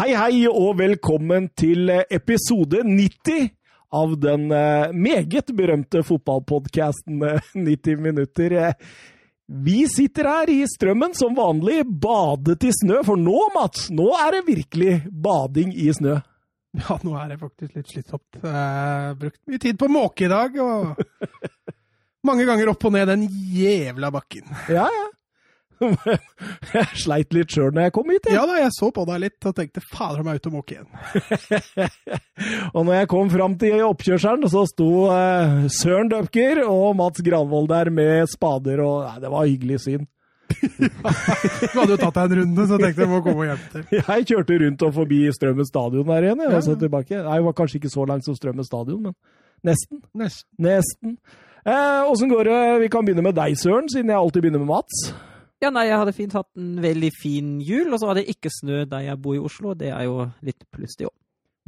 Hei, hei, og velkommen til episode 90 av den eh, meget berømte fotballpodkasten 90 eh, minutter. Vi sitter her i strømmen som vanlig, badet i snø, for nå, Mats, nå er det virkelig bading i snø. Ja, nå er det faktisk litt slitsomt. Jeg har brukt mye tid på måke i dag, og mange ganger opp og ned den jævla bakken. Ja, ja. Jeg sleit litt sjøl når jeg kom hit. Jeg. Ja da, jeg så på deg litt og tenkte fader jeg er ute og måke igjen. og når jeg kom fram til oppkjørselen, så sto eh, Søren Døpker og Mats Granvold der med spader, og nei, det var hyggelig syn. du hadde jo tatt deg en runde, så tenkte jeg må komme hjelpe til. Jeg kjørte rundt og forbi Strømmen stadion der igjen, jeg, og så tilbake. Nei, det var kanskje ikke så langt som Strømmen stadion, men nesten. Nesten. nesten. Åssen eh, går det? Vi kan begynne med deg, Søren, siden jeg alltid begynner med Mats. Ja, nei, jeg hadde fint hatt en veldig fin jul, og så hadde jeg ikke snø der jeg bor i Oslo. Det er jo litt pluss det òg.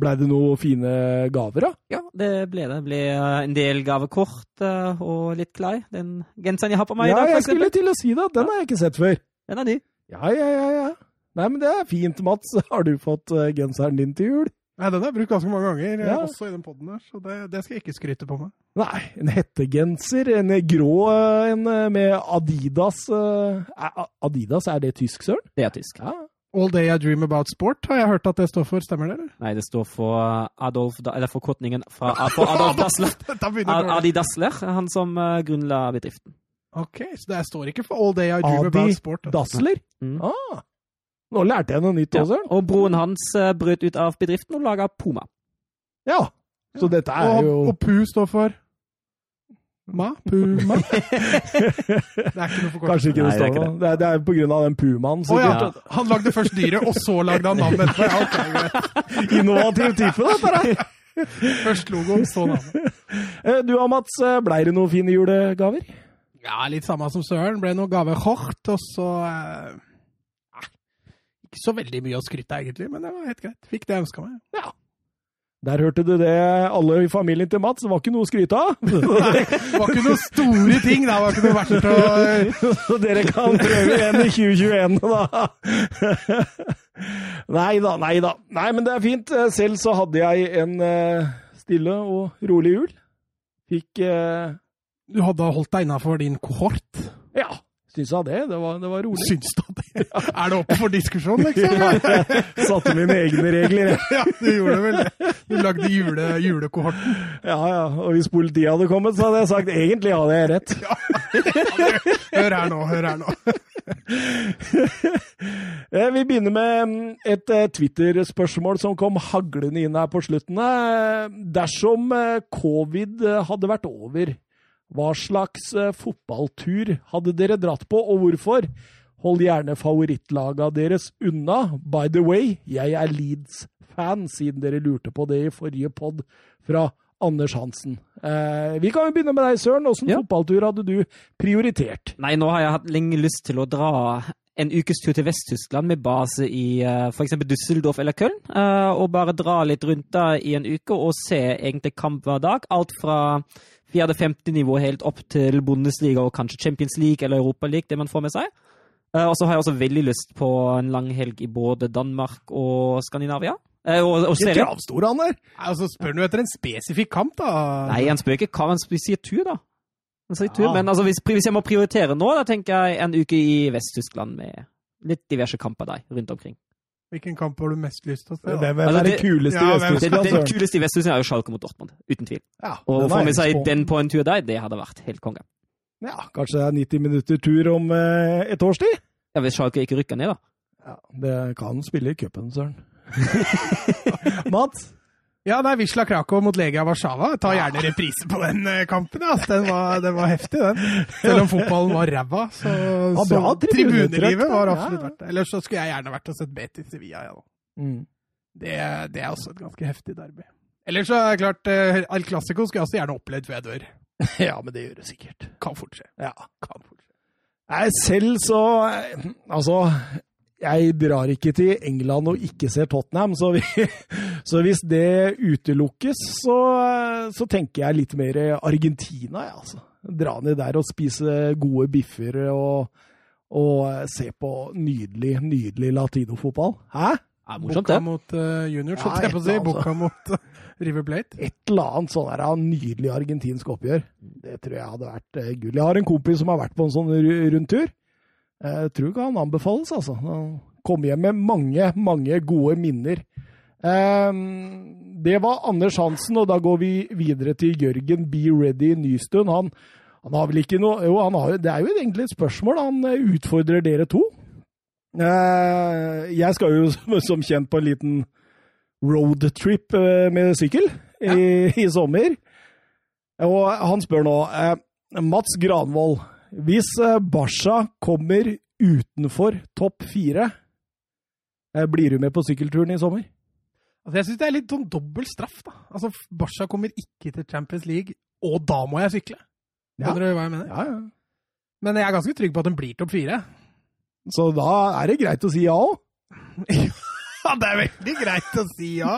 Blei det noen fine gaver, da? Ja, det ble det. Det ble eh, en del gavekort eh, og litt klær. Den genseren jeg har på meg ja, i dag, for eksempel. Ja, jeg skulle til å si det. Den har jeg ikke sett før. Den er ny. Ja, ja, ja. ja. Nei, men det er fint, Mats. Har du fått eh, genseren din til jul? Nei, den har jeg brukt ganske mange ganger, ja. også i den poden her, så det, det, skal jeg ikke skryte på meg. Nei, en hettegenser, en grå en med Adidas Adidas, er det tysk, søren? Det er tysk. Ja. All Day I Dream About Sport har jeg hørt at det står for, stemmer det? eller? Nei, det står for Adolf, eller forkortningen fra, for Adolf Dassler. Adi Dassler, han som grunnla bedriften. Ok, så det står ikke for All Day I Dream Adi About Sport? Adi Dassler? Mm. Ah. Nå lærte jeg noe nytt også. Ja, og broren hans uh, brøt ut av bedriften og laga Puma. Ja, så dette er og, jo Og Pu står for Ma? Puma? det er ikke noe for kort. Kanskje ikke det står noe. Det, det, er på grunn av den pumaen. Oh, ja. Han lagde først dyret, og så lagde han navnet etterpå. Ja, okay, Innovativ type, dette her. Først logoen, så navnet. Eh, du og Mats, ble blei det noen fine julegaver? Ja, litt samme som Søren. Ble noen gavekort, og så ikke så veldig mye å skryte av, egentlig, men det var helt greit. Fikk det jeg ønska meg. Ja. Der hørte du det, alle i familien til Mats. Det var ikke noe å skryte av. Nei, det var ikke noen store ting. Det var ikke noe verdt å Så dere kan prøve igjen i 2021, da. Nei da, nei da. Nei, men det er fint. Selv så hadde jeg en uh, stille og rolig jul. Fikk eh... Du hadde holdt deg innafor din kohort? Ja. Syns jeg det. Det var, det var rolig. Syns du det? Er det oppe for diskusjon, liksom? Ja, satte mine egne regler, jeg. ja, du gjorde vel det. Du lagde jule, julekohorten. Ja, ja. Og hvis politiet hadde kommet, så hadde jeg sagt egentlig hadde jeg rett. ja, hør her nå, hør her nå. Eh, vi begynner med mm, et eh, Twitter-spørsmål som kom haglende inn her på slutten. Eh, dersom covid hadde vært over, hva slags eh, fotballtur hadde dere dratt på, og hvorfor? Hold gjerne favorittlaga deres unna. By the way, jeg er Leeds-fan, siden dere lurte på det i forrige pod fra Anders Hansen. Eh, vi kan jo begynne med deg, Søren. Åssen ja. fotballtur hadde du prioritert? Nei, nå har jeg hatt lenge lyst til å dra en ukes tur til Vest-Tyskland med base i uh, eh, f.eks. Düsseldorf eller Köln. Uh, og bare dra litt rundt der i en uke og se egentlig kamp hver dag. Alt fra fjerde-femte nivå helt opp til Bundesliga og kanskje Champions League eller Europa League, det man får med seg. Uh, og så har jeg også veldig lyst på en lang helg i både Danmark og Skandinavia. Uh, og, og Ikke kravstor, han der! Altså, spør du etter en spesifikk kamp, da? Nei, han spør ikke hva, han sier tur, da. Han sier tur, ja. Men altså, hvis, hvis, jeg må prioritere nå, da tenker jeg en uke i Vest-Tyskland med litt diverse kamper der rundt omkring. Hvilken kamp har du mest lyst til å se? Det er altså, det kuleste ja, i Vest-Tyskland. Den kuleste i Vest-Tyskland er jo Schalke mot Dortmund, uten tvil. Ja, og få med seg den på en tur der, det hadde vært helt konge. Ja, kanskje det er 90 minutter tur om eh, et års tid? Ja, Hvis Schalke ikke rykker ned, da. Ja, Det kan spille i cupen, søren. Mats? Ja, det er Wisla Krakow mot Legia Warszawa. Ta gjerne reprise på den eh, kampen. Altså. Den, var, den var heftig, den. Selv om fotballen var ræva, så, ja, så tribunelivet var absolutt verdt det. Ellers så skulle jeg gjerne vært og sett Betis Sevilla. Ja, mm. det, det, er også et ganske heftig derby. Ellers så er det klart, uh, El Clásico skulle jeg også gjerne opplevd før jeg dør. ja, men det gjør det sikkert. Kan fort skje. Ja, kan fort skje. Nei, selv så Altså, jeg drar ikke til England og ikke ser Tottenham, så, vi, så hvis det utelukkes, så, så, tenker jeg litt mer Argentina, jeg, altså. Dra ned der og spise gode biffer og, og se på nydelig, nydelig latinofotball. Hæ? Ja, morsomt, Boka det. mot uh, junior, så Ja, jeg på å si. Boka mot uh, River Plate. Et eller annet sånn der, nydelig argentinsk oppgjør. Det tror jeg hadde vært uh, gull. Jeg har en kompis som har vært på en sånn ru- rundtur. Jeg tror ikke han anbefales, altså. Han kom hjem med mange, mange gode minner. Ehm, det var Anders Hansen, og da går vi videre til Jørgen Be Ready Nystuen. Han, han har vel ikke noe Jo, han har, det er jo egentlig et spørsmål. Han eh, utfordrer dere to. Eh, jeg skal jo som kjent på en liten roadtrip eh, med sykkel i, i sommer. Og han spør nå eh, Mats Granvold, hvis Basha kommer utenfor topp fire, eh, blir du med på sykkelturen i sommer? Altså, jeg syns det er litt sånn dobbel straff, da. Altså, Basha kommer ikke til Champions League, og da må jeg sykle. Ja. Du hva jeg mener? Ja, ja. Men jeg er ganske trygg på at den blir topp fire. Så da er det greit å si ja òg. Ja, det er veldig greit å si ja.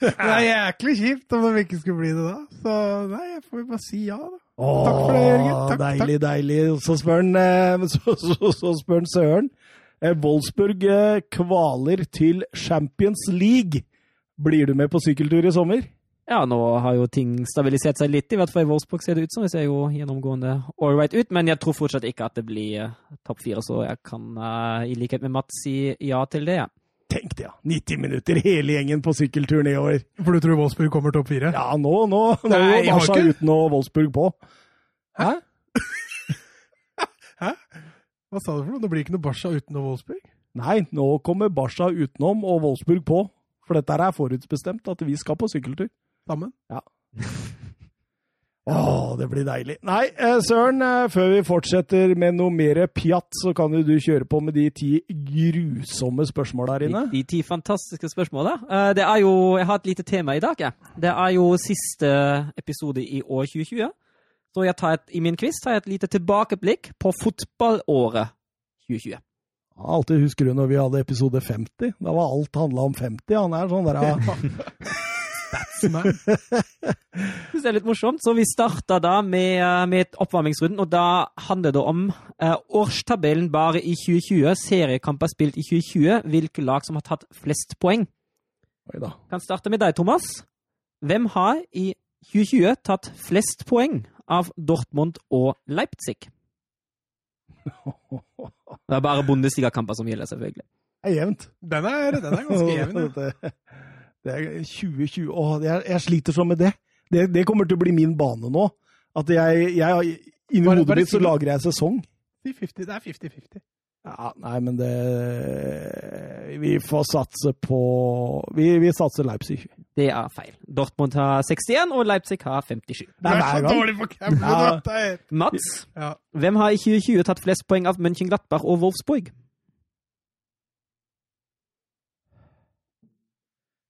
Det er jæklig kjipt om de ikke skulle bli det da. Så nei, jeg får bare si ja, da. Takk for det, Jørgen. Takk, deilig, deilig. Så spør han, eh, så, så, så spør han Søren. Eh, Wolfsburg eh, kvaler til Champions League. Blir du med på sykkeltur i sommer? Ja, nå har jo ting stabilisert seg litt, i hvert fall i Wolfsburg ser det ut som. Det ser jo gjennomgående all right ut, men jeg tror fortsatt ikke at det blir topp fire, så jeg kan i likhet med Mats si ja til det. ja. Tenk det, ja. 90 minutter, hele gjengen på sykkeltur nedover. For du tror Wolfsburg kommer topp fire? Ja, nå, nå, nå Nei, jeg har ikke- uten å Wolfsburg på. Hæ? Hæ? Hva sa du for noe? Det blir ikke noe Barca uten noe Wolfsburg? Nei, nå kommer Barca utenom og Wolfsburg på. For dette er forutbestemt, at vi skal på sykkeltur. Sammen? Å, det blir deilig. Nei, eh, Søren, eh, før vi fortsetter med noe mer pjatt, så kan jo du kjøre på med de ti grusomme spørsmåla her inne. De, de ti fantastiske spørsmåla. Eh, det er jo Jeg har et lite tema i dag. jeg. Det er jo siste episode i år 2020. Så jeg tar et, i min quiz tar jeg et lite tilbakeblikk på fotballåret 2020. Jeg alltid husker du når vi hadde episode 50. Da var alt handla om 50. Han er sånn der ja. Statsman. synes det er litt morsomt. Så vi starta da med, eh, med et oppvarmingsrunden, og da handler det om eh, årstabellen bare i 2020. Seriekamper spilt i 2020. Hvilke lag som har tatt flest poeng. Oi da. Kan starte med deg, Thomas. Hvem har i 2020 tatt flest poeng av Dortmund og Leipzig? Det er bare Bundesligakamper som gjelder, selvfølgelig. Det er jevnt. Den er, den er ganske jevn. ja. Det, er 2020 Å, jeg, jeg sliter sånn med det. det. Det kommer til å bli min bane nå. At jeg, jeg Inni hodet mitt så lager jeg sesong. 50, det er 50-50. Ja, nei, men det Vi får satse på Vi, vi satser Leipzig. Det er feil. Dortmund har 61, og Leipzig har 57. Det er er så dårlig for Campbell, Ja. Mats, Ja. hvem har i 2020 tatt flest poeng av Mönchenglattberg og Wolfsburg?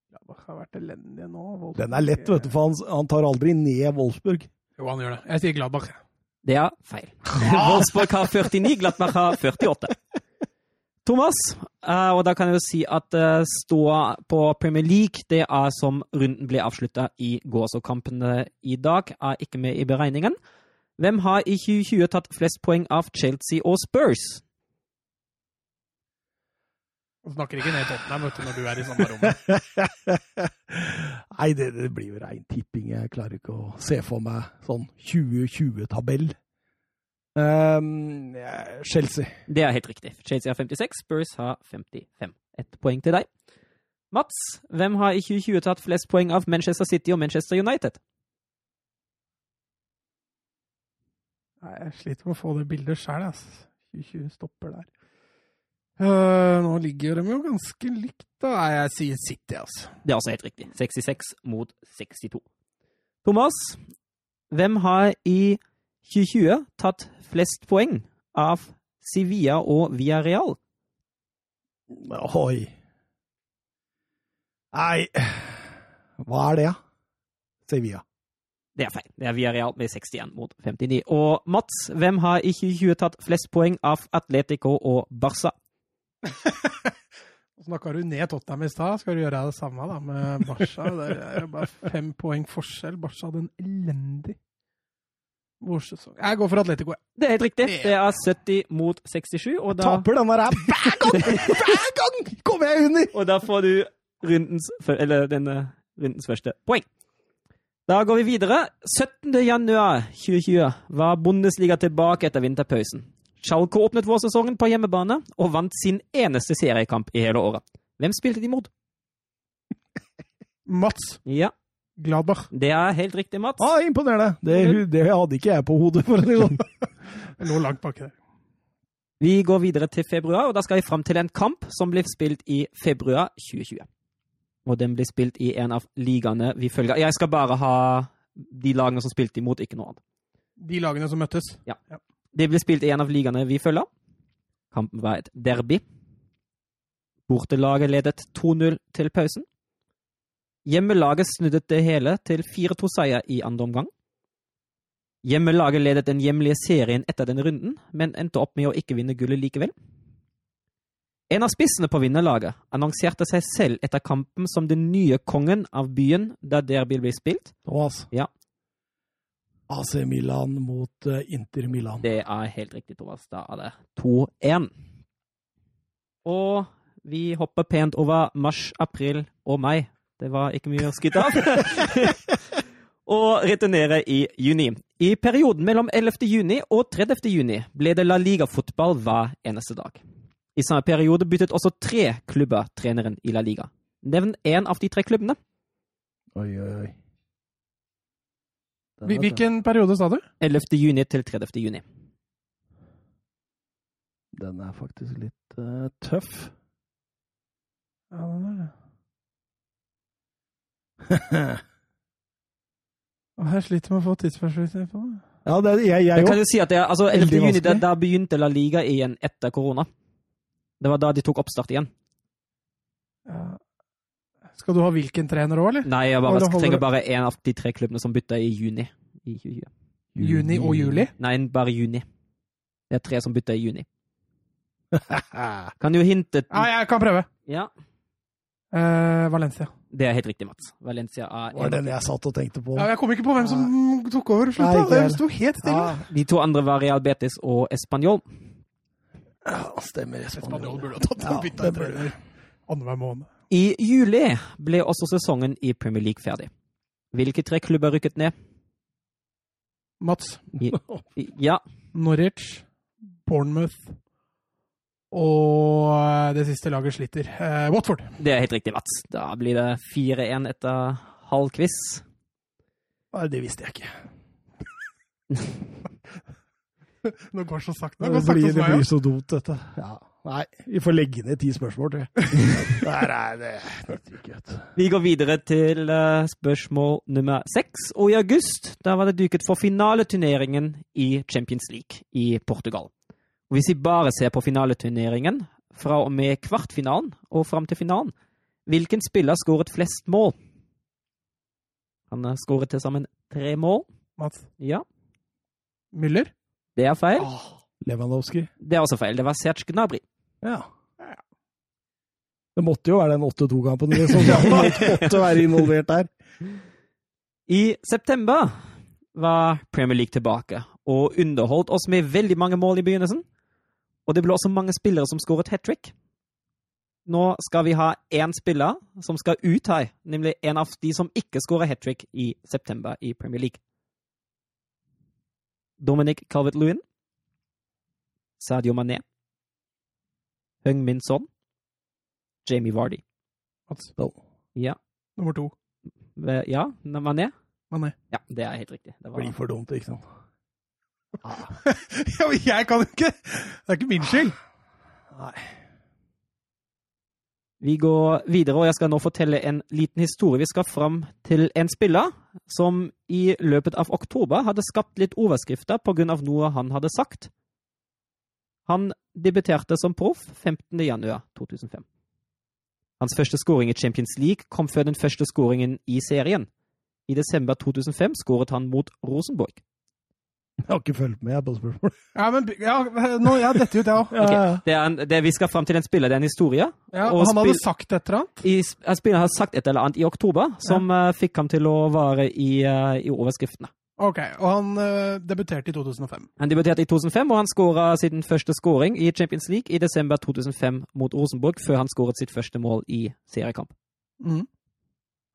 Gladbach har vært elendige nå. Wolfsburg- Den er lett, vet du, for han, han tar aldri ned Wolfsburg. Jo, han gjør det. Jeg sier Gladbach. Det er feil. Wolfsburg har 49, Gladbach har 48. Thomas, eh, og da kan jeg jo si at uh, ståa på Premier League, det er som runden ble avslutta i går, så kampene i dag er ikke med i beregningen. Hvem har i 2020 tatt flest poeng av Chelsea og Spurs? Du snakker ikke ned Tottenham vet du, når du er i samme rom. Nei, det, det blir jo rein tipping. Jeg klarer ikke å se for meg sånn 2020-tabell. Um, Chelsea. Det er helt riktig. Chelsea har 56, Spurs har 55. Ett poeng til deg. Mats, hvem har i 2020 tatt flest poeng av Manchester City og Manchester United? Nei, jeg sliter med å få det bildet sjøl, ass. 2020 stopper der. Øh, nå ligger de jo ganske likt, da. Nei, Jeg sier City, altså. Det er altså helt riktig. 66 mot 62. Thomas, hvem har i 2020 tatt flest poeng av Sevilla og Villarreal? Oi. Nei Hva er det, da? Sevilla. Det er feil. Det er Villarreal med 61 mot 59. Og Mats, hvem har i 2020 tatt flest poeng av Atletico og Barca? Snakka du ned Tottenham i stad. Skal du gjøre det samme da med Barca? Der er det bare fem poeng forskjell. Barca hadde en elendig vårsesong. Jeg går for Atletico. Det er helt riktig. Det er 70 mot 67, og da, Taper den der hver gang! Hver gang kommer jeg under! og da får du rundens, eller denne rundens første poeng. Da går vi videre. 17. januar 2020 var Bundesliga tilbake etter vinterpausen. Schalke åpnet vårsesongen på hjemmebane og vant sin eneste seriekamp i hele året. Hvem spilte de mot? Mats Ja, Gladbach. det er helt riktig, Mats. Ah, imponerende. Det, det hadde ikke jeg på hodet, for en gang. det sånn. Jeg lå langt baki der. Vi går videre til februar, og da skal vi fram til en kamp som blir spilt i februar 2020. Og den blir spilt i en av ligaene vi følger. Jeg skal bare ha de lagene som spilte imot, ikke noe annet. De lagene som møttes. Det ble spilt i en av ligaene vi følger. Kampen var et derby. Bortelaget ledet 2-0 til pausen. Hjemmelaget snudde det hele til 4-2-seier i andre omgang. Hjemmelaget ledet den hjemlige serien etter den runden, men endte opp med å ikke vinne gullet likevel. En av spissene på vinnerlaget annonserte seg selv etter kampen som den nye kongen av byen der derby ble spilt. Thomas. Ja. AC Milan mot eh, Inter Milan. Det er helt riktig, Thomas. Da er det 2-1. Og vi hopper pent over mars, april og mai. Det var ikke mye å skryte av. og returnerer i juni. I perioden mellom 11. juni og 30. juni ble det La Liga-fotball hver eneste dag. I samme periode byttet også tre klubber treneren i La Liga. Nevn én av de tre klubbene. Oi, oi, oi. Den Hvil- vet jeg. Hvilken periode sa du? 11. juni til 30. juni. Den er faktisk litt uh, tøff. Ja, den er det. Og Jeg sliter med å få tidsperspektiv på det. Ja, det, jeg Jeg jeg kan jo si at det, er- altså, 11. Juni, da begynte La Liga igjen etter korona. Det var da de tok oppstart igjen. Skal du ha hvilken trener òg, eller? Nei, jeg bare jeg trenger bare én av de tre klubbene som bytter i juni. I juni. Juni og juli? Nei, bare juni. Det er tre som bytter i juni. Kan du hinte Ja, jeg kan prøve. Ja, Uh, Valencia. det er helt riktig, Mats. Valencia er var den jeg satt og tenkte på. Ja, jeg kom ikke på hvem som tok over. Nei, Slutt, ikke. Det sto helt stille. Ja, De to andre var Real Betis og Español. ja, stemmer. Español Espanol. burde ha tatt Ja, og bytta det en trener annenhver måned. I juli ble også sesongen i Premier League ferdig. Hvilke tre klubber rykket ned? Mats. Ja, Norwich. Bournemouth. Og eh, det siste laget sliter. Eh, Watford. det er helt riktig, Mats. Da blir det 4-1 etter halv quiz. Nei, det visste jeg ikke. Nå går det så sakte. Det Det blir, det blir så dumt, dette. Ja. Nei, vi får legge ned ti spørsmål, tror jeg. Der er det. Vi går videre til eh, spørsmål nummer seks. Og i august da var det duket for finaleturneringen i Champions League i Portugal. Og hvis vi bare ser på finaleturneringen fra og med kvartfinalen og fram til finalen, hvilken spiller skåret flest mål? Han har skåret til sammen tre mål. Mats. Ja, Müller. det er feil. Lewandowski. Det er også feil. Det var Serge Gnabry. Ja. Det måtte jo være den 8-2-kampen som måtte være involvert der. I september var Premier League tilbake og underholdt oss med veldig mange mål i begynnelsen. Og det ble også mange spillere som skåret hat trick. Nå skal vi ha én spiller som skal ut her, nemlig en av de som ikke skårer hat trick i september i Premier League. Dominic Calvert-Lewin. Sadio Mané. Hung Min Son. Jamie Vardy. Mats. Ja. Nummer to. Ja, Mané? Mané. Ja, det er helt riktig. Det var... Blir for dumt, ikke sant? Ja, men jeg kan jo ikke Det er ikke min skyld. Nei. Vi går videre, og jeg skal nå fortelle en liten historie. Vi skal fram til en spiller som i løpet av oktober hadde skapt litt overskrifter pga. noe han hadde sagt. Han debuterte som proff 15. januar 2005. Hans første skåring i Champions League kom før den første skåringen i serien. I desember 2005 skåret han mot Rosenborg. Jeg har ikke fulgt med jeg, på spørsmålet. Ja, men ja, nå, ja, dette ut, jeg òg. Ja, ja. Det er en, det vi skal fram til en spiller, det er en historie. Ja, Og han hadde sagt et eller annet. i, spilleren har sagt et eller annet i oktober som eh, fikk ham til å være i, uh, i overskriftene. Ok, Og han uh, debuterte i 2005? Han debuterte i 2005, og han skåra sin første skåring i Champions League i desember 2005 mot Rosenborg, før han skåret sitt første mål i seriekamp. Mm.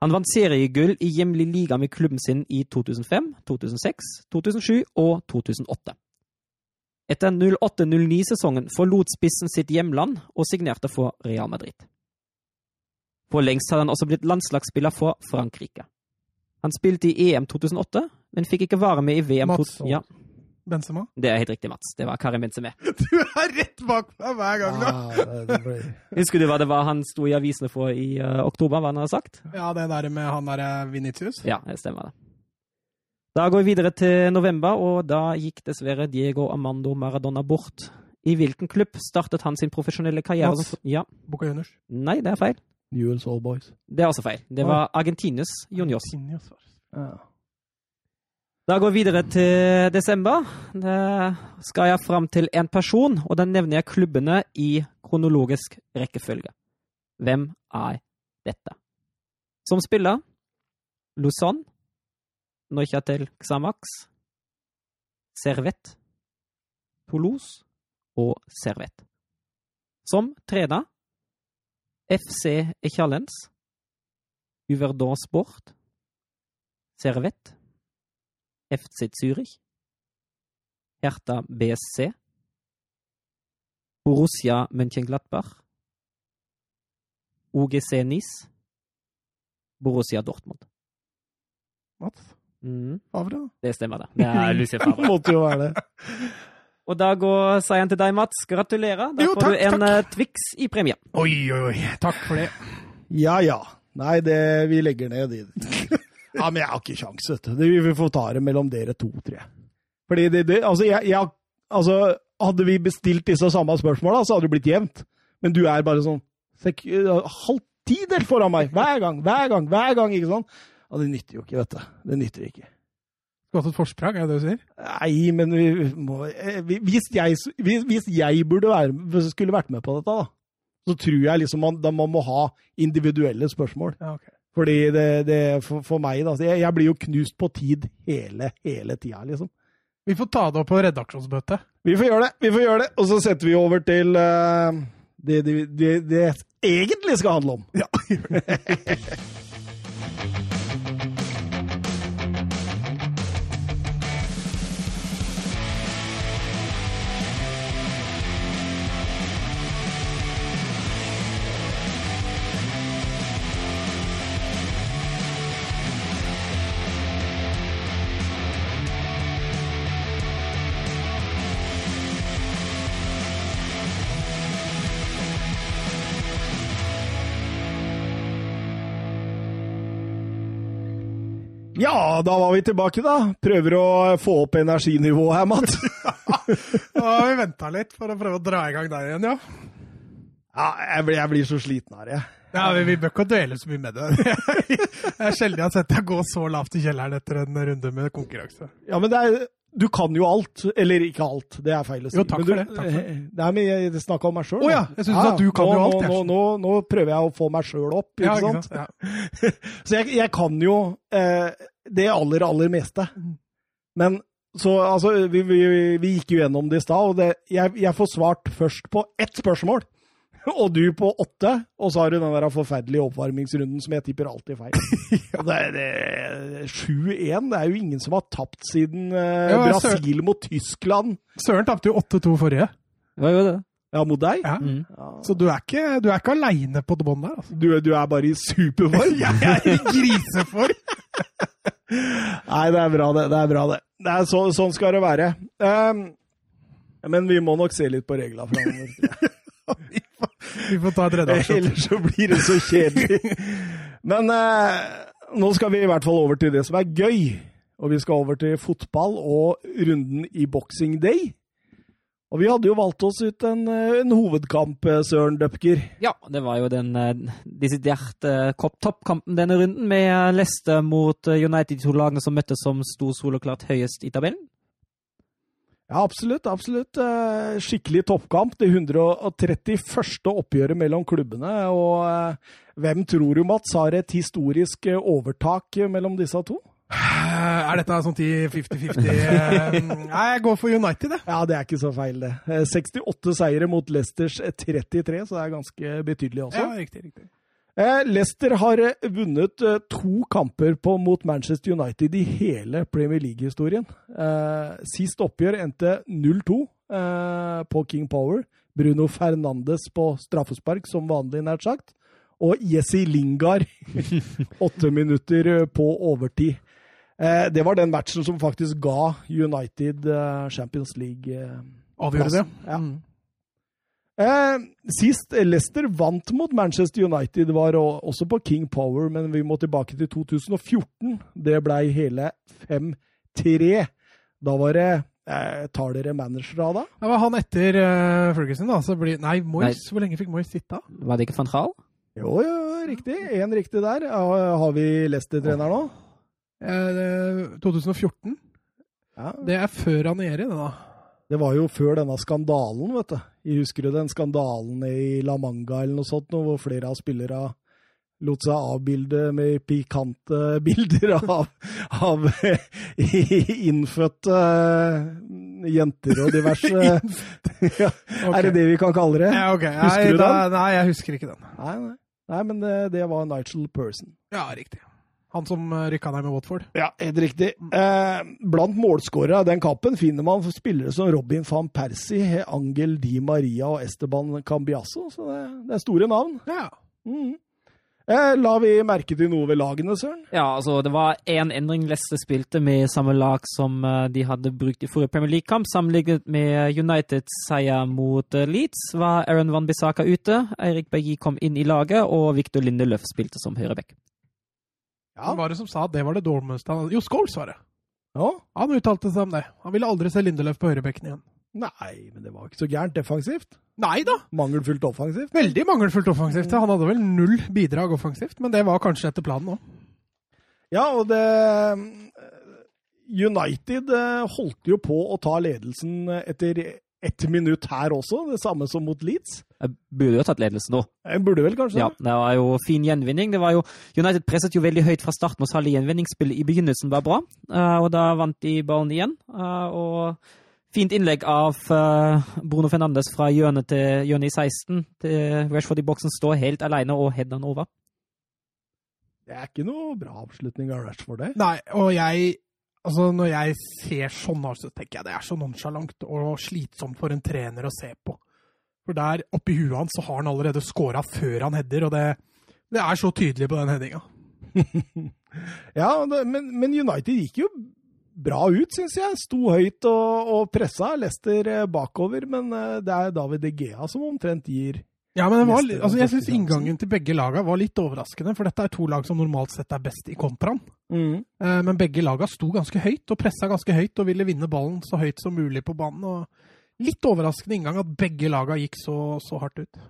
Han vant seriegull i hjemlig liga med klubben sin i 2005, 2006, 2007 og 2008. Etter 08-09-sesongen forlot spissen sitt hjemland og signerte for Real Madrid. For lengst hadde han også blitt landslagsspiller for Frankrike. Han spilte i EM 2008, men fikk ikke være med i VM Mats. ja, Benzema? Det er helt riktig, Mats. Det var Karim Benzema. Du er rett bak meg hver gang, da! Ah, det- det ble- Husker du hva det var han sto i avisene for i uh, oktober? hva han hadde sagt? Ja, det der med han derre Vinicius. Ja, det stemmer det. Da går vi videre til november, og da gikk dessverre Diego Amando Maradona bort. I hvilken klubb startet han sin profesjonelle karriere? Mats. Ja. Boca Juniors. Nei, det er feil. Newell's All Boys. Det er også feil. Det var Argentines Juniors. Argentinius, Ja. Da går vi videre til desember. Da skal jeg fram til en person, og da nevner jeg klubbene i kronologisk rekkefølge. Hvem er dette? Som spiller Lausanne, Neuchatel Xamax, Servette, Toulouse og Servette. Som trener FC Echalens, Uverdon Sport, Servette, FC Zürich, Hertha BSC, Borussia Mönchengladbach, OGC Nis, Borussia Dortmund. Mats? Mm, Favre, det stemmer, det. Det er Lucie Favre. Måtte jo være det. Og da går seieren til deg, Mats. Gratulerer. Da Jo, får takk, du en takk. eh, Twix i premie. Oi, oi, oi. Takk for det. Ja ja. Nei, det, vi legger ned de. Ja, men jeg har ikke sjans, vet du. Vi får ta det mellom dere to, tror jeg. Fordi det, det altså, jeg, jeg, altså, hadde vi bestilt disse samme spørsmåla, så hadde det blitt jevnt. Men du er bare sånn sek, halv tidel foran meg hver gang, hver gang, hver gang. ikke sant? Ja, det nytter jo ikke, vet du. Det nytter ikke. Du har hatt et forsprang, er det det du sier? Nei, men vi må, eh, hvis, jeg, hvis, jeg burde være, skulle vært med på dette, da, så tror jeg liksom man, man må ha individuelle spørsmål. Ja, ok. Fordi det, det for, for meg, da jeg, jeg blir jo knust på tid hele, hele tida, liksom. Vi får ta det opp på redaksjonsmøtet. Vi får gjøre det, vi får gjøre det. Og så setter vi over til uh, det, det, det, det egentlig skal handle om. Ja. Ja, da var vi tilbake, da. Prøver å få opp energinivået her, Matt. Da har vi venta litt for å prøve å dra i gang der igjen, ja. Ja, jeg blir, jeg blir så sliten her, jeg. Ja, Vi, vi bør ikke dvele så mye med det. Jeg har sjelden sett deg gå så lavt i kjelleren etter en runde med konkurranse. Ja, men det er, du kan jo alt. Eller ikke alt, det er feil å si. Jo, takk men du, for det, takk for Nei, men jeg snakka om meg sjøl. Å ja, jeg synes at du kan nå, jo alt, Nå, nå, nå, prøver jeg å få meg sjøl opp, ikke, Ja, sant? Ja. Så jeg, jeg kan jo eh, det aller, aller meste. Mm. Men så altså, vi, vi, vi gikk jo gjennom det i stad, og det, jeg, jeg får svart først på ett spørsmål. Og du på åtte, og så har du den der forferdelige oppvarmingsrunden som jeg tipper alltid feil. ja. det, er- er 7-1, det er jo ingen som har tapt siden eh, Ja, Brasil mot Tyskland. Søren tapte jo 8-2 forrige, Ja, jo det? Ja, mot deg? ja. Mm. Ja. så du er ikke, du er ikke aleine på bånn der. altså. Du, du er bare i superform? Jeg er i griseform! Nei, det er bra, det. det, er bra det. det er så, sånn skal det være. Um, men vi må nok se litt på reglene framover. Vi får ta et redaksjon. Ellers så blir det så kjedelig. Men eh, nå skal vi i hvert fall over til det som er gøy. Og vi skal over til fotball og runden i Boxing Day. Og vi hadde jo valgt oss ut en, eh, en hovedkamp, eh, Søren Døpker. Ja, det var jo den desiderte desidert uh, toppkampen denne runden, med eh, Leicester mot eh, United, de to lagene som møttes som sto soleklart høyest i tabellen. Ja, absolutt. absolutt. Eh, Skikkelig toppkamp. Det 131. oppgjøret mellom klubbene. Og eh, hvem tror du, Mats, har et historisk eh, overtak mellom disse to? Er dette sånn 50-50? Eh, nei, jeg går for United, jeg. Ja, det er ikke så feil, det. 68 seire mot Leicesters 33, så det er ganske betydelig også. Ja, riktig, riktig. Leicester har vunnet to kamper på, mot Manchester United i hele Premier League-historien. Sist oppgjør endte 0-2 på King Power. Bruno Fernandes på straffespark, som vanlig, nært sagt. Og Jesse Lingard åtte minutter på overtid. Eh, det var den matchen som faktisk ga United eh, Champions League-plassen. Avgjorde det. Ja. Mm. Sist Leicester vant mot Manchester United, var også på King Power, men vi må tilbake til 2014. Det blei hele 5-3. Da var det eh, Tar dere managere av da? Det var han etter uh, Ferguson, da. Så blir, nei, Moyes. Hvor lenge fikk Moyes sitte? Var det ikke van Gaal? Jo, jo, riktig. Én riktig der. Har vi Leicester-trener nå? 2014. Eh, ja. Det er før Ranieri, det da. Det var jo før denne skandalen, vet du. Jeg husker du den skandalen i La Manga eller noe sånt, hvor flere av spillerne lot seg avbilde med pikante bilder av, av innfødte jenter og diverse ja. Er det det vi kan kalle det? Ja, okay. Husker nei, du den? Da, nei, jeg husker ikke den. Nei, nei. nei men det, det var Nigel Person. Ja, riktig. Han som eh, rykka ned med Watford? Ja, helt riktig. Eh, blant målskårere av den kampen finner man spillere som Robin van Persie, Angel Di Maria og Esteban Cambiasso. Så det, det er store navn. Ja. Mm. Eh, la vi merke til noe ved lagene, Søren? Ja, altså det var én endring Leicester spilte med samme lag som eh, de hadde brukt i forrige Premier League-kamp. Sammenlignet med Uniteds seier mot eh, Leeds var Aaron Van Bissaka ute. Eirik Bergi kom inn i laget, og Victor Lindeløf spilte som høyreback. Ja. Hvem var det som sa at det var det dårligste han hadde? Jo, Scholes var det. Ja. Han uttalte seg om det. Han ville aldri se Lindeløf på høyrebekken igjen. Nei, men det var ikke så gærent defensivt. Nei da. Mangelfullt offensivt. Veldig mangelfullt offensivt. Han hadde vel null bidrag offensivt, men det var kanskje etter planen òg. Ja, og det United eh, holdt jo på å ta ledelsen etter ett minutt her også, det samme som mot Leeds. Jeg burde jo tatt ledelsen nå. Jeg burde vel kanskje Ja, det var jo fin gjenvinning. Det var jo, United presset jo veldig høyt fra starten, og særlig gjenvinningsspillet i begynnelsen var bra. Uh, og da vant de ballen igjen. Uh, og fint innlegg av uh, Bruno Fernandes fra hjørnet til hjørnet i 16. Til Rashford i boksen står helt alene og header over. Det er ikke noe bra avslutning av Rashford, det. Nei, og jeg Altså, Når jeg ser sånn, så tenker jeg det er så nonsjalant og slitsomt for en trener å se på. For der oppi huet hans så har han allerede scora før han header, og det, det, er så tydelig på den headinga. ja, men, men, United gikk jo bra ut, syns jeg. Sto høyt og, og pressa Leicester eh, bakover, men eh, det er David De Gea som omtrent gir ja, men var, altså, jeg syns inngangen til begge lagene var litt overraskende. For dette er to lag som normalt sett er best i kontraen. Mm. Eh, men begge lagene sto ganske høyt og pressa ganske høyt og ville vinne ballen så høyt som mulig på banen. og Litt overraskende inngang at begge lagene gikk så, så hardt ut.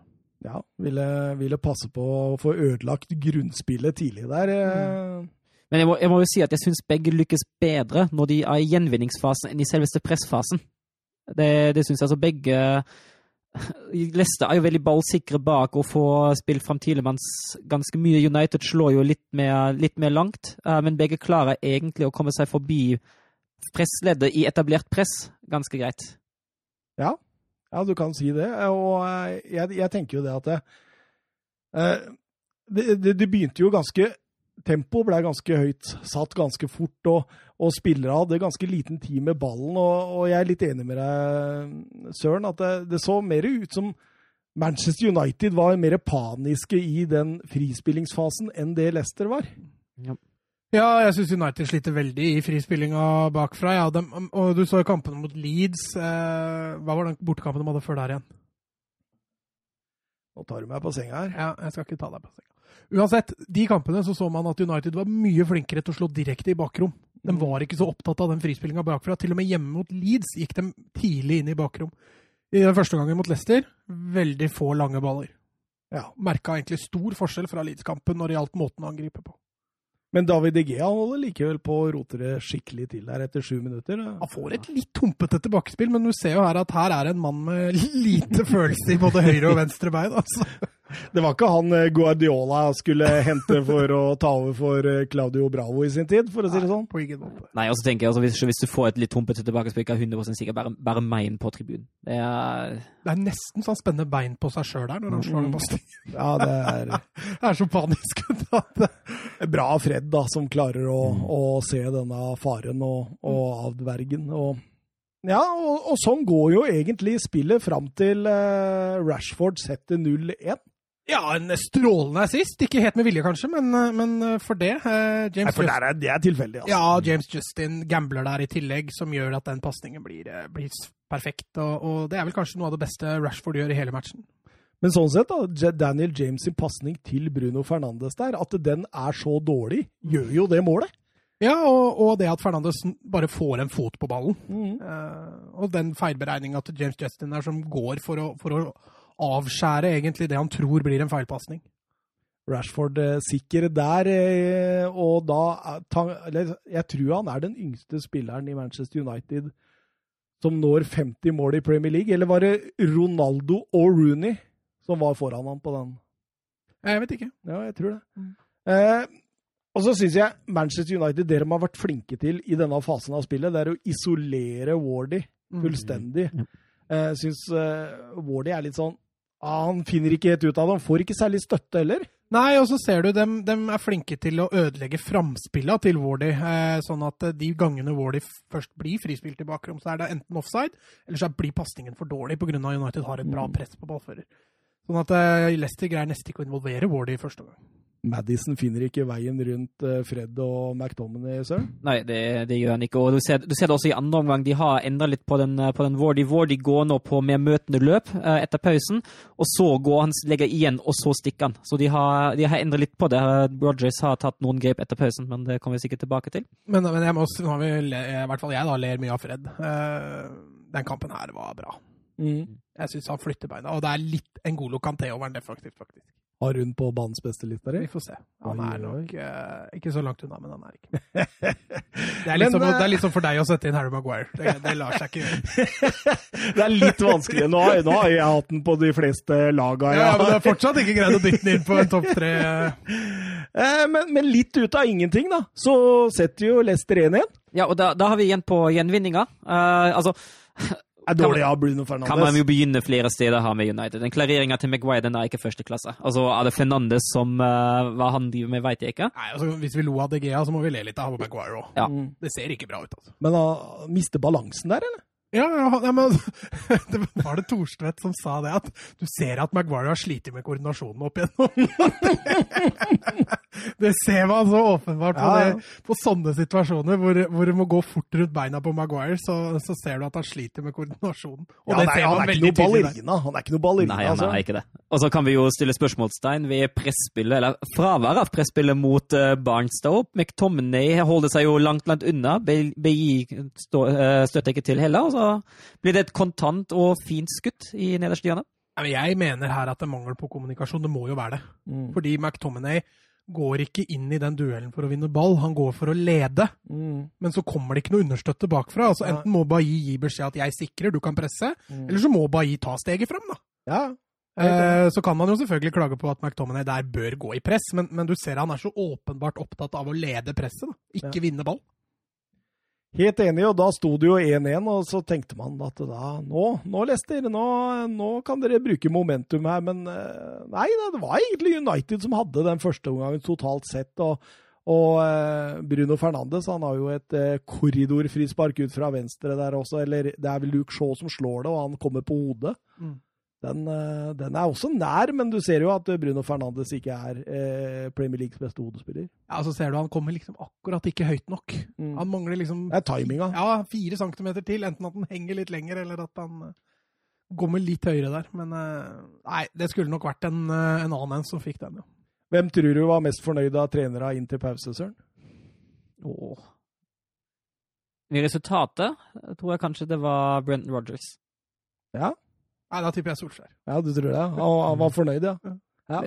Ja, ville, ville, passe på å få ødelagt grunnspillet tidlig der. Eh. Mm. Men jeg må, jeg må, jo si at jeg syns begge lykkes bedre når de er i gjenvinningsfasen enn i selveste pressfasen. Det, det syns jeg altså begge Leicester er jo veldig ballsikre bak og får spilt fram Tilemanns ganske mye. United slår jo litt mer, litt mer langt, uh, men begge klarer egentlig å komme seg forbi pressleddet i etablert press ganske greit. Ja, ja du kan si det. Og eh, jeg, jeg tenker jo det at uh, det, det, det begynte jo ganske tempoet ble ganske høyt, satt ganske fort, og, og spillere hadde ganske liten tid med ballen. Og, og, jeg er litt enig med deg, Søren, at det, det, så mer ut som Manchester United var mer paniske i den frispillingsfasen enn det Leicester var. Ja. Ja, jeg syns United sliter veldig i frispillinga bakfra. Ja, de, og du så jo kampene mot Leeds. Eh, hva var den bortekampen de hadde før der igjen? Nå tar du meg på senga her. Ja, jeg skal ikke ta deg på senga. Uansett, de kampene så, så man at United var mye flinkere til å slå direkte i bakrom. De mm. var ikke så opptatt av den frispillinga bakfra. Til og med hjemme mot Leeds gikk de tidlig inn i bakrom. I den første gangen mot Leicester, veldig få lange baller. Ja, Merka egentlig stor forskjell fra Leeds-kampen når det gjaldt måten å angripe på. Men David Egea holder likevel på å rote det skikkelig til der etter sju minutter. Han får et litt humpete tilbakespill, men du ser jo her at her er en mann med lite følelse i både høyre og venstre bein. altså. Det var ikke han eh, Guardiola skulle hente for å ta over for eh, Claudio Bravo i sin tid, for å si det sånn. På ingen måte. Nei, og så tenker jeg altså, hvis, hvis du får et litt humpete tilbakespill, er 100% sikkert bare, bare mein på tribunen. Det er Det er nesten sånn spennende bein på seg sjøl der, når han slår den pasningen. Ja, det er Det er så panisk. bra Fred, da, som klarer å, å se denne faren og, og avverge den. Og, ja, og, og sånn går jo egentlig spillet fram til eh, Rashford setter 0-1. Ja, en strålende assist. Ikke helt med vilje, kanskje, men, men for det. eh, James Nei, for der er, det er tilfeldig, altså. Ja, James Justin gambler der i tillegg, som gjør at den pasningen blir, eh, blir perfekt. Og, og det er vel kanskje noe av det beste Rashford gjør i hele matchen. Men sånn sett, da, Daniel James' sin pasning til Bruno Fernandes der, at den er så dårlig, gjør jo det målet. Ja, og, og det at Fernandes bare får en fot på ballen. Eh, og den feilberegninga til James Justin der som går for å, for å avskjære egentlig det han tror blir en feilpasning. Rashford eh, sikker der, eh, og da eller, Jeg tror han er den yngste spilleren i Manchester United som når 50 mål i Premier League. Eller var det Ronaldo og Rooney som var foran han på den? Jeg vet ikke. Ja, jeg tror det. Mm. Eh, og så syns jeg Manchester United, det de har vært flinke til i denne fasen av spillet, det er å isolere Wardy fullstendig. Mm. Jeg syns eh, Wardy er litt sånn ah, Han finner ikke helt ut av det. Han får ikke særlig støtte heller. Nei, og så ser du dem, dem er flinke til å ødelegge framspilla til Wardy. Eh, sånn at eh, de gangene Wardy først blir frispilt i bakrom, så er det enten offside, eller så blir pasningen for dårlig pga. United har et bra press på ballfører. Sånn at eh, Leicester greier nesten ikke å involvere Wardy i første gang. Madison finner ikke veien rundt eh, Fred og McDominay, Søren. Nei, det, det gjør han ikke. Og du ser, du ser det også i andre omgang. De har endra litt på den, på den Wardy. Wardy går nå på mer møtende løp eh, etter pausen, og så går han, legger igjen, og så stikker han. Så de har, de har endret litt på det. Rogers har tatt noen grep etter pausen, men det kommer vi sikkert tilbake til. Men, men jeg må, også- nå har vi, i hvert fall jeg da, ler mye av Fred. Uh, den kampen her var bra. Jeg syns han flytter beina, og det er litt en god Kanté over den defensivt, faktisk. Har hun på banens beste liste Vi får se. Han er nok uh, ikke så langt unna, men han er ikke Det er litt, Men, som, eh, det er litt som for deg å sette inn Harry Maguire. Det, det lar seg ikke gjøre. Det er litt vanskelig. Nå, har- nå har jeg hatt den på de fleste laga. Ja, Ja. men du har fortsatt ikke greid å dytte den inn på en topp tre. Eh, men, men litt ut av ingenting, da. Så setter jo Leicester 1 igjen. Ja, og da, da har vi igjen på gjenvinninga. Uh, altså, Er Kan dårlig av Bruno kan man jo begynne flere steder her med United. Den klareringa til Maguire den er ikke første klasse. Altså, Er det Fernandes som uh, Hva han driver med, veit jeg ikke. Nei, altså, Hvis vi lo av DGA, så må vi le litt av Maguire òg. Ja. Mm. Det ser ikke bra ut, altså. Men han mister balansen der, eller? Ja, ja, men det var det Thorstvedt som sa det, at du ser at Maguire har slitt med koordinasjonen opp igjennom. det ser man så åpenbart på, Ja, det, på sånne situasjoner hvor, hvor det må gå fort rundt beina på Maguire, så, så ser du at han sliter med koordinasjonen. Og Ja, det nei, ser han man er ikke veldig noe tydelig ballerina. Han er ikke noe ballerina, Nei, han altså. er ikke det. Og så kan vi jo stille spørsmålstegn ved presspillet, eller fraværet av presspillet mot uh, Barnstow. McTominay holder seg jo langt, langt unna. BI støtter ikke til heller. Og så blir det et kontant og fint skutt i nederste hjørne. Jeg mener her at det er mangel på kommunikasjon. Det må jo være det. Mm. Fordi McTominay går ikke inn i den duellen for å vinne ball, han går for å lede. Mm. Men så kommer det ikke noe understøtte bakfra. Altså Enten må Bailly gi beskjed at 'jeg sikrer, du kan presse', Mm. eller så må Bailly ta steget frem. da. Ja. Eh, så kan man jo selvfølgelig klage på at McTominay der bør gå i press, men, men du ser han er så åpenbart opptatt av å lede presset, da. ikke vinne ball. Helt enig, og da sto det jo 1-1, og så tenkte man at da Nå, nå Lester, nå, nå kan dere bruke momentum her, men eh, nei, det var egentlig United som hadde den første omgangen totalt sett. og og eh, Bruno Fernandes han har jo et eh, korridorfrispark ut fra venstre der også. Eller det er vel Luke Shaw som slår det, og han kommer på hodet. Mm. Den, eh, den er også nær, men du ser jo at eh, Bruno Fernandes ikke er eh, Premier Leagues beste hodespiller. Ja, Så ser du han kommer liksom akkurat ikke høyt nok. Mm. Han mangler liksom Det er timinga. ja, fire centimeter til, enten at han henger litt lenger, eller at han eh, kommer litt høyere der. Men eh, nei, det skulle nok vært en, eh, en annen en som fikk den, ja. Hvem tror du var mest fornøyd av trenere inn til pause, Søren? Åh. I resultatet tror jeg kanskje det var Brenton Rogers. Ja, Nei, da tipper jeg Solskjær. ja du tror det? Han, han var fornøyd, ja. ja.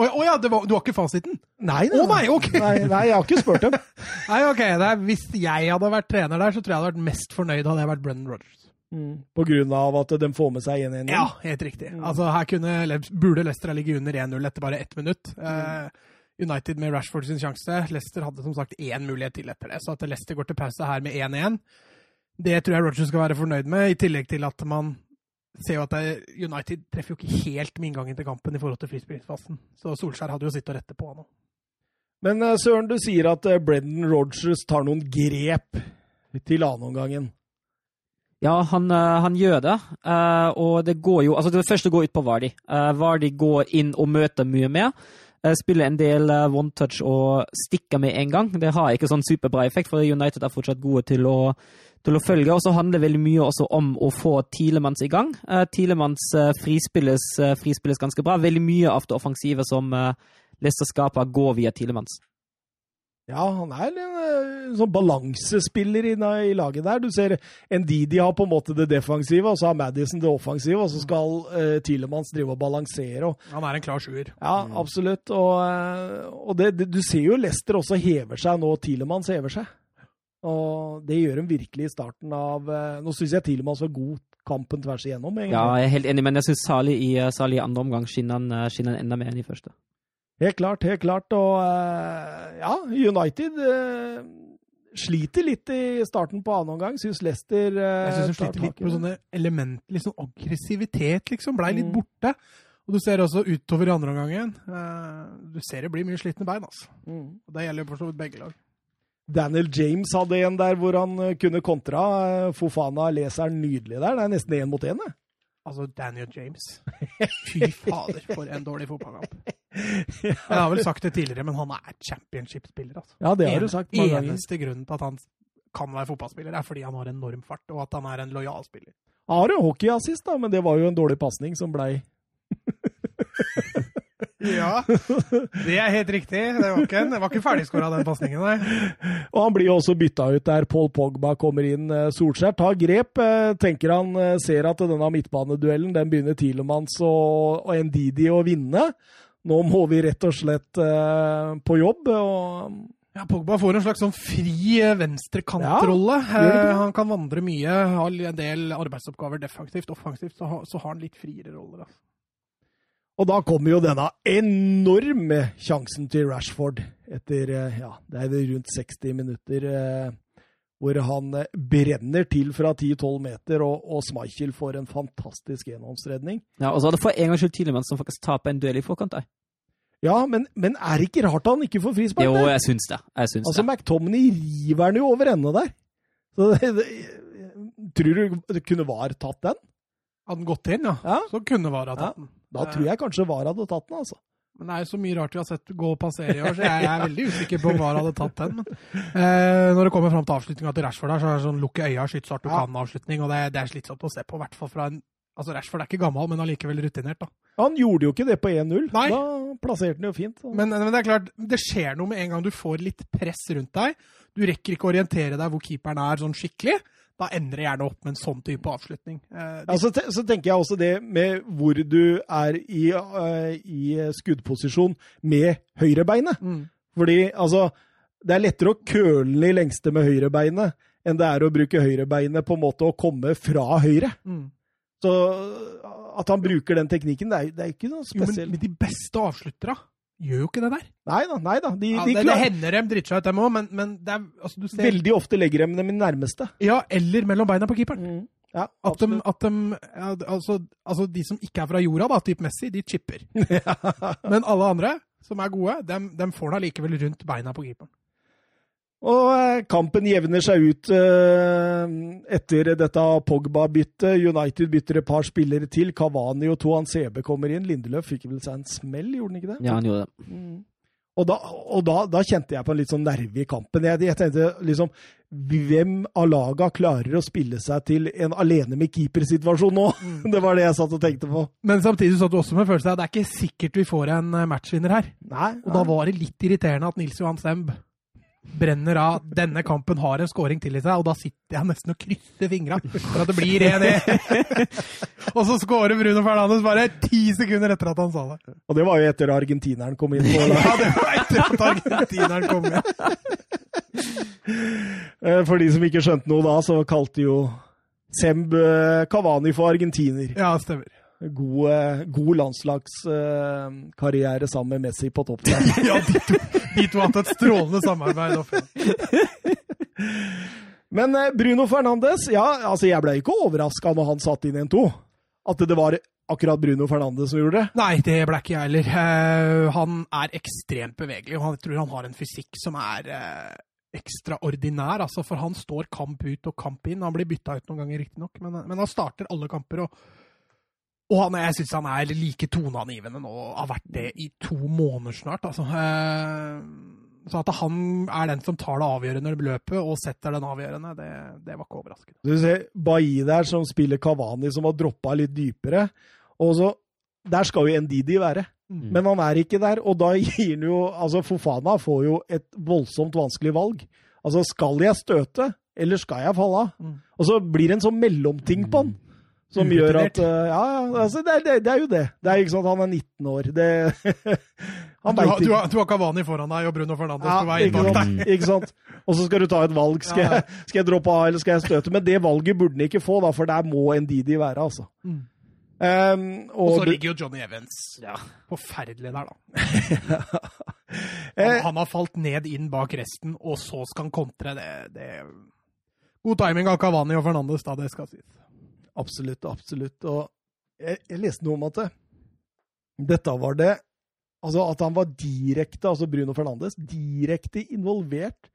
Å oh, ja, det var, du har ikke fasiten? Nei, Å nei, okay. nei, nei, jeg har ikke spurt dem. Nei, ok, det er, Hvis jeg hadde vært trener der, så tror jeg jeg hadde vært mest fornøyd hadde jeg vært Brennan Rodgers. Mm. På grunn av at de får med seg 1-1? Ja, helt riktig. Mm. Altså, her kunne, burde Leicester ha ligget under 1-0 etter bare ett minutt. Mm. Uh, United med Rashford sin sjanse. Leicester hadde som sagt én mulighet til etter det. Så at Leicester går til pause her med 1-1, det tror jeg Rogers skal være fornøyd med. I tillegg til at man ser jo at United treffer jo ikke helt med inngangen til kampen i forhold til frispillingsfasen. Så Solskjær hadde jo sittet og rette på nå. Men eh, Søren, du sier at eh, Brendan Rogers tar noen grep til annenomgangen. Ja, han, eh, han, gjør det. og det går jo Altså, det første går ut på Vardi. Vardi går inn og møter mye mer. Spiller en del one touch og stikker med en gang. Det har ikke sånn superbra effekt, for United er fortsatt gode til å, til å følge. Og så handler det veldig mye også om å få Tilemanns i gang. Tilemanns frispilles, frispilles ganske bra. Veldig mye av det offensive som Leicester skaper, går via Tilemanns. Ja, han er en, en sånn balansespiller i, i, laget der. Du ser Ndidi har på en måte det defensive, og så har Madison det offensive, og så skal uh, Tilemanns drive og balansere. Og, han er en klar sjuer. Ja, absolutt. Og, og det, det, du ser jo Lester også hever seg nå. Tilemanns hever seg. Og det gjør de virkelig i starten av uh, Nå syns jeg til og med han var god kampen tvers igjennom. Egentlig. Ja, jeg er helt enig, men jeg syns Sali i, Sali i andre omgang skinner han enda mer enn i første. Helt klart, helt klart. Og eh, ja, United eh, sliter litt i starten på annen omgang. Syns Leicester eh, Jeg syns de sliter litt på sånne elementer, litt sånn aggressivitet, liksom. Blei litt mm. borte. Og du ser også utover i andre omgangen. Du ser det blir mye slitne bein, altså. Mm. Og det gjelder jo for så vidt begge lag. Daniel James hadde en der hvor han kunne kontra. Fofana leser nydelig der. Det er nesten én mot én. Altså, Daniel James. Fy fader, for en dårlig fotballkamp. Jeg har vel sagt det tidligere, men han er championship-spiller. Altså. Ja, det har du sagt mange ganger. Eneste grunnen til at han kan være fotballspiller, er fordi han har enorm fart, og at han er en lojal spiller. Har jo hockeyassist, da, men det var jo en dårlig pasning som blei Ja, det er helt riktig. Det var ikke, det var ikke ferdigskåra, den pasningen, der. Og han blir jo også bytta ut der Paul Pogba kommer inn. Eh, Solskjær tar grep. Eh, tenker han eh, ser at denne midtbaneduellen den begynner Tilemanns og, og Ndidi å vinne. Nå må vi rett og slett på jobb. og ja, Pogba får en slags sånn fri venstrekantrolle. Ja, han kan vandre mye, har en del arbeidsoppgaver defensivt. Offensivt så, har, så har han litt friere roller. Altså. Og da kommer jo denne enorme sjansen til Rashford etter eh, ja, det er rundt 60 minutter. Eh, hvor han eh, brenner til fra 10-12 meter, og, og Schmeichel får en fantastisk enhåndsredning. Ja, og så er det for en gangs skyld Tilemann som faktisk taper en duell i forkant der. Ja, men, men, er det ikke rart han ikke får frispark? Jo, jeg syns det. Jeg syns altså, det. McTominay river han jo over ende der. Så det, det, tror du det kunne VAR tatt den? Hadde den gått inn, ja. ja. Så kunne VAR ha tatt den. Da tror jeg kanskje VAR hadde tatt den, altså. Men det er jo så mye rart vi har sett gå og passere i år, så jeg er veldig usikker på om VAR hadde tatt den. Men, eh, når det kommer fram til avslutninga til Rashford der, så er det sånn lukke øya, skyt så hardt du kan-avslutning. Og det, det, er slitsomt å se på, i hvert fall fra en Altså, Rashford er ikke gammel, men allikevel rutinert, da. Han gjorde jo ikke det på 1-0. Da plasserte han jo fint. Men, men, det er klart, det skjer noe med en gang du får litt press rundt deg. Du rekker ikke å orientere deg hvor keeperen er sånn skikkelig da ender det gjerne opp med en sånn type avslutning. Eh, ja, så, så, tenker jeg også det med hvor du er i, uh, i skuddposisjon med høyrebeinet. Mm. Fordi altså Det er lettere å køle i lengste med høyrebeinet enn det er å bruke høyrebeinet på en måte å komme fra høyre. Mm. Så at han bruker den teknikken, det er, det er ikke noe spesielt. Jo, men, men de beste avslutterne gjør jo ikke det der. Nei da. nei da. De, ja, de det, det, hender dem driter seg ut, dem òg, men, men det er, altså, ser... Veldig ofte legger de dem i nærmeste. Ja, eller mellom beina på keeperen. Mm. Ja, at de, at de altså, altså, de som ikke er fra jorda, da, type Messi, de chipper. men alle andre som er gode, de, de får han allikevel rundt beina på keeperen. Og eh, kampen jevner seg ut eh, etter dette Pogba-byttet. United bytter et par spillere til. Kavani og Toan Sebe kommer inn. Lindeløf fikk vel seg en smell, gjorde han ikke det? Ja, han gjorde det. Mm. Og, da, og da, da, kjente jeg på en litt sånn nerve i kampen. Jeg, jeg tenkte liksom Hvem av laga klarer å spille seg til en alene med keeper-situasjon nå? Mm. Det var det jeg satt og tenkte på. Men samtidig satt du også med følelsen av at det er ikke sikkert vi får en eh, matchvinner her. Nei, nei. Og da var det litt irriterende at Nils Johan Semb brenner av. Denne kampen har en scoring til i seg, og da sitter jeg nesten og krysser fingra for at det blir 1-1. og så scorer Bruno Fernandes bare ti sekunder etter at han sa det. Og det var jo etter argentineren kom inn. ja, det var etter at argentineren kom inn. Eh, for de som ikke skjønte noe da, så kalte jo Semb Kavani for argentiner. Ja, stemmer. God, eh, god landslagskarriere sammen med Messi på topp. ja, de to, de to har hatt et strålende samarbeid. Men eh, Bruno Fernandes, ja, altså jeg ble ikke overraska når han satt inn 1-2. At det var akkurat Bruno Fernandes som gjorde det. Nei, det ble ikke jeg heller. Uh, han er ekstremt bevegelig, og jeg tror han har en fysikk som er uh, ekstraordinær. Altså, for han står kamp ut og kamp inn. Han blir bytta ut noen ganger, riktignok, men, men han starter alle kamper. og og han, jeg syns han er like toneangivende nå, har vært det i to måneder snart. Altså. Uh, så at han er den som tar det avgjørende løpet og setter den avgjørende, det, det var ikke overraskende. Du ser Bailly der som spiller Kavani, som har droppa litt dypere. Og så, Der skal jo Ndidi være, mm. men han er ikke der. Og da gir han jo altså Fofana får jo et voldsomt vanskelig valg. Altså, skal jeg støte, eller skal jeg falle av? Mm. Og så blir det en sånn mellomting på han. Som gjør at uh, Ja, altså, det, det, det, er jo det. Det er ikke sånn at han er 19 år. Det Han du, har, du, har, du har Cavani foran deg og Bruno Fernandes ja, på vei inn bak deg. Ikke sant? Og så skal du ta et valg. Skal, ja. jeg, skal, jeg, droppe av eller skal jeg støte? Men det valget burde han ikke få, da, for der må Ndidi være, altså. Mm. Um, og, og, så ligger jo Johnny Evans ja. forferdelig der, da. han, eh. han, har falt ned inn bak resten, og så skal han kontre. Det, det... God timing av Cavani og Fernandes, da, det skal sies. Absolutt, absolutt. Og jeg, jeg leste noe om at det, dette var det Altså at han var direkte, altså Bruno Fernandes, direkte involvert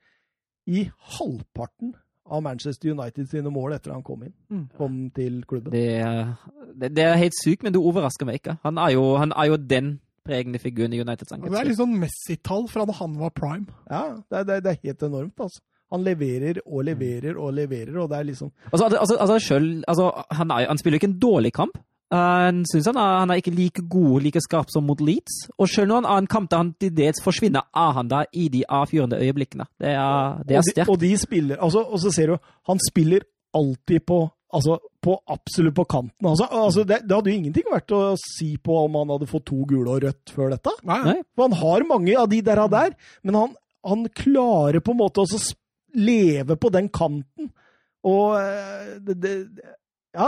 i halvparten av Manchester United sine mål etter han kom inn. Mm. Kom til klubben. Det, det, det er helt sykt, men det overrasker meg ikke. Han er jo, han er jo den pregende figuren i Uniteds angrep. Det er litt sånn Messi-tall fra da han var prime. Ja, det, det, det er helt enormt, altså. Han leverer og leverer og leverer, og det er liksom Altså, altså, altså selv, altså han, er, han spiller jo ikke en dårlig kamp, han synes han, han, er ikke like god, like skarp som mot Leeds. Og selv når han har en kamp der han til dels forsvinner, er han der i de avgjørende øyeblikkene. Det er, det er sterkt. Og, de, og de spiller, altså, og så ser du, han spiller alltid på Altså, på, absolutt på kanten. Altså, altså det, det, hadde jo ingenting vært å si på om han hadde fått to gule og rødt før dette. Nei. For han har mange av de der, der men han, han klarer på en måte å leve på den kanten. Og eh, det, det, ja,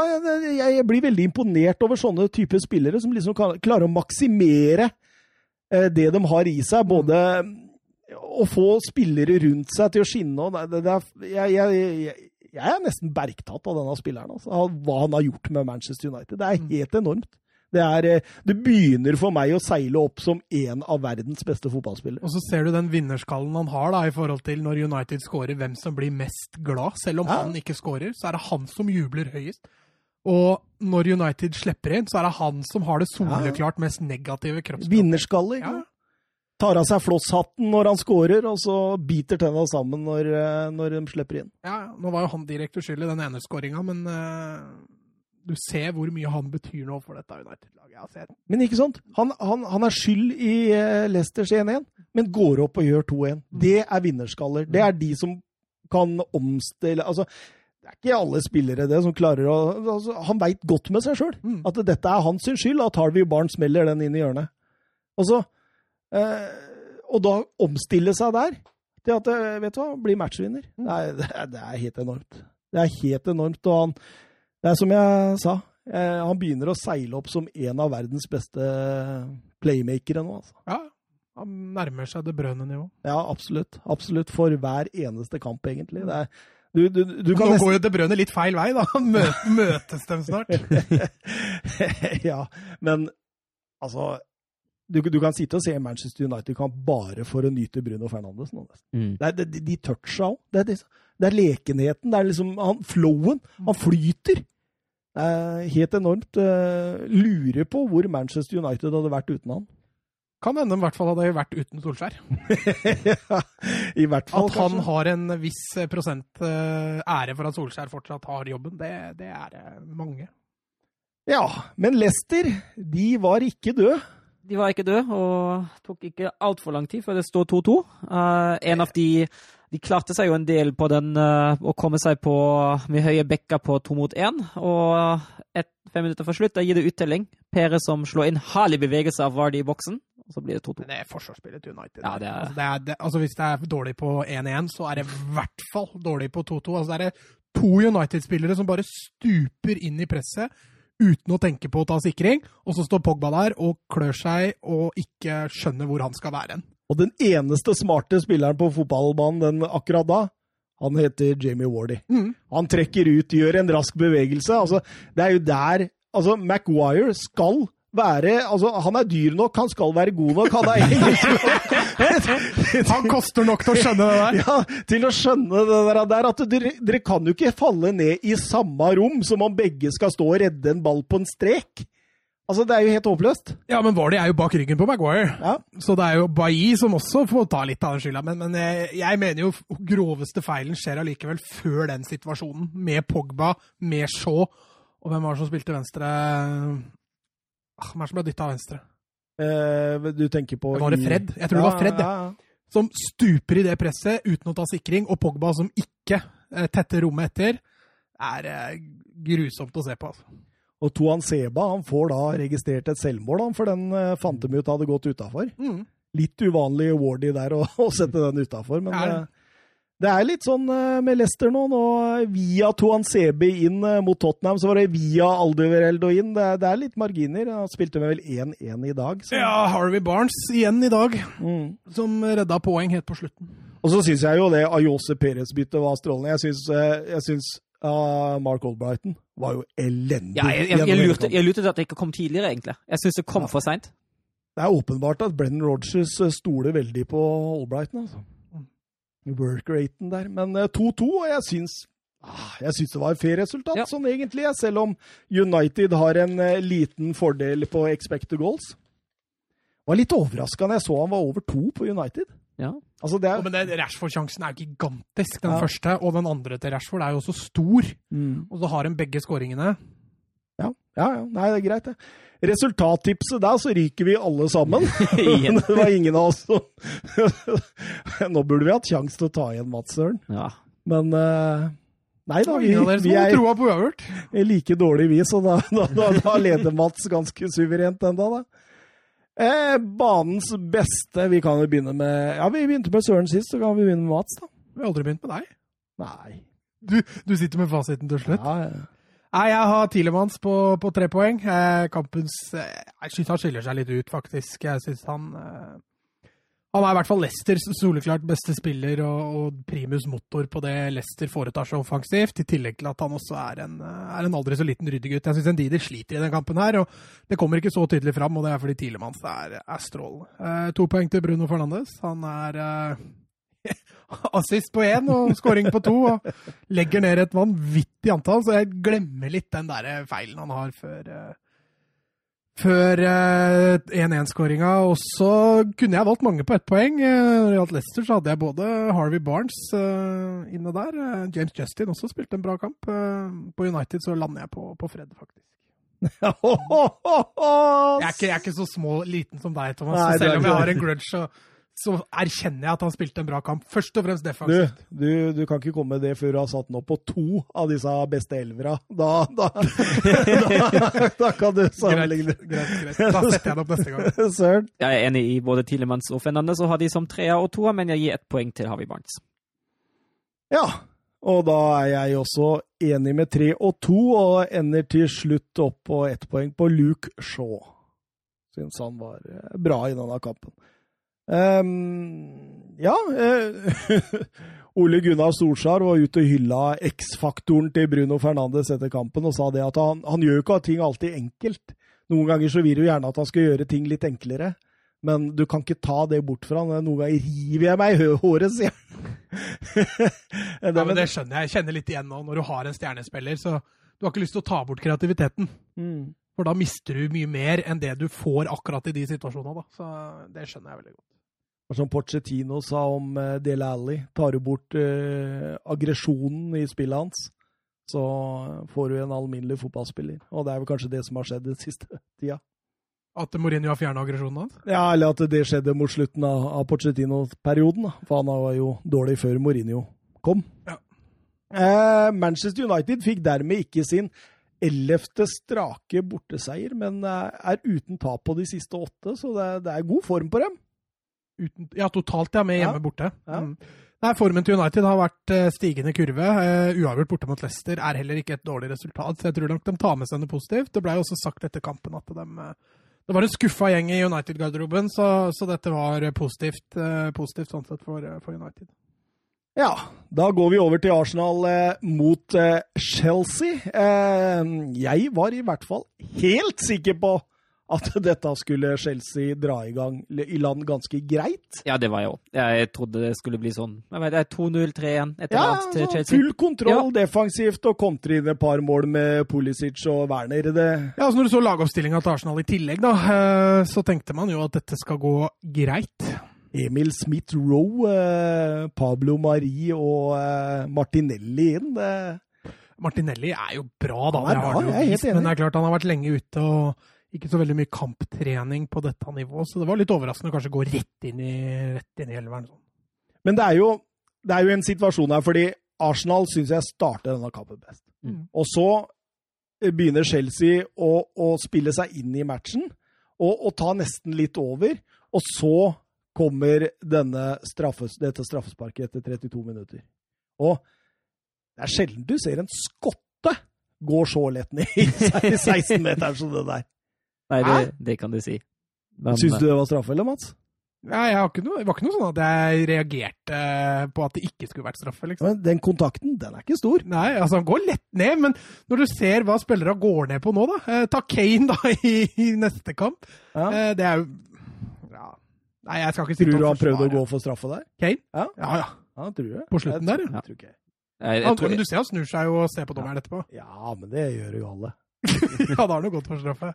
jeg blir veldig imponert over sånne typer spillere som liksom klarer å maksimere eh, det de har i seg. Både å få spillere rundt seg til å skinne og det, er, jeg, jeg, jeg, er nesten bergtatt av denne spilleren. Altså, hva han har gjort med Manchester United. Det er mm. helt enormt. Det, er, eh, det, begynner for meg å seile opp som en av verdens beste fotballspillere. Og så ser du den vinnerskallen han har da, i forhold til når United scorer, hvem som blir mest glad. Selv om ja. han ikke scorer, så er det han som jubler høyest. Og når United slipper inn, så er det han som har det soleklart mest negative kroppsspråket. Vinnerskaller. Ja. Tar av seg flosshatten når han scorer, og så biter tenna sammen når, eh, når, de slipper inn. Ja, Nå var jo han direkte skyld i den ene skåringa, men uh, du ser hvor mye han betyr nå for dette United-laget. Men ikke sant? Han, han, han er skyld i uh, Leicesters 1-1, men går opp og gjør 2-1. Mm. Det er vinnerskaller. Det er de som kan omstille altså, det er ikke alle spillere det som klarer å altså, Han veit godt med seg sjøl mm. at dette er hans skyld at Harvey Barnes smeller den inn i hjørnet. Og så eh, Og da omstille seg der til at eh, vet du hva, blir matchvinner. Mm. Det, er, det, er, helt enormt. Det er helt enormt. Og han det er som jeg sa, eh, han begynner å seile opp som en av verdens beste playmakere nå. Altså. Ja, han nærmer seg det brønne nivå. Ja, absolutt. Absolutt. For hver eneste kamp, egentlig. Det er, du, du, du Nå nesten... går jo det Brønne litt feil vei, da. Mø møtes dem snart. ja, men altså du, du, kan sitte og se Manchester United-kamp bare for å nyte Bruno Fernandes. Mm. Det er, de, de toucha òg. Det, det, det, er lekenheten. Det er liksom han, flowen. Han flyter. Det er helt enormt. Eh, lurer på hvor Manchester United hadde vært uten han. Kan hende i hvert fall hadde vært uten Solskjær. ja, i hvert fall, At han kanskje. har en viss prosent uh, ære for at Solskjær fortsatt har jobben, det, det er uh, mange. Ja, men Leicester, de var ikke døde. De var ikke døde, og tok ikke altfor lang tid før det står 2-2. Uh, en av de de klarte seg jo en del på den uh, å komme seg på med høye bekker på to mot én. Og et, fem minutter før slutt da gir det uttelling. Pere som slår inn herlig bevegelse av Vardy i boksen. Og så blir det 2-2. Det er forsvarsspillet til United. Ja, det er... Altså, det er, det, altså, hvis det er dårlig på 1-1, så er det i hvert fall dårlig på 2-2. Altså, det er to United-spillere som bare stuper inn i presset uten å tenke på å ta sikring, og så står Pogba der og klør seg og ikke skjønner hvor han skal være hen. Og den eneste smarte spilleren på fotballbanen den akkurat da, han heter Jamie Wardy. Mm. Han trekker ut, gjør en rask bevegelse. Altså, det er jo der altså, Maguire skal være altså, Han er dyr nok, han skal være god nok. Han er egentlig Han koster nok til å skjønne det der. Ja, til å skjønne det der, at dere, dere kan jo ikke falle ned i samme rom som om begge skal stå og redde en ball på en strek. Altså, Det er jo helt håpløst. Ja, men Vardy er jo bak ryggen på Maguire. Ja. Så det er jo Bailly som også får ta litt av den skylda. Men, men jeg, jeg mener jo groveste feilen skjer allikevel før den situasjonen. Med Pogba, med Shaw. Og hvem var det som spilte venstre Ah, Hvem er det som ble dytta av venstre? Eh, du tenker på Var det Fred? Jeg tror det var Fred, ja. ja. Som stuper i det presset uten å ta sikring, og Pogba som ikke eh, tetter rommet etter. Er eh, grusomt å se på. altså. Og Toan Seba han får da registrert et selvmål, han, for den uh, fant de ut hadde gått utafor. Mm. Litt uvanlig Wardy der å, å sette den utafor, men Er det? eh, er litt sånn eh, med Leicester nå. nå via Toan Sebi inn eh, mot Tottenham, så var det via Alduvereldo inn. Det, det er litt marginer. Han spilte med vel 1-1 i dag. Så. Ja, Harvey Barnes igjen i dag, Mm. som redda poeng helt på slutten. Og så syns jeg jo det Ayose Perez-byttet var strålende. Jeg syns, eh, jeg syns ah, Mark Albrighton var jo elendig. Ja, jeg, jeg, jeg, lurte, jeg lurte til at det ikke kom tidligere, egentlig. Jeg syns det kom Ja. for seint. Det er åpenbart at Brennan Rogers eh, stoler veldig på Albrighton. altså. Work-raten der. Men eh, 2-2, og jeg syns ah, jeg syns det var et fair resultat, Ja. sånn egentlig. ja, Selv om United har en eh, liten fordel på expected goals. Det var litt overraska når jeg så han var over to på United. Ja. Altså, det Ja, er men Rashford-sjansen er gigantisk, den Ja. første. Og den andre til Rashford er jo også stor. mm. Og så har de begge skåringene. Ja, ja, ja. Nei, det er greit, det. Resultattipset der, så ryker vi alle sammen. Det var ingen av oss som Nå burde vi hatt sjanse til å ta igjen Mats Søren. ja. Men uh, Nei da, vi, vi er, er like dårlige, vi, så da, da, da, da leder Mats ganske suverent ennå, da. Eh, banens beste Vi kan jo begynne med Ja, vi begynte med Søren sist, så kan vi begynne med Mats, da. Vi har aldri begynt med deg. Nei. Du, du sitter med fasiten til slutt. Ja, ja. Nei, jeg har Tilemanns på, på tre poeng. Eh, kampens eh, Jeg syns han skiller seg litt ut, faktisk. Jeg syns han eh, Han er i hvert fall Leicesters soleklart beste spiller og, og primus motor på det Leicester foretar seg offensivt, i tillegg til at han også er en, er en aldri så liten ryddegutt. Jeg syns Ndidi sliter i den kampen her, og det kommer ikke så tydelig fram, og det er fordi Tilemanns er, er strålende. Eh, to poeng til Bruno Fernandes. Han er eh, assist på én og scoring på to, og legger ned et vanvittig antall, så jeg glemmer litt den der feilen han har før eh, før eh, 1-1-skåringa. Og så kunne jeg valgt mange på ett poeng. Eh, Når det gjaldt Leicester, så hadde jeg både Harvey Barnes eh, inne der. eh, James Justin også spilte en bra kamp. Eh, På United så lander jeg på, på Fred, faktisk. Jeg er ikke, jeg er ikke så små, liten som deg, Thomas. Nei, selv om jeg har en grudge, så, så erkjenner jeg at han spilte en bra kamp. Først og fremst Du, defensivt. du, du kan ikke komme med det før du har satt den opp på to av disse beste elvera. Da, da, da, da kan du Greit, sammenligne. greit, greit. Da setter jeg den opp neste gang. Søren. Jeg er enig i både Tilemanns og Fernandes og har de som treer og toer, men jeg gir ett poeng til Harvey Barnes. Ja, og da er jeg også enig med tre og to, og ender til slutt opp på ett poeng på Luke Shaw. Syns han var eh, bra i denne kampen. Ehm, ja eh, Ole Gunnar Solskjær var ute og hylla X-faktoren til Bruno Fernandes etter kampen og sa det at han, han gjør ikke ting alltid enkelt. Noen ganger så vil du gjerne at han skal gjøre ting litt enklere. Men du kan ikke ta det bort fra han. Noen ganger river jeg meg i håret, sier han. Ja, men det skjønner jeg. Jeg kjenner litt igjen nå. Når du har en stjernespiller, så du har ikke lyst til å ta bort kreativiteten. Mm. For da mister du mye mer enn det du får akkurat i de situasjonene. Da. Så det skjønner jeg veldig godt. Og Som Pochettino sa om uh, Dele Alli, tar du bort uh, aggresjonen i spillet hans, så får du en alminnelig fotballspiller. Og det er vel kanskje det som har skjedd den siste tida. At Mourinho har fjerna aggresjonen hans? Ja, eller at det skjedde mot slutten av, av Pochettino-perioden. For han var jo dårlig før Mourinho kom. Ja. Eh, Manchester United fikk dermed ikke sin ellevte strake borteseier, men eh, er uten tap på de siste åtte, så det, det er god form på dem. Uten, ja, totalt, ja, med Ja. hjemme borte. Ja. Mm. Nei, Formen til United har vært uh, stigende kurve. Uh, uavgjort borte mot Leicester er heller ikke et dårlig resultat. så Jeg tror nok de tar med seg noe positivt. Det ble jo også sagt etter kampen at de, uh, det var en skuffa gjeng i United-garderoben, så, så, dette var positivt, positivt sånn sett for, for, United. Ja, da går vi over til Arsenal mot Chelsea. jeg var i hvert fall helt sikker på at dette skulle Chelsea dra i gang i land ganske greit. Ja, det var jeg òg. Jeg trodde det skulle bli sånn. Jeg vet, det er 2-0-3-1 etter ja, hvert til Chelsea. Full kontroll ja. defensivt og kontre inn et par mål med Pulisic og Werner. Det... Ja, altså Når du så lagoppstillinga til Arsenal i tillegg, da, eh, så tenkte man jo at dette skal gå greit. Emil Smith-Roe, eh, Pablo Mari og eh, Martinelli inn. Martinelli er jo bra, da. Han er bra, jeg er helt enig. Men det er klart han har vært lenge ute. og ikke så veldig mye kamptrening på dette nivået, så det var litt overraskende å kanskje gå rett inn i, rett inn i elveren. Sånn. Men det er, jo, det er, jo, en situasjon her, fordi Arsenal syns jeg starter denne kampen best. Mm. Og så begynner Chelsea å, å, spille seg inn i matchen og, og, ta nesten litt over. Og så kommer straffes, dette straffesparket etter 32 minutter. Og det er sjelden du ser en skotte gå så lett ned i 16-meteren som det der. Nei, det, det kan du si. Men, Syns du det var straffe, eller, Mats? Nei, noe, det var ikke noe sånn at jeg reagerte på at det ikke skulle vært straffe. liksom. Men den kontakten, den er ikke stor. Nei, altså han går lett ned, men når du ser hva spillere går ned på nå, da eh, Ta Kane da i, i neste kamp. Ja. Eh, det er jo ja. Nei, jeg skal ikke si Tror du han prøvde å gå for straffe der? Kane? Ja, ja. ja. ja tror jeg. På slutten der, ja. Tror ikke jeg. Jeg, jeg tror... Men du ser han snur seg og ser på dommeren etterpå. Ja, men det gjør jo alle. ja, da har du gått for straffe.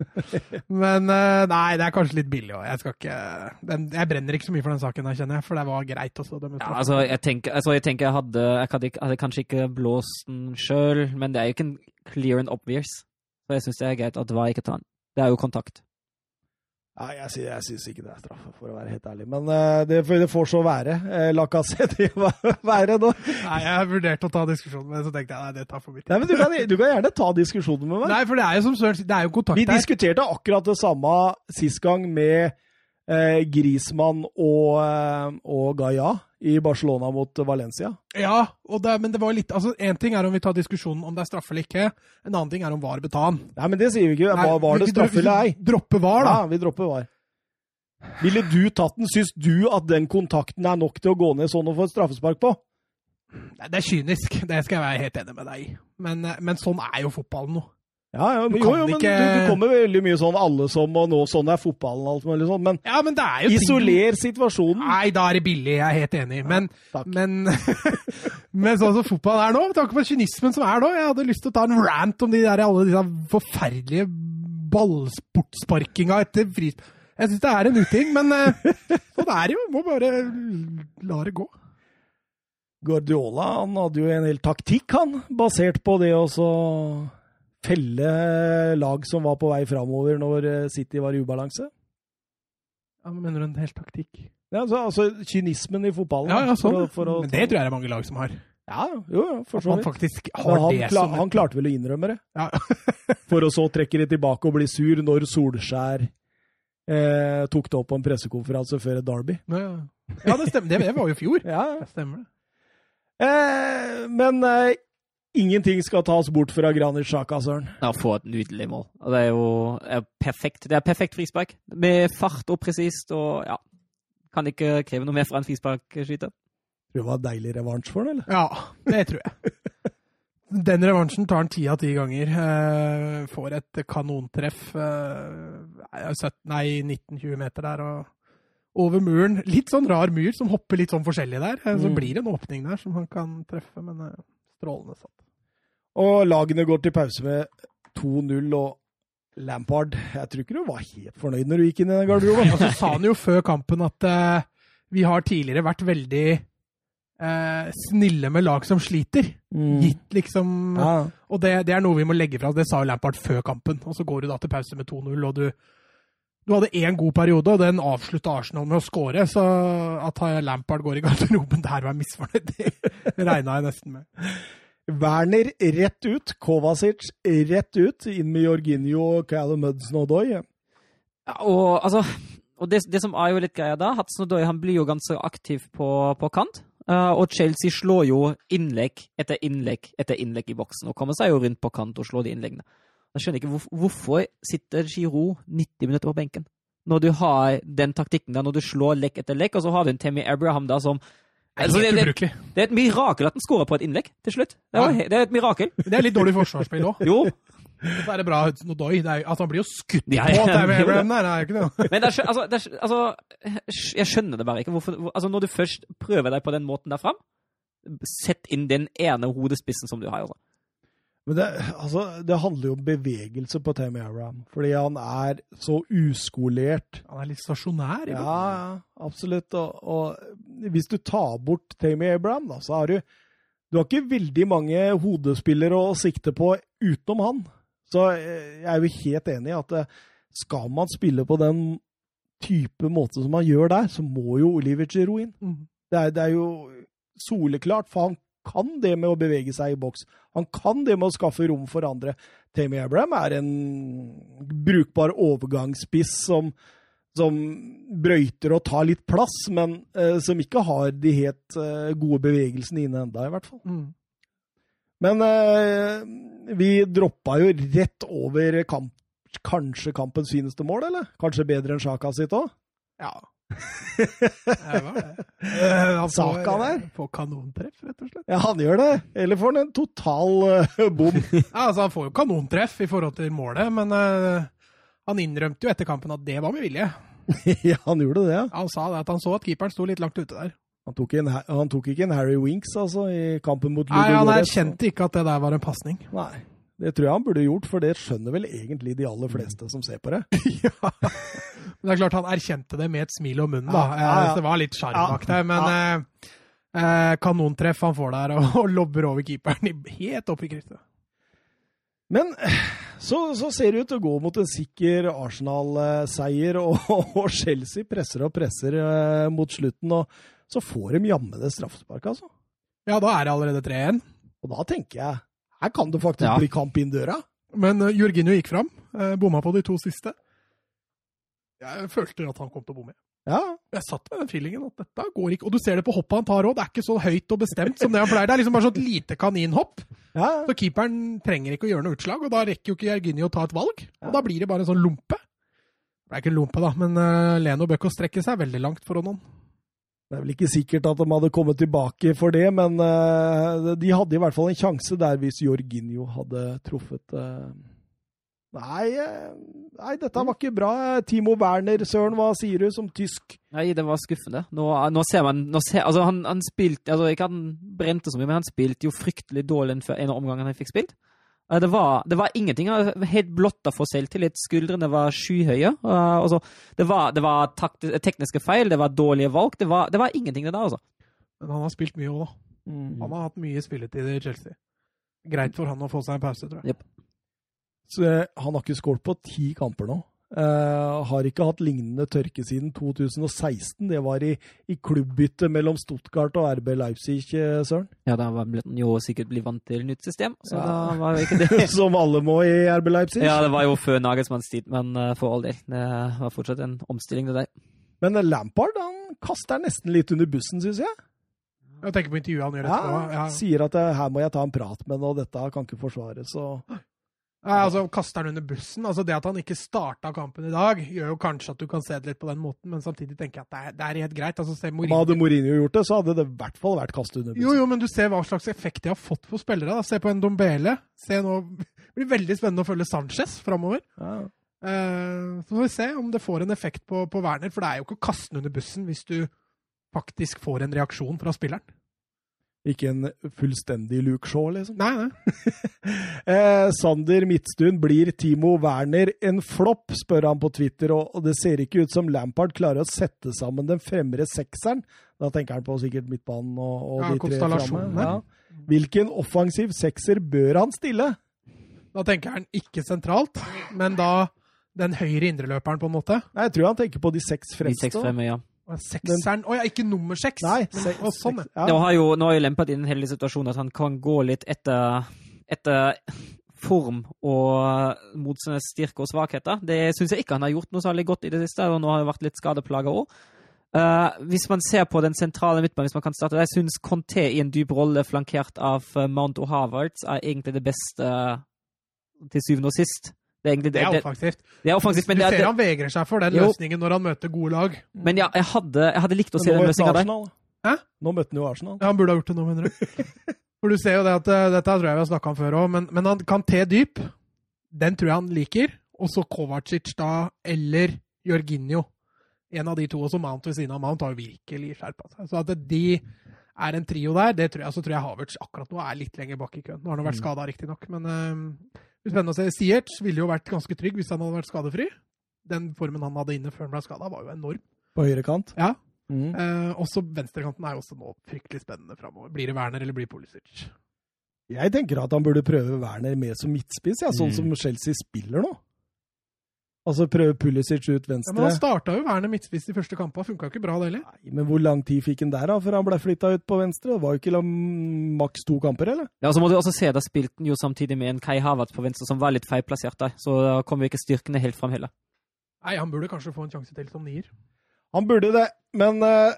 Men eh, nei, det er kanskje litt billig òg. Jeg, jeg, brenner ikke så mye for den saken, her, kjenner jeg, for det var greit også. Ja, altså, jeg tenker, altså, jeg, tenker jeg, hadde, jeg hadde, hadde kanskje ikke blåst den sjøl, men det er jo ikke en clear and obvious. Så jeg syns det er greit at det var ikke ta den. Det er jo kontakt. Nei, jeg, jeg syns ikke det er straffe, for å være helt ærlig. Men uh, det, det, får så være. Uh, La Cassette være nå. Nei, jeg vurderte å ta diskusjonen, men så tenkte jeg nei, det tar for mye tid. Nei, men du kan, du kan, gjerne ta diskusjonen med meg. Nei, for det er jo som Søren det er jo kontakt Vi diskuterte akkurat det samme sist gang med uh, Grismann og, uh, og Gaia i Barcelona mot Valencia. Ja, det, men det var litt altså En ting er om vi tar diskusjonen om det er straffe eller ikke. En annen ting er om VAR betaler. Nei, men det sier vi ikke. Nei, var det straffe eller ei? Dropper VAR, da. Ja, vi dropper VAR. Ville du tatt den? Syns du at den kontakten er nok til å gå ned sånn og få et straffespark på? Det er kynisk, det skal jeg være helt enig med deg i. Men, eh, men sånn er jo fotballen nå. Ja, ja, men, jo, jo, men ikke... du, du, kommer veldig mye sånn 'alle som' og 'nå sånn er fotballen' og alt mulig sånn, men ja, men isoler ting... situasjonen. Nei, da er det billig, jeg er helt enig. Men, men, men sånn som fotball er nå, med tanke på kynismen som er nå Jeg hadde lyst til å ta en rant om de der, alle disse forferdelige ballsportsparkinga etter fris... Jeg syns det er en uting, men uh, sånn er det jo. Må bare la det gå. Guardiola han hadde jo en hel taktikk, han, basert på det å felle lag som var på vei framover når eh, City var i ubalanse? Ja, men Mener du en hel taktikk? Ja, altså, altså kynismen i fotballen. Ja, ja, sånn. For å, for å, men det tror jeg det er mange lag som har. Ja, jo, for så vidt. Han, han, klar, han klarte vel å innrømme det. Ja. for å så trekke det tilbake og bli sur når Solskjær eh, tok det opp på en pressekonferanse før et derby. Ja, ja det, stemmer. det var jo i fjor. ja, det stemmer. Eh, men eh, Ingenting skal tas bort fra Granit Sjaka, Søren. Ja, få et nydelig mål. Det er jo er perfekt. Det er perfekt frispark. Med fart og presist og ja. Kan ikke kreve noe mer fra en frisparkskyter. Tror du det var deilig revansj for den, eller? Ja, det tror jeg. Den revansjen tar han ti av ti ganger. Eh, får et kanontreff eh, nei, 19-20 meter der og over muren. Litt sånn rar mur som hopper litt sånn forskjellig der. Eh, så mm. blir det en åpning der som han kan treffe, men strålende satt. Og lagene går til pause med 2-0 og Lampard Jeg tror ikke du var helt fornøyd når du gikk inn i den garderoben. Ja, så sa han jo før kampen at uh, vi har tidligere vært veldig uh, snille med lag som sliter. Mm. Gitt liksom ja. Og det, det, er noe vi må legge fra oss. Det sa jo Lampard før kampen. Og så går du da til pause med 2-0, og du, du hadde én god periode, og den avslutta Arsenal med å skåre. Så at Lampard går i garderoben der og er misfornøyd, det regna jeg nesten med. Werner rett ut, Kovacic rett ut, inn med Jorginho, Callum Hudson og Doy. Ja, og altså og det, det, som er jo litt greia da, Hudson Odoi han blir jo ganske aktiv på, på kant. Uh, og Chelsea slår jo innlegg etter innlegg etter innlegg i boksen, og kommer seg jo rundt på kant og slår de innleggene. Jeg skjønner ikke hvor, hvorfor sitter Giroud 90 minutter på benken når du har den taktikken der, når du slår lekk etter lekk, og så har du en Tammy Abraham da som altså, det, det, det, det, er et mirakel at han skårer på et innlegg til slutt. Det ja. det er et mirakel. Det er litt dårlig forsvarsspill òg. jo. Så er det bra Nodoi. Altså, han blir jo skutt på! Der, er ikke det? Men altså, altså, jeg skjønner det bare ikke. Hvorfor, altså, når du først prøver deg på den måten der fram, sett inn den ene hodespissen som du har. Altså. Men det, altså, det, handler jo om bevegelse på Tammy Aram, fordi han er så uskolert. Han er litt stasjonær? Ja, ja, absolutt. Og, og, hvis du tar bort Tammy Abraham, da, så har du Du har ikke veldig mange hodespillere å sikte på utenom han. Så eh, jeg er jo helt enig i at eh, skal man spille på den type måte som man gjør der, så må jo Oliver Giroud inn. Mm. Det, det er jo soleklart, for han kan det med å bevege seg i boks. Han kan det med å skaffe rom for andre. Tammy Abraham er en brukbar overgangsspiss som, som brøyter og tar litt plass, men uh, som ikke har de helt uh, gode bevegelsene inne enda, i hvert fall. Mm. Men uh, vi droppa jo rett over kamp, kanskje kampens fineste mål, eller? Kanskje bedre enn Sjaka sitt òg? Ja. Han Saka der? Får kanontreff, rett og slett. Ja, han gjør det. Eller får han en total uh, bom? ja, altså, han får jo kanontreff i forhold til målet, men uh, han innrømte jo etter kampen at det var med vilje. ja, han gjorde det. Ja. Han sa det, at han så at keeperen sto litt langt ute der. Han tok, en, han tok ikke en Harry Winks altså, i kampen mot Ludo Nei, han erkjente ikke at det der var en pasning. Nei. Det tror jeg han burde gjort, for det skjønner vel egentlig de aller fleste som ser på det. ja. Men det er klart han erkjente det med et smil om munnen, da. Ja, ja, ja. Det var litt sjarm bak der. Men eh, eh, kanontreff han får der, og, og lobber over keeperen helt opp i krysset. Men så, så, ser det ut til å gå mot en sikker Arsenal-seier, og, og, Chelsea presser og presser eh, mot slutten. Og så får de jammen det straffesparket, altså. Ja, da er det allerede 3-1. Og da tenker jeg her kan det faktisk ja. bli kamp inn døra. Men uh, Jorginho gikk fram. Uh, bomma på de to siste. Jeg følte at han kom til å bomme. Ja. Jeg satt med den feelingen at dette går ikke. Og du ser det på hoppet han tar òg. Det er ikke så høyt og bestemt som det han pleier. Det er liksom bare sånn et lite kaninhopp. Ja. Så keeperen trenger ikke å gjøre noe utslag, og da rekker jo ikke Jerginho å ta et valg. Og da blir det bare en sånn lompe. Det er ikke en lompe, da, men uh, Leno bør ikke strekke seg veldig langt for noen. Det er vel ikke sikkert at de hadde kommet tilbake for det, men uh, de hadde i hvert fall en sjanse der hvis Jorginho hadde truffet uh... nei, uh, nei, dette var ikke bra. Timo Werner, Søren, hva sier du som tysk? Nei, det var skuffende. Nå, nå ser man nå ser, altså, han, han spilte altså, Ikke han brente så mye, men han spilte jo fryktelig dårlig en av omgangene han fikk spilt. Det var, det var, ingenting. Helt blotta for selvtillit. Skuldrene var skyhøye. Altså, det var, det var tekniske feil, det var dårlige valg. Det var, det var ingenting, det der, altså. Men han har spilt mye òg, da. Mm. Han har hatt mye spilletid i Chelsea. Greit for han å få seg en pause, tror jeg. Yep. Eh, han har ikke skåret på ti kamper nå. Uh, har ikke hatt lignende tørke siden 2016. Det var i, i klubbbyttet mellom Stuttgart og RB Leipzig, eh, Søren. Ja, da ble han jo sikkert blitt vant til nytt system, så ja. da var jo ikke det. Som alle må i RB Leipzig? Ja, det var jo før Nagelsmanns tid, men for all del. Det var fortsatt en omstilling, det der. Men Lampard han kaster nesten litt under bussen, syns jeg. Jeg tenker på intervjuet han gjør etterpå. Ja, ja. Sier at her må jeg ta en prat med ham, og dette kan ikke forsvares. og... Altså Kaster han under bussen. altså Det at han ikke starta kampen i dag, gjør jo kanskje at du kan se det litt på den måten, men samtidig tenker jeg at det er, det er helt greit. altså se Mourinho. Hadde Mourinho gjort det, så hadde det i hvert fall vært kastet under bussen. Jo, jo, men du ser hva slags effekt de har fått på spillere. da. Se på en Dombele. Se nå, Det blir veldig spennende å følge Sanchez framover. Ja. Uh, så får vi se om det får en effekt på, på Werner, for det er jo ikke å kaste den under bussen hvis du faktisk får en reaksjon fra spilleren. Ikke en fullstendig Luke Shaw, liksom. Nei, nei. eh, Sander Midtstuen, blir Timo Werner en flopp, spør han på Twitter. Og, og, det ser ikke ut som Lampard klarer å sette sammen den fremre sekseren. Da tenker han på sikkert midtbanen og, og ja, de tre framme. Ja. Hvilken offensiv sekser bør han stille? Da tenker han ikke sentralt, men da den høyre indreløperen, på en måte. Nei, Jeg tror han tenker på de seks fremste. De seks fremme, ja. Sekseren Å ja, ikke nummer seks! Nei, se, oh, sånn, ja. Nå har jo, nå har jo lempet inn hele situasjonen at han kan gå litt etter, etter form og motstanders styrke og svakheter. Det syns jeg ikke han har gjort noe særlig godt i det siste, og nå har det vært litt skadeplaga òg. Uh, hvis man ser på den sentrale midtbanen, hvis man kan starte, jeg syns Conté i en dyp rolle flankert av Mount Mount Harvard er egentlig det beste til syvende og sist. Det er, egentlig, det, det er offensivt. Det er offensivt men du ser han vegrer seg for den jo. løsningen når han møter gode lag. Men ja, jeg hadde, jeg hadde likt å se den løsninga der. Hæ? Nå møtte han jo Arsenal. Ja, Han burde ha gjort det nå, mener du. for du ser jo det at Dette tror jeg vi har snakka om før òg, men, men, han kan te dyp. Den tror jeg han liker. Og så Kovacic da, eller Jorginho en av de to, Og så Mount ved siden av Mount, har virkelig skjerpa seg. Så at de er en trio der, det tror jeg, så tror jeg Havertz akkurat nå er litt lenger bak i køen. Nå har han vært mm. skada, riktignok, men uh, blir spennende å se. Siert ville jo vært ganske trygg hvis han hadde vært skadefri. Den formen han hadde inne før han ble skada, var jo enorm. På høyre kant? Ja. Mm. Eh, også venstrekanten er jo også nå fryktelig spennende framover. Blir det Werner eller blir Pulisic? Jeg tenker at han burde prøve Werner med som midtspiss, ja, sånn mm. som Chelsea spiller nå. Altså prøve Pulisic ut venstre. Ja, men Han starta jo Werner midtspiss de første kampene. Funka jo ikke bra, det heller. Men hvor lang tid fikk han der da, før han ble flytta ut på venstre? Det var jo ikke maks to kamper, eller? Ja, så må du også se, Da spilte han jo samtidig med en Kai Havertz på venstre som var litt feilplassert der. Så da kom jo ikke styrkene helt fram heller. Nei, han burde kanskje få en sjanse til som nier. Han burde det, men uh,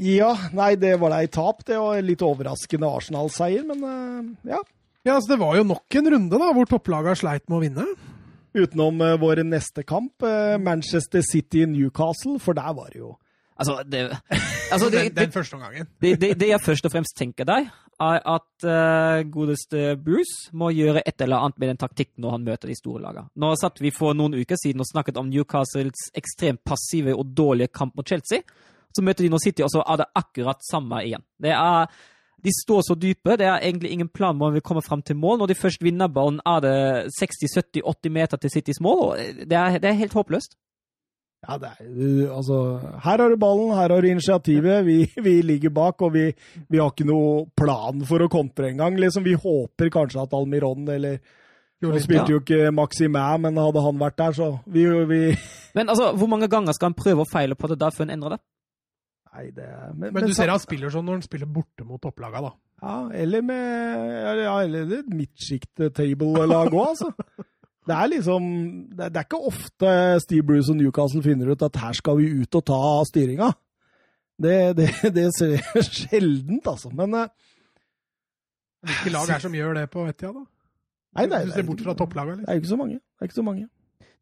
ja. Nei, det var da ei tap. Det var litt overraskende Arsenal-seier, men uh, ja. Ja, altså Det var jo nok en runde da, hvor topplaga sleit med å vinne. Utenom uh, vår neste kamp, uh, Manchester City-Newcastle, for der var det jo Altså, det, altså det, den, den, første omgangen. Det, det, jeg først og fremst tenker deg, er at uh, godeste Bruce må gjøre et eller annet med den taktikken når han møter de store lagene. Nå satt vi for noen uker siden og snakket om Newcastles ekstremt passive og dårlige kamp mot Chelsea. Så møter de nå City, og så er det akkurat samme igjen. Det er de står så dype. Det er egentlig ingen plan om vi kommer fram til mål. Når de først vinner ballen, er det 60-70-80 meter til Citys mål. Det er, det er helt håpløst. Ja, det er, altså, her har du ballen, her har du initiativet. Vi, vi ligger bak, og vi, vi, har ikke noe plan for å kontre engang. Liksom, vi håper kanskje at Almiron eller Nå spilte jo ikke Maximæ, men hadde han vært der, så vi, vi Men altså, hvor mange ganger skal han prøve å feile på det der før han endrer det? Nei, det Men, men du ser han spiller sånn når han spiller borte mot topplaga, da. Ja, eller med ja, eller et midtsjikt-table-lag òg, altså. Det er liksom det, det, er ikke ofte Steve Bruce og Newcastle finner ut at her skal vi ut og ta styringa. Det, det, det ser sjeldent, altså. Men uh, Hvilke lag er det som gjør det på Etia, da? Nei, det, du ser bort fra topplaga? Det er ikke så mange. Det er ikke så mange.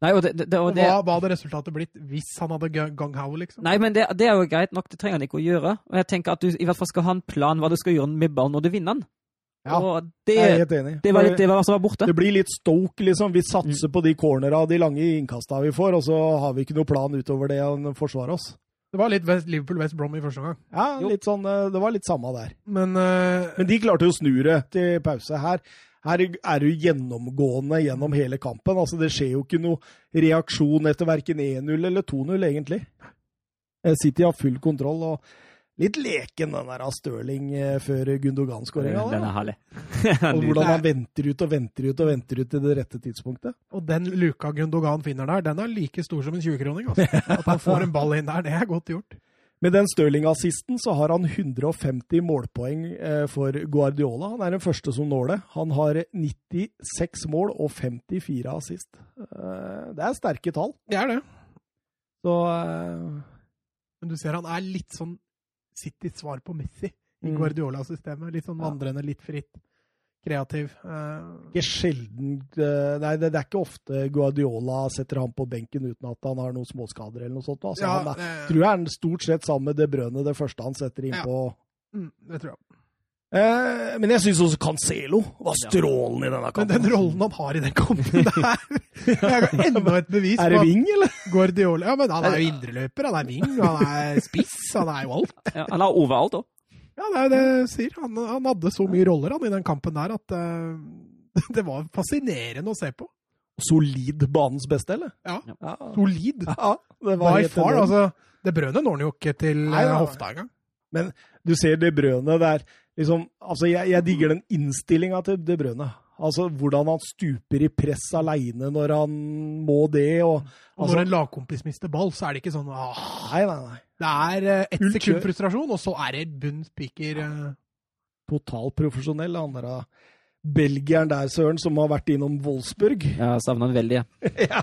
Nei, og det, det, og det, hva, hva, hadde resultatet blitt hvis han hadde gung-how? liksom? Nei, men det, er jo greit nok, det trenger han ikke å gjøre. Og jeg tenker at du i hvert fall skal ha en plan hva du skal gjøre med ballen når du vinner den. Ja, det, jeg er helt enig. Det var litt det som var borte. Det blir litt stoke, liksom. Vi satser mm. på de cornera og de lange innkasta vi får, og så har vi ikke noe plan utover det å forsvare oss. Det var litt Liverpool-West Brom i første omgang. Ja, litt sånn, eh, det var litt samme der. Men, uh, Men de klarte jo å snu det til pause her. Her er det gjennomgående gjennom hele kampen. Altså, det skjer jo ikke noe reaksjon etter verken 1-0 eller 2-0, egentlig. Eh, City har full kontroll. og Litt leken den der av Stirling eh, før Gundogan-skåringa. Den er herlig. og hvordan han venter ut og venter ut og venter ut til det rette tidspunktet. Og den luka Gundogan finner der, den er like stor som en 20-kroning. Altså. At han får en ball inn der, det er godt gjort. Med den Stirling-assisten så har han 150 målpoeng eh, for Guardiola. Han er den første som når det. Han har 96 mål og 54 assist. Eh, det er sterke tall. Det er det. Så uh... Men du ser han er litt sånn Citys svar på Messi i mm. Guardiola-systemet. Litt sånn vandrende, litt fritt kreativ. Uh, ikke sjelden uh, Nei, det, det, er ikke ofte Guardiola setter ham på benken uten at han har noen småskader eller noe sånt. Altså, ja, han er, uh, tror jeg er stort sett sammen med De Brøne det første han setter inn ja. på. Mm, det tror jeg. Eh, men jeg syns også Cancelo var strålende i denne kampen. Men den rollen han har i den kampen der er enda et bevis Er det ving, eller? Guardiola, ja, men Han er jo indreløper, han er ving, han er spiss, han er jo alt. Ja, han er overalt òg. Ja, det er jo det jeg sier. Han, han, hadde så mye roller han i den kampen der at uh, det var fascinerende å se på. Solid banens beste, eller? Ja. ja. Solid. Ja, det var By far. Altså, det brødet når han jo ikke til Nei, ja. hofta engang. Men du ser det brødet der liksom, altså jeg, jeg digger den innstillinga til det brødet. Altså hvordan han stuper i press aleine når han må det. Og, og når en lagkompis mister ball, så er det ikke sånn ah, Nei, nei, nei. Det er uh, ett sekund frustrasjon, og så er det bunn spiker. Uh... Total profesjonell. Han der. Belgieren der, Søren, som har vært innom Wolfsburg. Ja, Savna han veldig. ja, ja.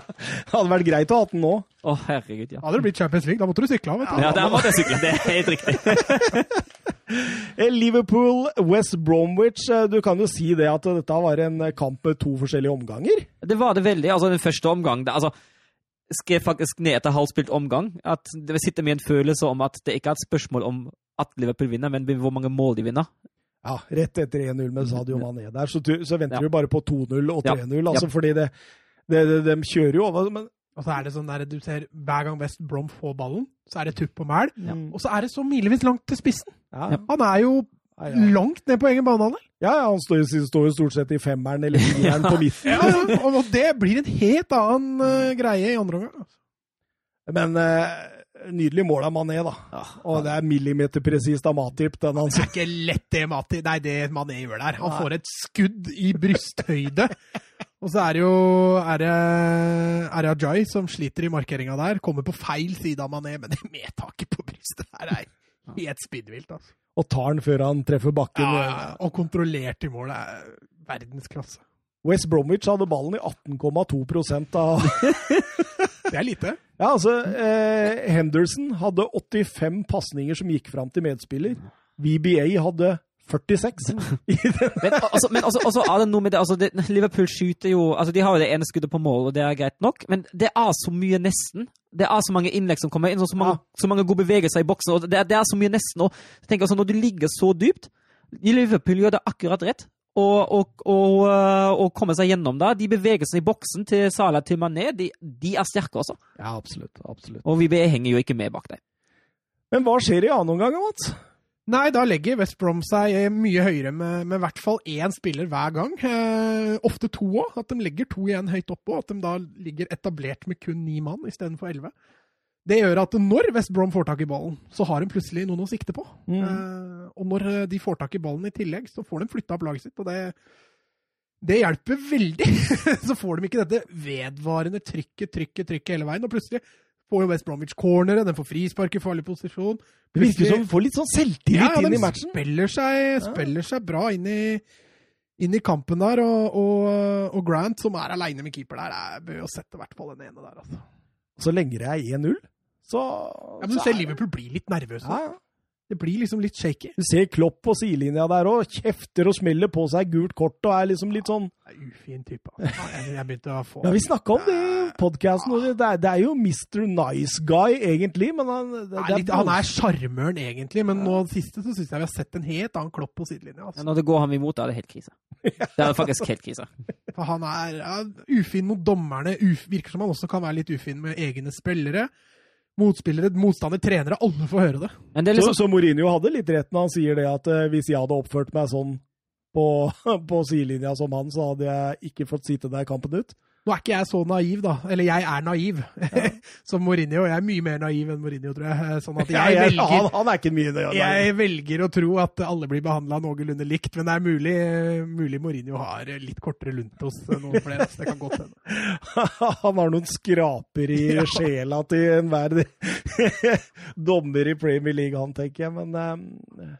hadde vært greit å ha den nå. Å, herregud, ja. Hadde det blitt Champions League, da måtte du sykle av, vet du. Ja, da måtte jeg sykle. Det er helt riktig. Eh, Liverpool, West Bromwich. eh, Du kan jo si det at dette var en kamp med to forskjellige omganger. Det var det veldig. Altså, den første omgang det, altså, skrev faktisk ned etter halvspilt omgang at det sitter med en følelse om at det ikke er et spørsmål om at Liverpool vinner, men hvor mange mål de vinner. Ja, rett etter 1-0 med Sadio Mané der, så, så venter Ja. du bare på 2-0 og 3-0. Altså, Ja. fordi det, det, det, de kjører jo over. Men Og så er det sånn der, du ser Hver gang West Brom får ballen, så er det tupp og mæl. Ja. Og så er det så milevis langt til spissen. ja. Han er jo langt ned på egen banehalvdel. ja, ja, han står, jo- stort sett i femmeren eller fireren på midten. Ja, og det blir en helt annen uh, greie i andre omgang. altså. Men eh, nydelig mål av Mané, da. Og det er millimeterpresist av Matip. Den han Det er ikke lett det Matip. nei, det Mané gjør der. Han får et skudd i brysthøyde. Og så er det jo er det, er det Ajay som sliter i markeringa der. Kommer på feil side av Mané, men det medtaket på brystet her er helt spinnvilt. Altså. og tar den før han treffer bakken. Ja, ja, og kontrollert i mål er verdensklasse. West Bromwich hadde ballen i 18,2 av Det er lite. Ja, altså eh, Henderson hadde 85 pasninger som gikk fram til medspiller. VBA hadde 46. Men, altså, men også, altså, er det noe med det, altså det, Liverpool skyter jo altså De har jo det ene skuddet på mål, og det er greit nok, men det er så mye nesten. Det er så mange innlegg som kommer inn, så mange, så mange gode bevegelser i boksen. og det, er- det er så mye nesten. og tenk altså, Når du ligger så dypt Liverpool gjør det akkurat rett. Og, og, og, øh, og kommer seg gjennom det. De bevegelsene i boksen til Salah til Mané, de, de er sterke også. Ja, absolutt. absolutt. Og vi henger jo ikke med bak dem. Men hva skjer i annen omgang, Mats? Nei, da legger West Brom seg eh, mye høyere med, med i hvert fall én spiller hver gang. Eh, ofte to òg. At de legger to igjen høyt oppå. At de da ligger etablert med kun ni mann istedenfor elleve. Det gjør at når West Brom får tak i ballen, så har de plutselig noen å sikte på. Mm. Uh, og når eh, de får tak i ballen i tillegg, så får de flytta opp laget sitt. Og det, det hjelper veldig. så får de ikke dette vedvarende trykket, trykket, trykket hele veien. Og plutselig får jo West Bromwich corneret, den får frispark i farlig posisjon. Det virker som de får litt sånn selvtillit Ja, inn i matchen. Spiller seg, spiller seg bra inn i, inn i kampen der, og, og, og Grant, som er aleine med keeper der, er, bør jo sette i hvert fall den ene der. Altså. Så lenge det er 1-0, så, Ja, men du så ser er- Liverpool blir litt nervøse. Ja, ja. Det blir liksom litt shaky. Du ser Klopp på sidelinja der og kjefter og smeller på seg gult kort og er liksom litt sånn Ufin type. altså. Ja, Jeg, begynte å få Ja, vi snakka om det i podkasten. Det, er- det er jo Mr. Nice Guy, egentlig, men han det, det er, litt, Han er sjarmøren, egentlig, men nå siste så syns jeg vi har sett en helt annen Klopp på sidelinja. Altså. Ja, når det går ham imot, da er det helt krise. Det er faktisk helt krise. For han er ja, ufin mot dommerne. Uf, virker som han også kan være litt ufin med egne spillere. Motspillere, motstander, trenere. Alle får høre det. Men det liksom... Så, liksom, så Mourinho hadde litt rett når han sier det at uh, hvis jeg hadde oppført meg sånn på, på sidelinja som han, så hadde jeg ikke fått sitte der kampen ut. Nå er ikke jeg så naiv, da. Eller jeg er naiv, som Mourinho. Jeg er mye mer naiv enn Mourinho, tror jeg. Sånn at Ja, jeg jeg, han, velger, han er ikke mye det. jeg velger å tro at alle blir behandla noenlunde likt. Men det er mulig, mulig Mourinho har litt kortere lunt hos noen flere. Så det kan godt hende. Han har noen skraper i Ja. sjela til enhver dommer i Premier League, han, tenker jeg. Men eh,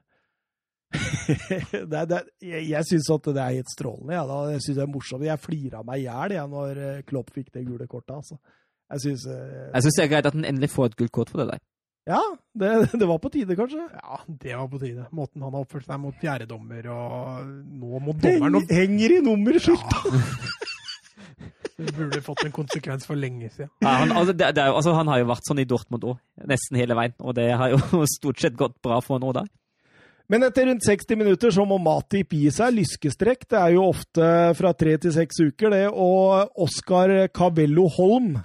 det, det, jeg, jeg syns at det er helt strålende. Ja, da. Jeg synes det er morsomt. Jeg flira meg i hjel ja, når eh, Klopp fikk det gule kortet. Altså. Jeg syns eh, jeg syns det er greit at han endelig får et gult kort for det der. Ja, det, det var på tide, kanskje. Ja, det var på tide. Måten han har oppført seg mot fjerdedommer og nå mot dommeren. Og- henger i nummerskilt! Det burde fått en konsekvens for lenge siden. Ja, han, altså, det, det altså, han har jo vært sånn i Dortmund òg, nesten hele veien. Og det har jo stort sett gått bra for han òg der. Men etter rundt 60 minutter så må Matip gi seg. Lyskestrekk det er jo ofte fra tre til seks uker, det. Og Oskar Cavello Holm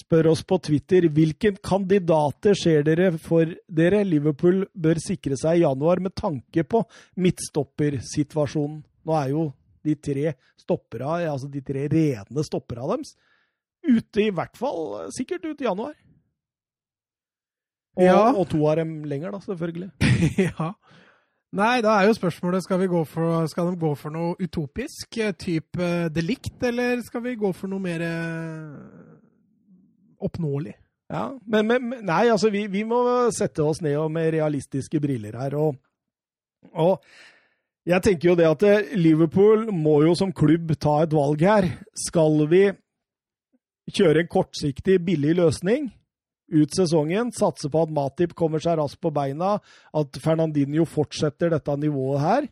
spør oss på Twitter hvilke kandidater ser dere for dere Liverpool bør sikre seg i januar med tanke på midtstoppersituasjonen. Nå er jo de tre stoppera, altså de tre rene stoppera deres, ute i hvert fall sikkert ut i januar. Og, Ja. og to av dem lenger, da, selvfølgelig. ja. Nei, da er jo spørsmålet skal, for, skal de gå for noe utopisk, eh, type eh, delikt, eller skal vi gå for noe mer eh, oppnåelig? Ja, men, men nei, altså vi, vi må sette oss ned med realistiske briller her. Og, og Jeg tenker jo det at Liverpool må jo som klubb ta et valg her. Skal vi kjøre en kortsiktig, billig løsning ut sesongen, satse på at Matip kommer seg raskt på beina, at Fernandinho fortsetter dette nivået her,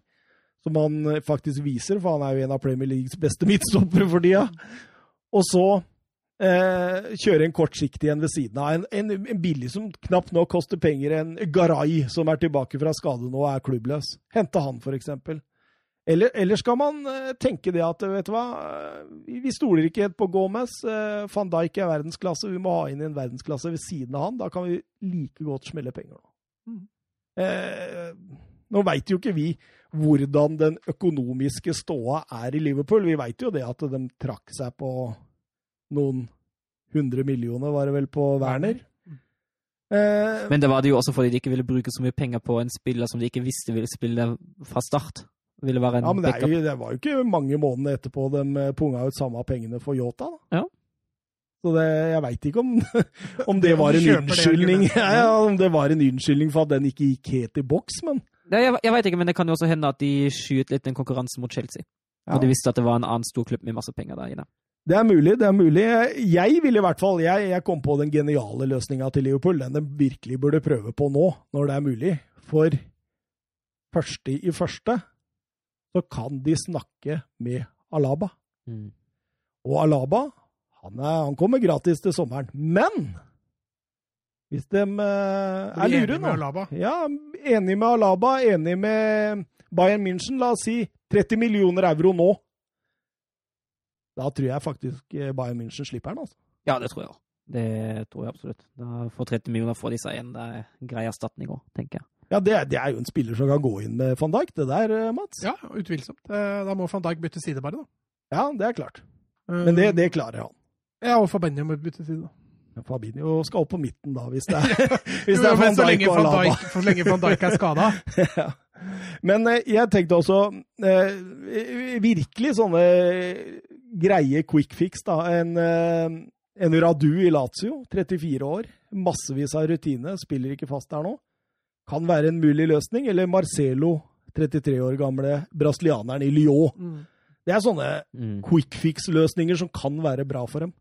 som han faktisk viser, for han er jo en av Premier Leagues beste midtstoppere for tida, og så eh, kjøre en kortsiktig en ved siden av. En, en, en, billig som knapt nok koster penger. En Garay som er tilbake fra skade nå og er klubbløs. Hente han, for eksempel. Eller, eller, skal man uh, tenke det at vet du hva, uh, vi stoler ikke helt på Gomez. Van Dijk er verdensklasse, vi må ha inn en verdensklasse ved siden av han. Da kan vi like godt smelle penger nå. Mm. nå veit jo ikke vi hvordan den økonomiske ståa er i Liverpool. Vi veit jo det at de trakk seg på noen hundre millioner, var det vel, på Werner. Eh, Men det var det jo også fordi de ikke ville bruke så mye penger på en spiller som de ikke visste ville spille fra start. Ville være en ja, men det, jo, det, var jo ikke mange måneder etterpå de eh, punga ut samme pengene for Yota. Da. Ja. Så det, jeg veit ikke om, om det var en unnskyldning ja, om det var en unnskyldning for at den ikke gikk helt i boks, men det, Jeg, jeg veit ikke, men det kan jo også hende at de skyet litt den konkurranse mot Chelsea. Ja. Og de visste at det var en annen stor klubb med masse penger der inne. Det er mulig, det er mulig. Jeg vil i hvert fall Jeg, jeg kom på den geniale løsninga til Liverpool. Den de virkelig burde prøve på nå, når det er mulig. For første i første så kan de snakke med Alaba. Mm. Og Alaba han, er, han, kommer gratis til sommeren. Men hvis de uh, er lure nå Ja, enig med Alaba, enig med Bayern München, la oss si 30 millioner euro nå. Da tror jeg faktisk eh, Bayern München slipper den, altså. Ja, det tror jeg òg. Det tror jeg absolutt. Da får 30 millioner for disse igjen. Det en grei erstatning òg, tenker jeg. Ja, det, det, er jo en spiller som kan gå inn med van Dijk, det der, eh, Mats. Ja, utvilsomt. Da må van Dijk bytte side, bare, da. Ja, det er klart. Men det, det klarer han. Ja, og Fabinho må bytte side, da. Fabinho skal opp på midten, da, hvis det er, hvis det er van Dijk og Alaba. Så lenge van Dijk er skada. ja. Men eh, jeg tenkte også eh, Virkelig sånne greie quick fix, da. En, eh, en Radu i Lazio, 34 år. Massevis av rutine, spiller ikke fast der nå kan være en mulig løsning. Eller Marcelo, 33 år gamle brasilianeren i Lyon. Mm. Det er sånne mm. quick fix-løsninger som kan være bra for dem.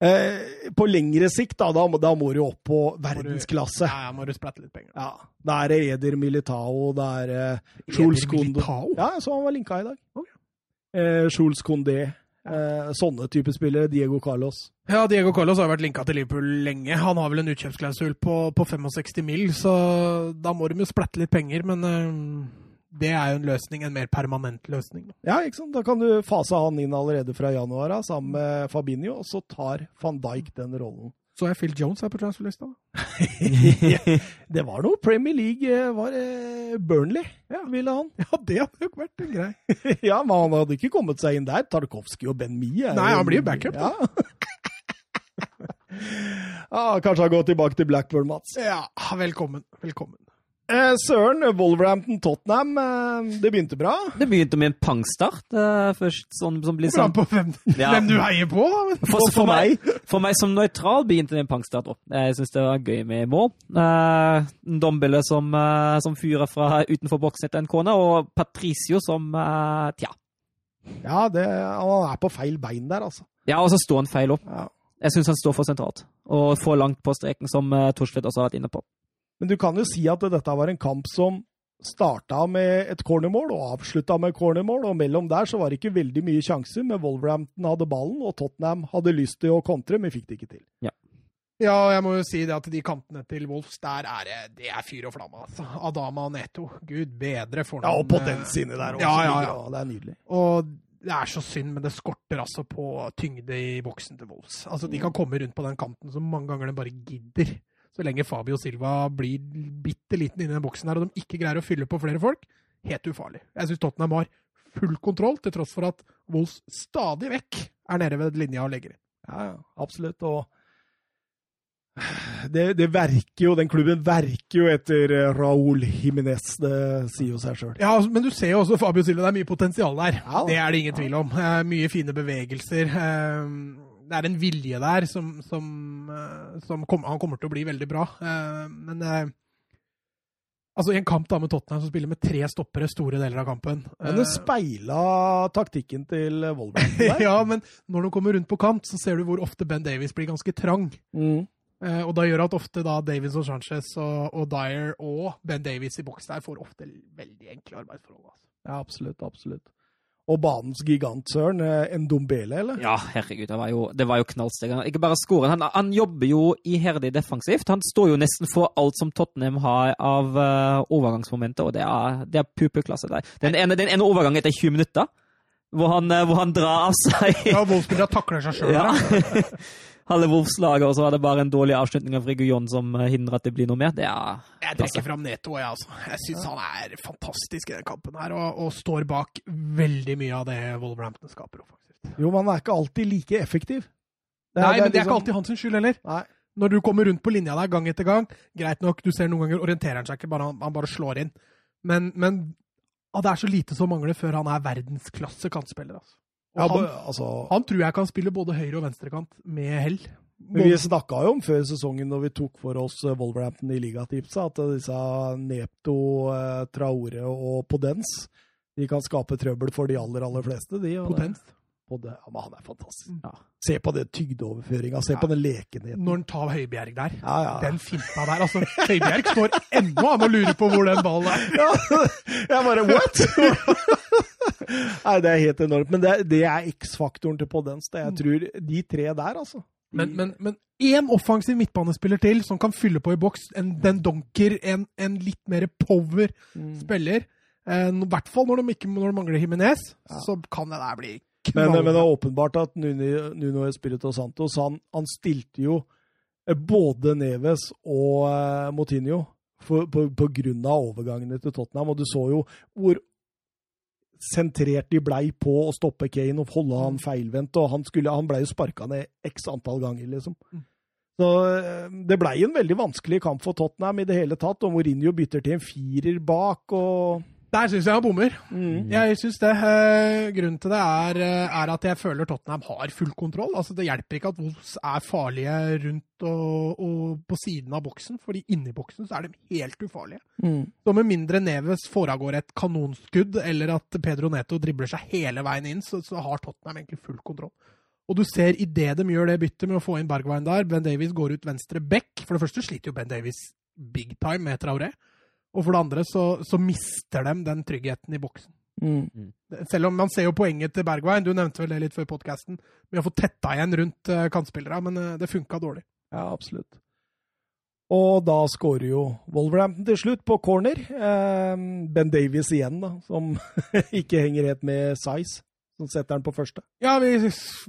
Eh, på lengre sikt, da, da, da, må du opp på verdensklasse. ja, ja, må du splette litt penger. Ja, Da er det Eder Militao, da er det Eder Jules Militao? Ja, så han var linka i dag. Okay. Eh, Jules Condé. Eh, sånne type spillere. Diego Carlos. Ja, Diego Carlos har vært linka til Liverpool lenge. Han har vel en utkjøpsklausul på, på 65 mil, så da må de jo splette litt penger. Men eh, det er jo en løsning, en mer permanent løsning. Ja, ikke sant. Da kan du fase han inn allerede fra januar sammen med Fabinho, og så tar van Dijk den rollen. Så er Phil Jones her på transferlista. det var noe Premier League eh, var eh, Burnley, ja. ville han. Ja, det hadde nok vært en grei. ja, men han hadde ikke kommet seg inn der. Tarkovskij og Ben Mie. Nei, han blir jo backup, da. ah, kanskje han går tilbake til Blackburn, Mats. Ja, velkommen. Velkommen. Eh, Søren, Wolverhampton-Tottenham, eh, det begynte bra? Det begynte med en pangstart. Eh, først sånn som blir sånn... på hvem, ja. hvem, du heier på? For, for, for, meg, for meg som nøytral begynte det en pangstart. Jeg syns det var gøy med mål. Eh, Dombille som, eh, som fyrer fra utenfor boksen etter en kone, og Patricio som tja. Ja, det, han er på feil bein der, altså. Ja, og så står han feil opp. Ja. Jeg syns han står for sentralt, og for langt på streken, som Torstvedt også har vært inne på. Men du kan jo si at dette var en kamp som starta med et cornermål og avslutta med cornermål, og mellom der så var det ikke veldig mye sjanser, men Wolverhampton hadde ballen, og Tottenham hadde lyst til å kontre, men fikk det ikke til. Ja. Ja, og jeg må jo si det at de kantene til Wolfs, der er det, det er fyr og flamme. altså. Adama og Neto, gud bedre for noen Ja, og potens inni der også. Ja, ja, ja. Det er nydelig. Og det er så synd, men det skorter altså på tyngde i boksen til Wolfs. Altså, De kan komme rundt på den kanten så mange ganger de bare gidder så lenge Fabio Silva blir bitte liten inni den boksen her, og de ikke greier å fylle på flere folk, helt ufarlig. Jeg syns Tottenham har full kontroll, til tross for at Wolls stadig vekk er nede ved linja og legger inn. Ja, absolutt. Og det, det, verker jo, den klubben verker jo etter eh, Raúl Jiminez, det sier jo seg sjøl. Ja, men du ser jo også Fabio Silva, det er mye potensial der. Ja, det er det ingen tvil om. Mye fine bevegelser. Det er en vilje der som, som, eh, som kom, han kommer til å bli veldig bra. Eh, men eh, Altså I en kamp da med Tottenham som spiller med tre stoppere store deler av kampen. Men det speila taktikken til Wolverhampton ja, men når de kommer rundt på kant, så ser du hvor ofte Ben Davies blir ganske trang. Mm. Og da gjør at ofte da Davies og Sanchez og, og Dyer og Ben Davies i boks der får ofte veldig enkle arbeidsforhold. Altså. Ja, absolutt. Absolutt. Og banens gigantsøren, Ndombele, eller? Ja, herregud, det var jo, det var jo knallsteg. Ikke bare scoren, han, han, jobber jo iherdig defensivt. Han står jo nesten for alt som Tottenham har av uh, overgangsmomenter, og det er, det er pupeklasse der. Den ene, den ene overgangen etter 20 minutter, hvor han, hvor han drar av seg Ja, Wolfsburg takler seg sjøl. Ja. halve Wolfslaget, og så var det bare en dårlig avslutning av Rigujon som eh, hindrer at det blir noe mer. Det er Jeg trekker fram Neto, jeg, altså. Jeg syns han er fantastisk i den kampen her, og, og, står bak veldig mye av det Wolverhampton skaper. Faktisk. Jo, men han er ikke alltid like effektiv. Det er, Nei, det er, men det er liksom... ikke alltid hans skyld heller. Nei. Når du kommer rundt på linja der gang etter gang, greit nok, du ser noen ganger orienterer han seg ikke, bare, han bare slår inn. Men, men ah, det er så lite som mangler før han er verdensklasse kantspiller. altså. Ja, han, altså, han, tror jeg kan spille både høyre- og venstrekant med hell. Vi snakka jo om før sesongen når vi tok for oss eh, Wolverhampton i ligatipset, at disse Nepto, eh, Traore og Podens de kan skape trøbbel for de aller, aller fleste. De, Potens? Det, ja, men han er fantastisk. Mm. Ja. Se på den tygdeoverføringa, se ja. på den lekenheten. Når han tar Høibjerg der. Den finta der. altså, Høibjerg står ennå an og lurer på hvor den ballen er. jeg bare what?! Nei, det er helt enormt. Men det, det er X-faktoren til Podens. Det jeg mm. tror de tre der, altså. Men, men, men én offensiv midtbanespiller til som kan fylle på i boks. En, den donker, en, en, litt mer power mm. spiller. Eh, I hvert fall når de, ikke, når de mangler Himinez, ja. så kan det der bli. Men, men, det er åpenbart at Nuno, Nuno Espirito Santos han, han, stilte jo eh, både Neves og uh, Motinho for, på, på, grunn av overgangene til Tottenham. Og du så jo hvor sentrert de blei på å stoppe Kane og holde han mm. feilvendt. og Han, skulle, han blei jo sparka ned x antall ganger, liksom. Mm. Så eh, Det blei en veldig vanskelig kamp for Tottenham i det hele tatt, og Mourinho bytter til en firer bak. og der syns jeg han bommer. Mm. Jeg synes det. Eh, grunnen til det er, eh, er, at jeg føler Tottenham har full kontroll. Altså, det hjelper ikke at Wolves er farlige rundt og, og på siden av boksen, fordi inni boksen så er de helt ufarlige. Mm. Så med mindre Neves foregår et kanonskudd, eller at Pedro Neto dribler seg hele veien inn, så, så har Tottenham egentlig full kontroll. Og du ser idet de gjør det byttet med å få inn Bergwijn der, Ben Davies går ut venstre back. For det første sliter jo Ben Davies big time med Traoré. Og for det andre så, så mister de den tryggheten i boksen. Mm. mm. Selv om man ser jo poenget til Bergwijn, du nevnte vel det litt før podkasten, med å få tetta igjen rundt uh, kantspillere, men uh, det funka dårlig. Ja, absolutt. Og da skårer jo Wolverhampton til slutt, på corner. Uh, ben Davies igjen, da, som ikke henger helt med size. Som setter den på første. Ja, vi,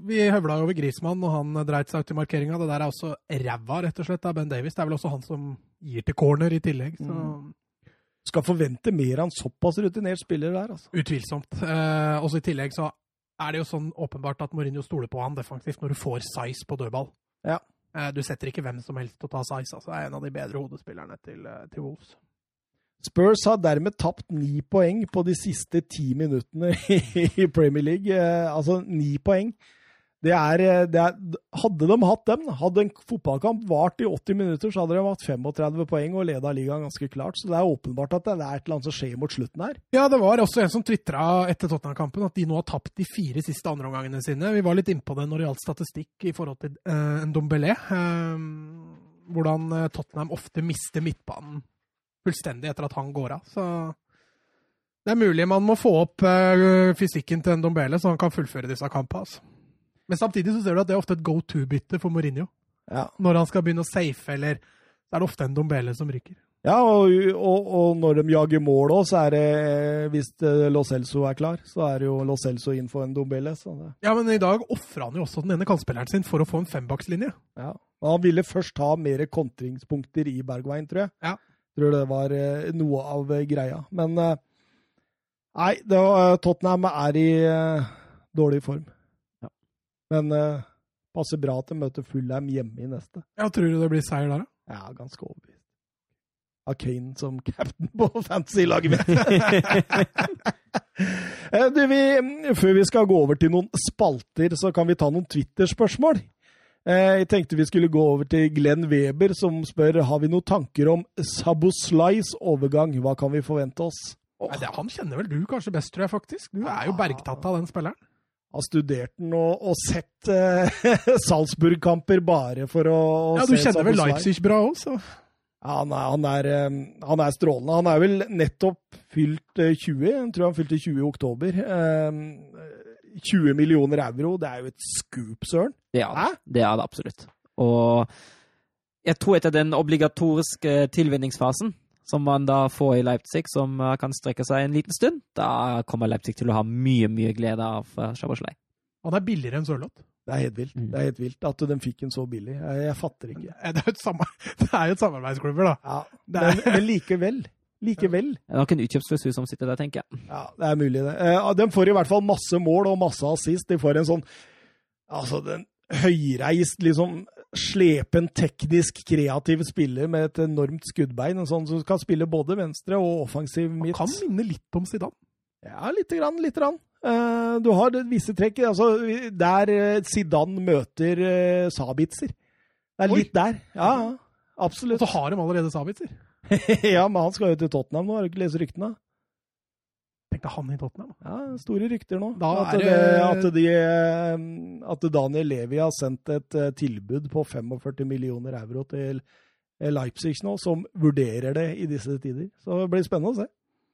vi høvla over Grismann og han dreit seg ut i markeringa. Det der er også ræva, rett og slett, av Ben Davies. Det er vel også han som gir til corner i tillegg. så... Mm skal forvente mer av en såpass rutinert spiller der. altså. Utvilsomt. Eh, også I tillegg så er det jo sånn åpenbart at Mourinho stoler på han defensivt når du får size på dødball. Ja. Eh, du setter ikke hvem som helst til å ta size. altså. Er en av de bedre hodespillerne til, eh, til Wolves. Spurs har dermed tapt ni poeng på de siste ti minuttene i Premier League. Eh, altså ni poeng. Det er, eh, det er, hadde de hatt dem, hadde en fotballkamp vart i 80 minutter, så hadde de hatt 35 poeng og leda ligaen ganske klart. Så det er åpenbart at det er et eller annet som skjer mot slutten her. Ja, det var også en som tvitra etter Tottenham-kampen at de nå har tapt de fire siste andreomgangene sine. Vi var litt innpå det når det gjaldt statistikk i forhold til uh, Ndombele. Uh, hvordan Tottenham ofte mister midtbanen fullstendig etter at han går av. Så det er mulig man må få opp uh, fysikken til Ndombele, så han kan fullføre disse kampene. altså. Men samtidig så ser du at det er ofte et go to-bytte for Mourinho. Ja. Når han skal begynne å safe, eller så er det ofte en Dombele som ryker. Ja, og, og, og når de jager mål òg, så er det Hvis eh, Lo Celso er klar, så er det jo Lo Celso inn for en Dombele. Ja, men i dag ofra han jo også den ene kantspilleren sin for å få en fembakslinje. Ja. Han ville først ha mer kontringspunkter i Bergveien, tror jeg. Ja. Tror det var eh, noe av greia. Men eh, nei, var, Tottenham er i dårlig form. Men uh, passer bra til å møte Fullheim hjemme i neste. Ja, Tror du det blir seier der, da? Ja, ganske overbevist. Av Kane som captain på fantasy-laget mitt. Eh, du, vi, før vi skal gå over til noen spalter, så kan vi ta noen Twitter-spørsmål. Eh, jeg tenkte vi skulle gå over til Glenn Weber, som spør har vi noen tanker om Saboslais overgang. Hva kan vi forvente oss? Nei, det, han kjenner vel du kanskje best, tror jeg faktisk. Du er jo bergtatt av den spilleren. Har studert den og, og sett eh, Salzburg-kamper bare for å, å Ja, du kjenner vel Leipzig bra òg, så ja, han, er, han, er, han, er, strålende. Han er vel nettopp fylt 20. Jeg tror han fylte 20 i oktober. 20 millioner euro, det er jo et scoop, søren. Ja, det er det absolutt. Og jeg tror etter den obligatoriske tilvinningsfasen som man da får i Leipzig, som kan strekke seg en liten stund, da kommer Leipzig til å ha mye, mye glede av Sjaboslei. Han er billigere enn Sørloth. Det er helt vilt. Mm. Det er helt vilt at de fikk en så billig. Jeg, jeg fatter ikke. Det er jo et, et samarbeidsklubber, da. Ja, men, men likevel. Likevel. Det er nok en utkjøpsklausul som sitter der, tenker jeg. Ja, det er mulig, det. Eh, de får i hvert fall masse mål og masse assist. De får en sånn Altså, den høyreist, liksom slepen, teknisk kreativ spiller med et enormt skuddbein. En sånn som kan spille både venstre og offensiv midt. Han kan minne litt om Zidane. Ja, lite grann. Lite grann. Uh, du har visse trekk altså, der Zidane møter uh, Sabitzer. Det er Oi. litt der. Ja, absolutt. Og så har de allerede Sabitzer. ja, men han skal jo til Tottenham nå, har du ikke lest ryktene? Tenk han i Tottenham. Ja, store rykter nå. At, det, at, de, eh, at, Daniel Levi har sendt et uh, tilbud på 45 millioner euro til Leipzig nå, som vurderer det i disse tider. Så det blir spennende å se.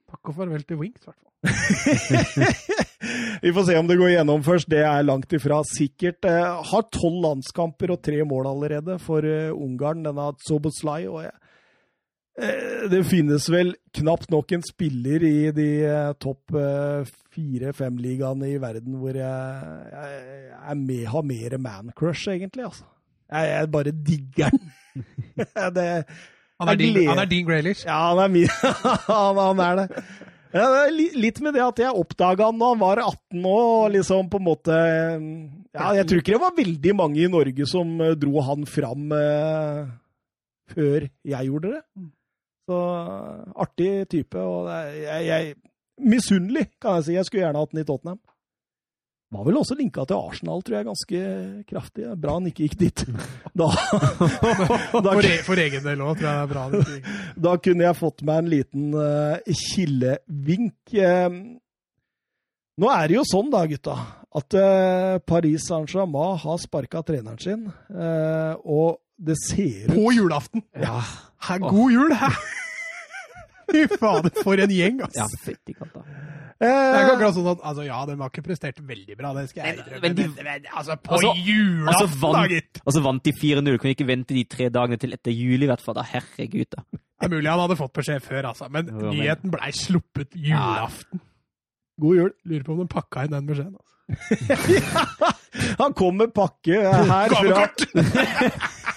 Takk og farvel til Winks, i hvert fall. Vi får se om det går gjennom først. Det er langt ifra sikkert. Har tolv landskamper og tre mål allerede for Ungarn, denne Zoboslai. og jeg Eh, det finnes vel knapt nok en spiller i de eh, topp eh, fire-fem-ligaene i verden hvor jeg, jeg, jeg med, har mer man-crush, egentlig. altså. Jeg, jeg bare digger den. det, han, er din, han er din Graylish? Ja, han er min. han, han, er det. Ja, det er litt med det at jeg oppdaga han da han var 18 og liksom på en måte Ja, jeg tror ikke det var veldig mange i Norge som dro han fram eh, før jeg gjorde det. Så artig type. Og jeg, jeg Misunnelig, kan jeg si. Jeg skulle gjerne hatt den i Tottenham. Var vel også linka til Arsenal, tror jeg, ganske kraftig. Bra han ikke gikk dit. Da, da for, e, for, egen del òg, tror jeg det er bra. Det da kunne jeg fått meg en liten uh, kilevink. Uh, nå er det jo sånn, da, gutta, at uh, Paris Saint-Germain har sparka treneren sin. og det ser ut På julaften! Ja. Her, god jul! Hæ? Fy fader, for en gjeng, altså. Ja, fytti katta. Eh, det er ikke akkurat sånn at altså, Ja, den var ikke prestert veldig bra, det skal jeg innrømme. Men, men, men, altså, på altså, julaften, altså vant, gitt! Altså vant de 4-0. Kunne ikke vente de tre dagene til etter jul, i hvert fall. da, Herregud, da. Det er mulig han hadde fått beskjed før, altså. Men nyheten blei sluppet julaften. God jul. Lurer på om de pakka inn den beskjeden. Altså. ja, han kom med pakke her fra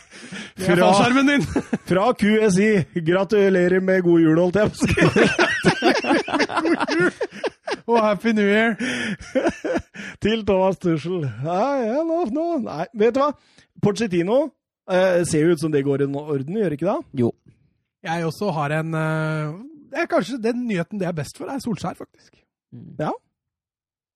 fra, din! fra QSI. Gratulerer med god jul, holdt jeg på å si. god jul! Og happy new year! Til Thomas Tussel. Nei, vet du hva? Porcetino eh, ser jo ut som det går i orden, gjør ikke det? Jo. Jeg også har en uh, det er Kanskje den nyheten det er best for, er Solskjær, faktisk. Mm. Ja.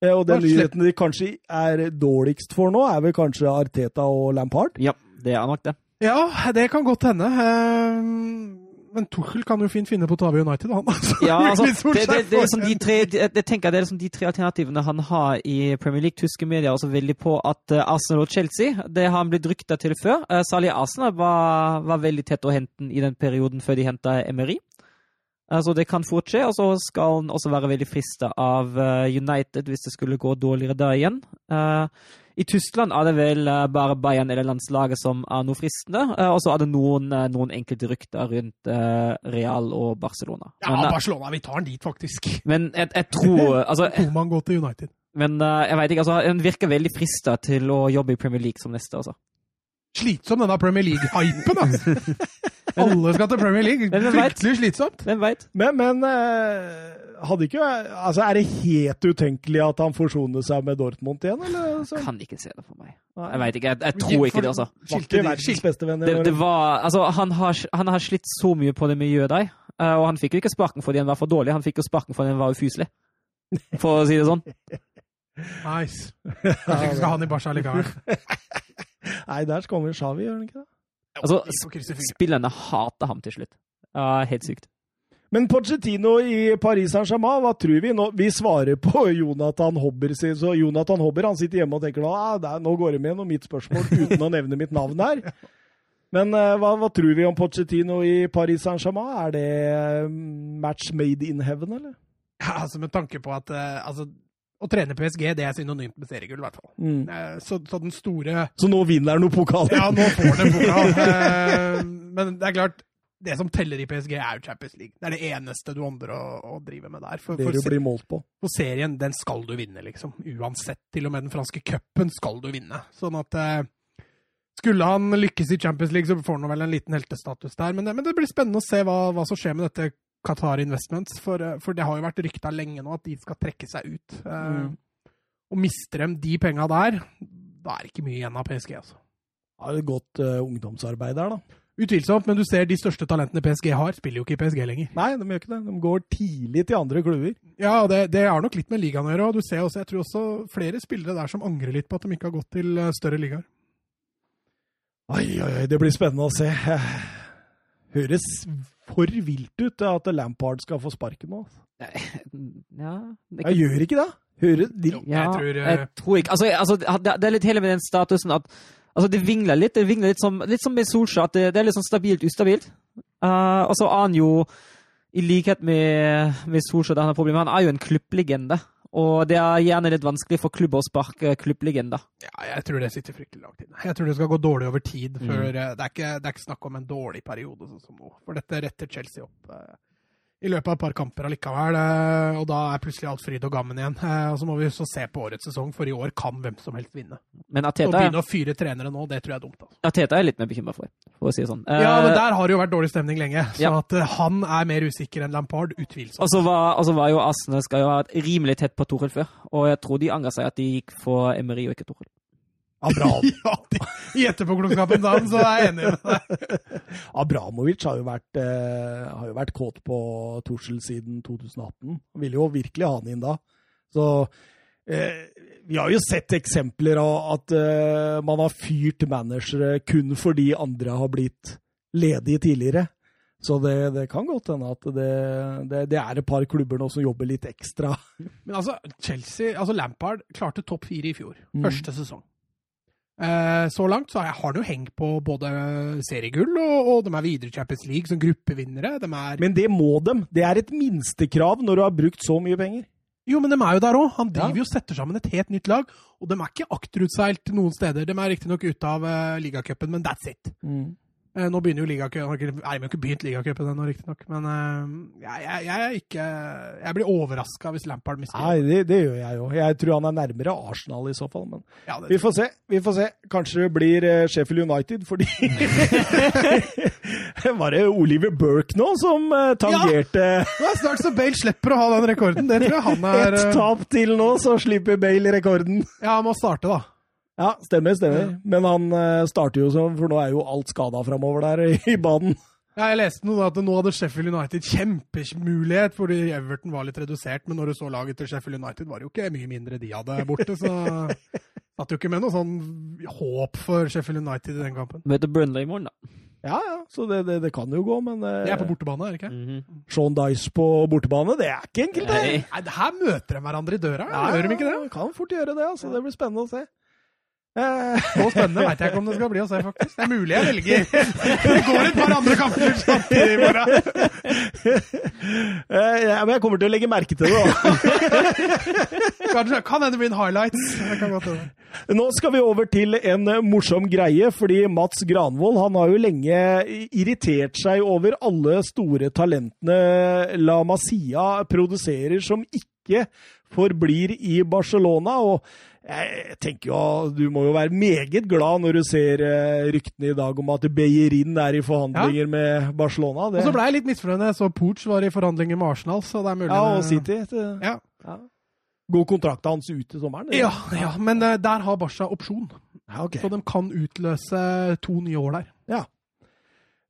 Eh, og den nyheten de kanskje er dårligst for nå, er vel kanskje Arteta og Lampard? Ja, det er nok det. Ja, det kan godt hende. Eh, men Tuchel kan jo fint finne på å ta over United, han. Altså, ja, altså, det, det, det, er de tre, jeg tenker det er liksom de tre alternativene han har i Premier League. Tyske medier er også veldig på at eh, Arsenal og Chelsea det har han blitt rykta til før. Salih Særlig Arsenal var, var, veldig tett å hente i den perioden før de henta Emery. Altså, det kan fort skje, og så skal han også være veldig frista av United hvis det skulle gå dårligere der igjen. Uh, i Tyskland er det vel eh, bare Bayern eller landslaget som er noe fristende. uh, og så er det noen, eh, noen enkelte rykter rundt Real og Barcelona. Ja, men, Barcelona, vi tar den dit, faktisk. Men jeg, jeg tror altså, man går til United. Men jeg vet ikke, altså, han virker veldig frista til å jobbe i Premier League som neste. altså. Slitsom denne Premier League-hypen, altså! Alle skal til Premier League. Fryktelig slitsomt. Hvem veit? Men, men hadde ikke Altså, er det helt utenkelig at han forsoner seg med Dortmund igjen, eller? Så? Kan ikke se det for meg. Jeg veit ikke. Jeg, jeg, tror ikke det, altså. Det, det var Altså, han har, han har, slitt så mye på det miljøet der, eh, og han fikk jo ikke sparken fordi han var for dårlig, han fikk jo sparken fordi han var ufyselig. For å si det sånn. Nice. Kanskje ikke skal ha han i Barca likevel. Nei, der kommer Shawi, gjør han ikke det? Altså, spillerne hater ham til slutt. Ja, helt sykt. Men Pochettino i Paris Saint-Germain, hva tror vi? Nå, vi svarer på Jonathan Hobber. Så Jonathan Hobber han sitter hjemme og tenker nå, ah, nå går det med noe mitt spørsmål uten å nevne mitt navn her. Men uh, hva, hva, tror vi om Pochettino i Paris Saint-Germain? Er det mm, match made in heaven, eller? Ja, altså Med tanke på at uh, altså, å trene PSG det er synonymt med seriegull, i hvert fall. Mm. Uh, så, så, den store Så nå vinner han noen pokaler? Ja, nå får han en pokal. men det er klart, det som teller i PSG, er jo Champions League. Det er det eneste du ånder å, å drive med der. For, det du blir målt på. For serien, den skal du vinne, liksom. Uansett. Til og med den franske cupen skal du vinne. Sånn at skulle han lykkes i Champions League, så får han vel en liten heltestatus der. Men det, men det blir spennende å se hva, hva, som skjer med dette Qatar Investments. For, eh, for det har jo vært rykta lenge nå at de skal trekke seg ut. Eh, mm. Og mister de de penga der, da er det ikke mye igjen av PSG. altså. Det er godt uh, ungdomsarbeid der, da. Utvilsomt, men du ser de største talentene PSG har, spiller jo ikke i PSG lenger. Nei, de gjør ikke det. De går tidlig til andre klubber. Ja, det, det har nok litt med ligaen å gjøre. og du ser også, Jeg tror også flere spillere der som angrer litt på at de ikke har gått til større ligaer. Oi, oi, oi, det blir spennende å se. Høres for vilt ut at Lampard skal få sparken nå. Ja, det Jeg gjør ikke det? Hører de... jo, jeg, tror, uh... jeg tror ikke altså, altså, Det er litt hele med den statusen at altså, det vingler litt. Det vingler litt som, litt som med Solskjær, at det, det, er litt sånn stabilt ustabilt. Uh, og så er han jo, i likhet med, med Solskjær, det han har problemer, han er jo en klubblegende. Og det er gjerne litt vanskelig for klubber å sparke klubblegender. Ja, jeg tror det sitter fryktelig langt inne. Jeg tror det skal gå dårlig over tid. mm. det, er ikke, det, er ikke, snakk om en dårlig periode sånn som nå. For dette retter Chelsea opp. Eh, i løpet av et par kamper allikevel. Eh, og da er plutselig alt fryd og gammen igjen. Eh, og så må vi så se på årets sesong, for i år kan hvem som helst vinne. Men Ateta, å begynne å fyre trenere nå, det tror jeg er dumt. Altså. Ateta er jeg litt mer bekymra for, for å si det sånn. Ja, men der har det jo vært dårlig stemning lenge. Så ja. at han er mer usikker enn Lampard, utvilsomt. Og så var, altså var, jo Asne skal jo ha vært rimelig tett på Torhild før, og jeg tror de angra seg at de gikk for Emery og ikke Torhild. Abram. ja, I etterpåklokskapen da, så er jeg enig med deg. Abramovic har jo vært, eh, har jo vært kåt på Torshäll siden 2018. Han ville jo virkelig ha han inn da. Så eh, vi har jo sett eksempler av at eh, man har fyrt managere kun fordi andre har blitt ledige tidligere. Så det, det kan godt hende at det, det, det, er et par klubber nå som jobber litt ekstra. Men altså, Chelsea, altså Lampard klarte topp fire i fjor. Mm. Første sesong. Eh, så langt så har de jo hengt på både seriegull og, og de er videre i Champions League som gruppevinnere. De. Men det må dem. Det er et minstekrav når du har brukt så mye penger. Jo, men de er jo der òg. Han driver jo og setter sammen et helt nytt lag. Og de er ikke akterutseilt noen steder. De er riktignok ute av uh, ligacupen, men that's it. Mm. Eh, nå begynner jo ligacupen Nei, vi har ikke begynt ligacupen ennå, riktignok. Men uh, jeg, jeg, jeg, ikke, jeg, blir overraska hvis Lampard mister Nei, det, det gjør jeg jo. Jeg tror han er nærmere Arsenal i så fall. Men ja, vi får se. Vi får se. Kanskje det blir uh, Sheffield United, fordi Var det Oliver Burke nå som tangerte Ja! Det er snart så Bale slipper å ha den rekorden. Det tror jeg han er Ett tap til nå, så slipper Bale rekorden. Ja, han må starte, da. Ja, stemmer, stemmer. Men han uh, starter jo sånn, for nå er jo alt skada framover der i banen. Ja, jeg leste noe at nå hadde Sheffield United kjempemulighet, fordi Everton var litt redusert. Men når du så laget til Sheffield United, var det jo ikke mye mindre de hadde borte. Så satt jo ikke med noe sånn håp for Sheffield United i den kampen. Møter Brunley i morgen, da. Ja, ja, så det, det, det, kan jo gå, men Det er på bortebane, er det ikke? Mm -hmm. Sean Dice på bortebane, det er ikke enkelt, det. Nei, her møter de hverandre i døra. Ja, Gjør de ikke det? Kan fort gjøre det, altså. Det blir spennende å se. Så spennende veit jeg ikke om det skal bli å se, faktisk. Det er mulig jeg velger. Det går et par andre kamper samtidig i morgen. Eh, ja, men jeg kommer til å legge merke til det, da. Kanskje, kan hende bli en highlights. Nå skal vi over til en morsom greie, fordi Mats Granvold han har jo lenge irritert seg over alle store talentene La Masia produserer som ikke forblir i Barcelona. og jeg tenker jo Du må jo være meget glad når du ser uh, ryktene i dag om at Beyerin er i forhandlinger ja. med Barcelona. Det... Og så ble jeg litt misfornøyd. Så Pooch var i forhandlinger med Arsenal, så det er mulig Ja, og City. Det... Ja. ja. Går kontrakten hans ut til sommeren? Ja, ja, men uh, der har Barca opsjon. Ja, okay. Så de kan utløse to nye år der. Ja.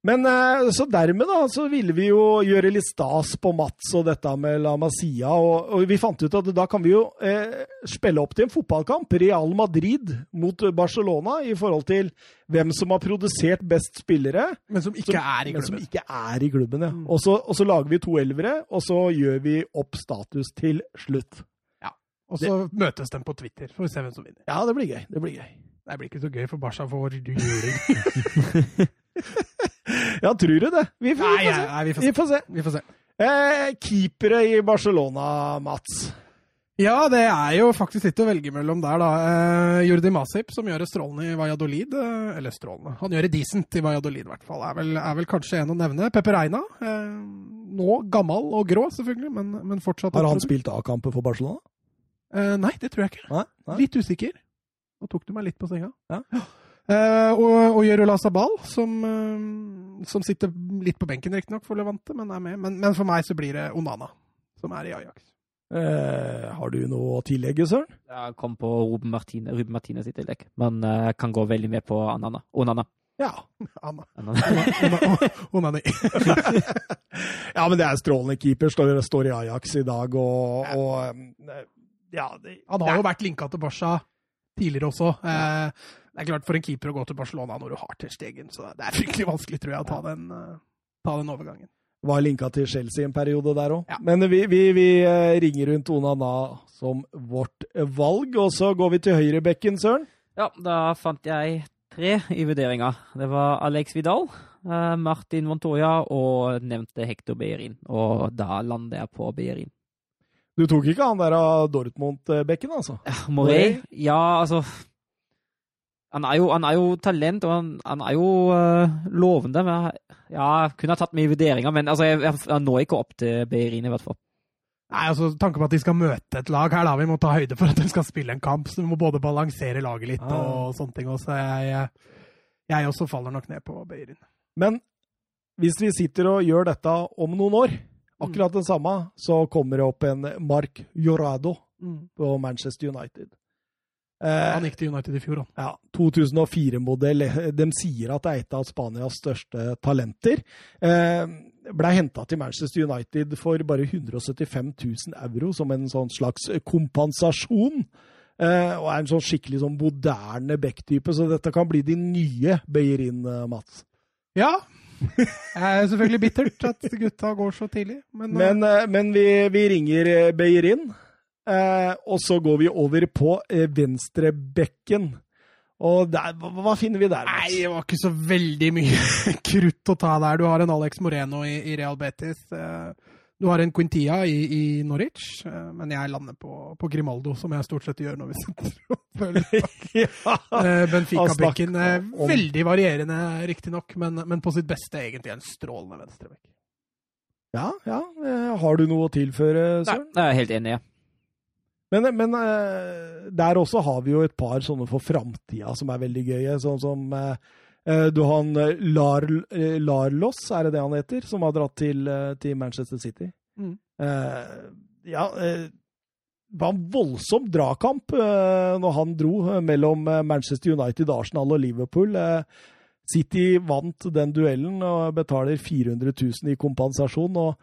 Men eh, så dermed da, så ville vi jo gjøre litt stas på Mats og dette med La Masia, og, og vi fant ut at da kan vi jo eh, spille opp til en fotballkamp, Real Madrid mot Barcelona, i forhold til hvem som har produsert best spillere. Men som ikke som, er i Men som ikke er i klubben, ja. Mm. Og, så, og så lager vi to elvere, og så gjør vi opp status til slutt. Ja. Og så møtes de på Twitter, får vi se hvem som vinner. Ja, det blir gøy. Det blir gøy. Det blir ikke så gøy, for Barca for juling. Ja, tror du det? Vi får, Nei, vi får se. nei, vi får Vi får se. Vi får se. Eh, keepere i Barcelona, Mats. Ja, det er jo faktisk litt å velge mellom der, da. Eh, Jordi Masip, som gjør det strålende i Valladolid. Eh, eller strålende, han gjør det decent i Valladolid, i hvert fall. Er vel, er vel kanskje en å nevne. Pepe Reina. Eh, nå gammel og grå, selvfølgelig, men, men fortsatt Har han spilt A-kamper for Barcelona? Eh, nei, det tror jeg ikke. Nei? Nei? Litt usikker. Nå tok du meg litt på senga. Ja. Eh, og, og Jerola Sabal, som, eh, som sitter litt på benken riktignok for Levante, men er med. Men, men for meg så blir det Onana, som er i Ajax. Eh, har du noe å tillegge, Søren? Jeg kom på Ruben Martine, Ruben Martine sitt tillegg, men eh, jeg kan gå veldig med på Anana. Onana. Ja. Anna. Onani. ja, men det er strålende keeper. Står, står i Ajax i dag, og, og Ja, det, Han har jo vært linka til Barca tidligere også. Eh, det er klart for en keeper å gå til Barcelona når du har Ter Stegen, så det er fryktelig vanskelig, tror jeg, å ta den, eh, ta den overgangen. var linka til Chelsea en periode der òg. Ja. Men vi, vi, vi eh, ringer rundt Onana som vårt valg, og så går vi til høyrebekken, Søren. Ja, da fant jeg tre i vurderinga. Det var Alex Vidal, eh, Martin Montoya og nevnte Hector Beyerin. Og da lander jeg på Beyerin. Du tok ikke han der av Dortmund-bekken, altså? Morey? Ja, altså han er, jo, han er jo talent, og han, han er jo uh, lovende. Men jeg- ja, kunne ha tatt med i vurderinga, men altså, jeg, jeg, jeg når ikke opp til Beirin, i hvert fall. Nei, altså, Tanken på at de skal møte et lag her, da. Vi må ta høyde for at de skal spille en kamp. Så vi må både balansere laget litt Ah. og sånne ting. også. jeg, jeg også faller nok ned på Beirin. Men hvis vi sitter og gjør dette om noen år, akkurat det samme, så kommer det opp en Mark Jorado på Manchester United. Eh, Han gikk til United i fjor, han. Ja, 2004-modell. De sier at det er et av Spanias største talenter. Blei ble henta til Manchester United for bare 175 000 euro som en sånn slags kompensasjon. Eh, og er en sånn skikkelig sånn moderne back-type, så dette kan bli de nye Beyerin, eh, Mats. Ja. Det er selvfølgelig bittert at gutta går så tidlig, men, Men, eh, men vi, vi ringer eh, Beyerin, eh, og så går vi over på eh, venstrebekken. Og der, hva, hva finner vi der, Mats? Nei, det var ikke så veldig mye krutt å ta der. Du har en Alex Moreno i, i Real Betis. eh, Du har en Quintia i, i Norwich, eh, men jeg lander på, på Grimaldo, som jeg stort sett gjør når vi sitter og følger ja. Eh, Benfica-bekken. Eh, om- Veldig varierende, riktignok, men, men på sitt beste egentlig en strålende venstrebekk. Ja, ja. Eh, Har du noe å tilføre, Søren? Nei, jeg er helt enig. Ja. Men, men eh, der også har vi jo et par sånne for framtida som er veldig gøye. Sånn som eh, eh, du har han Lar, Larlos, er det det han heter, som har dratt til, til Manchester City. Mm. Ja Det var en voldsom dragkamp når han dro mellom Manchester United, Arsenal og Liverpool. City vant den duellen og betaler 400 000 i kompensasjon. og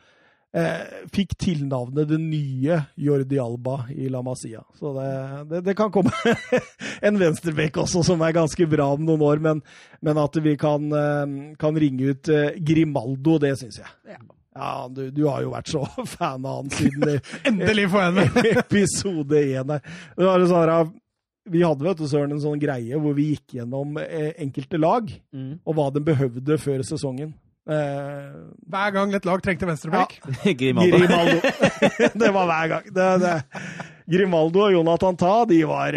eh, fikk tilnavnet det nye Jordi Alba i La Masia. Så det, det, det kan komme en venstrebekk også som er ganske bra om noen år, men, men at vi kan, eh, kan ringe ut eh, Grimaldo, det syns jeg. Ja, du, du har jo vært så fan av han siden Endelig får jeg den! episode én her. Det var sånn vi hadde vet du, Søren, en sånn greie hvor vi gikk gjennom eh, enkelte lag, Mm. og hva de behøvde før sesongen. Eh, Hver gang et lag trengte venstrebekk. Grimaldo. Grimaldo. det var hver gang. Det, det. Grimaldo og Jonathan Ta, de var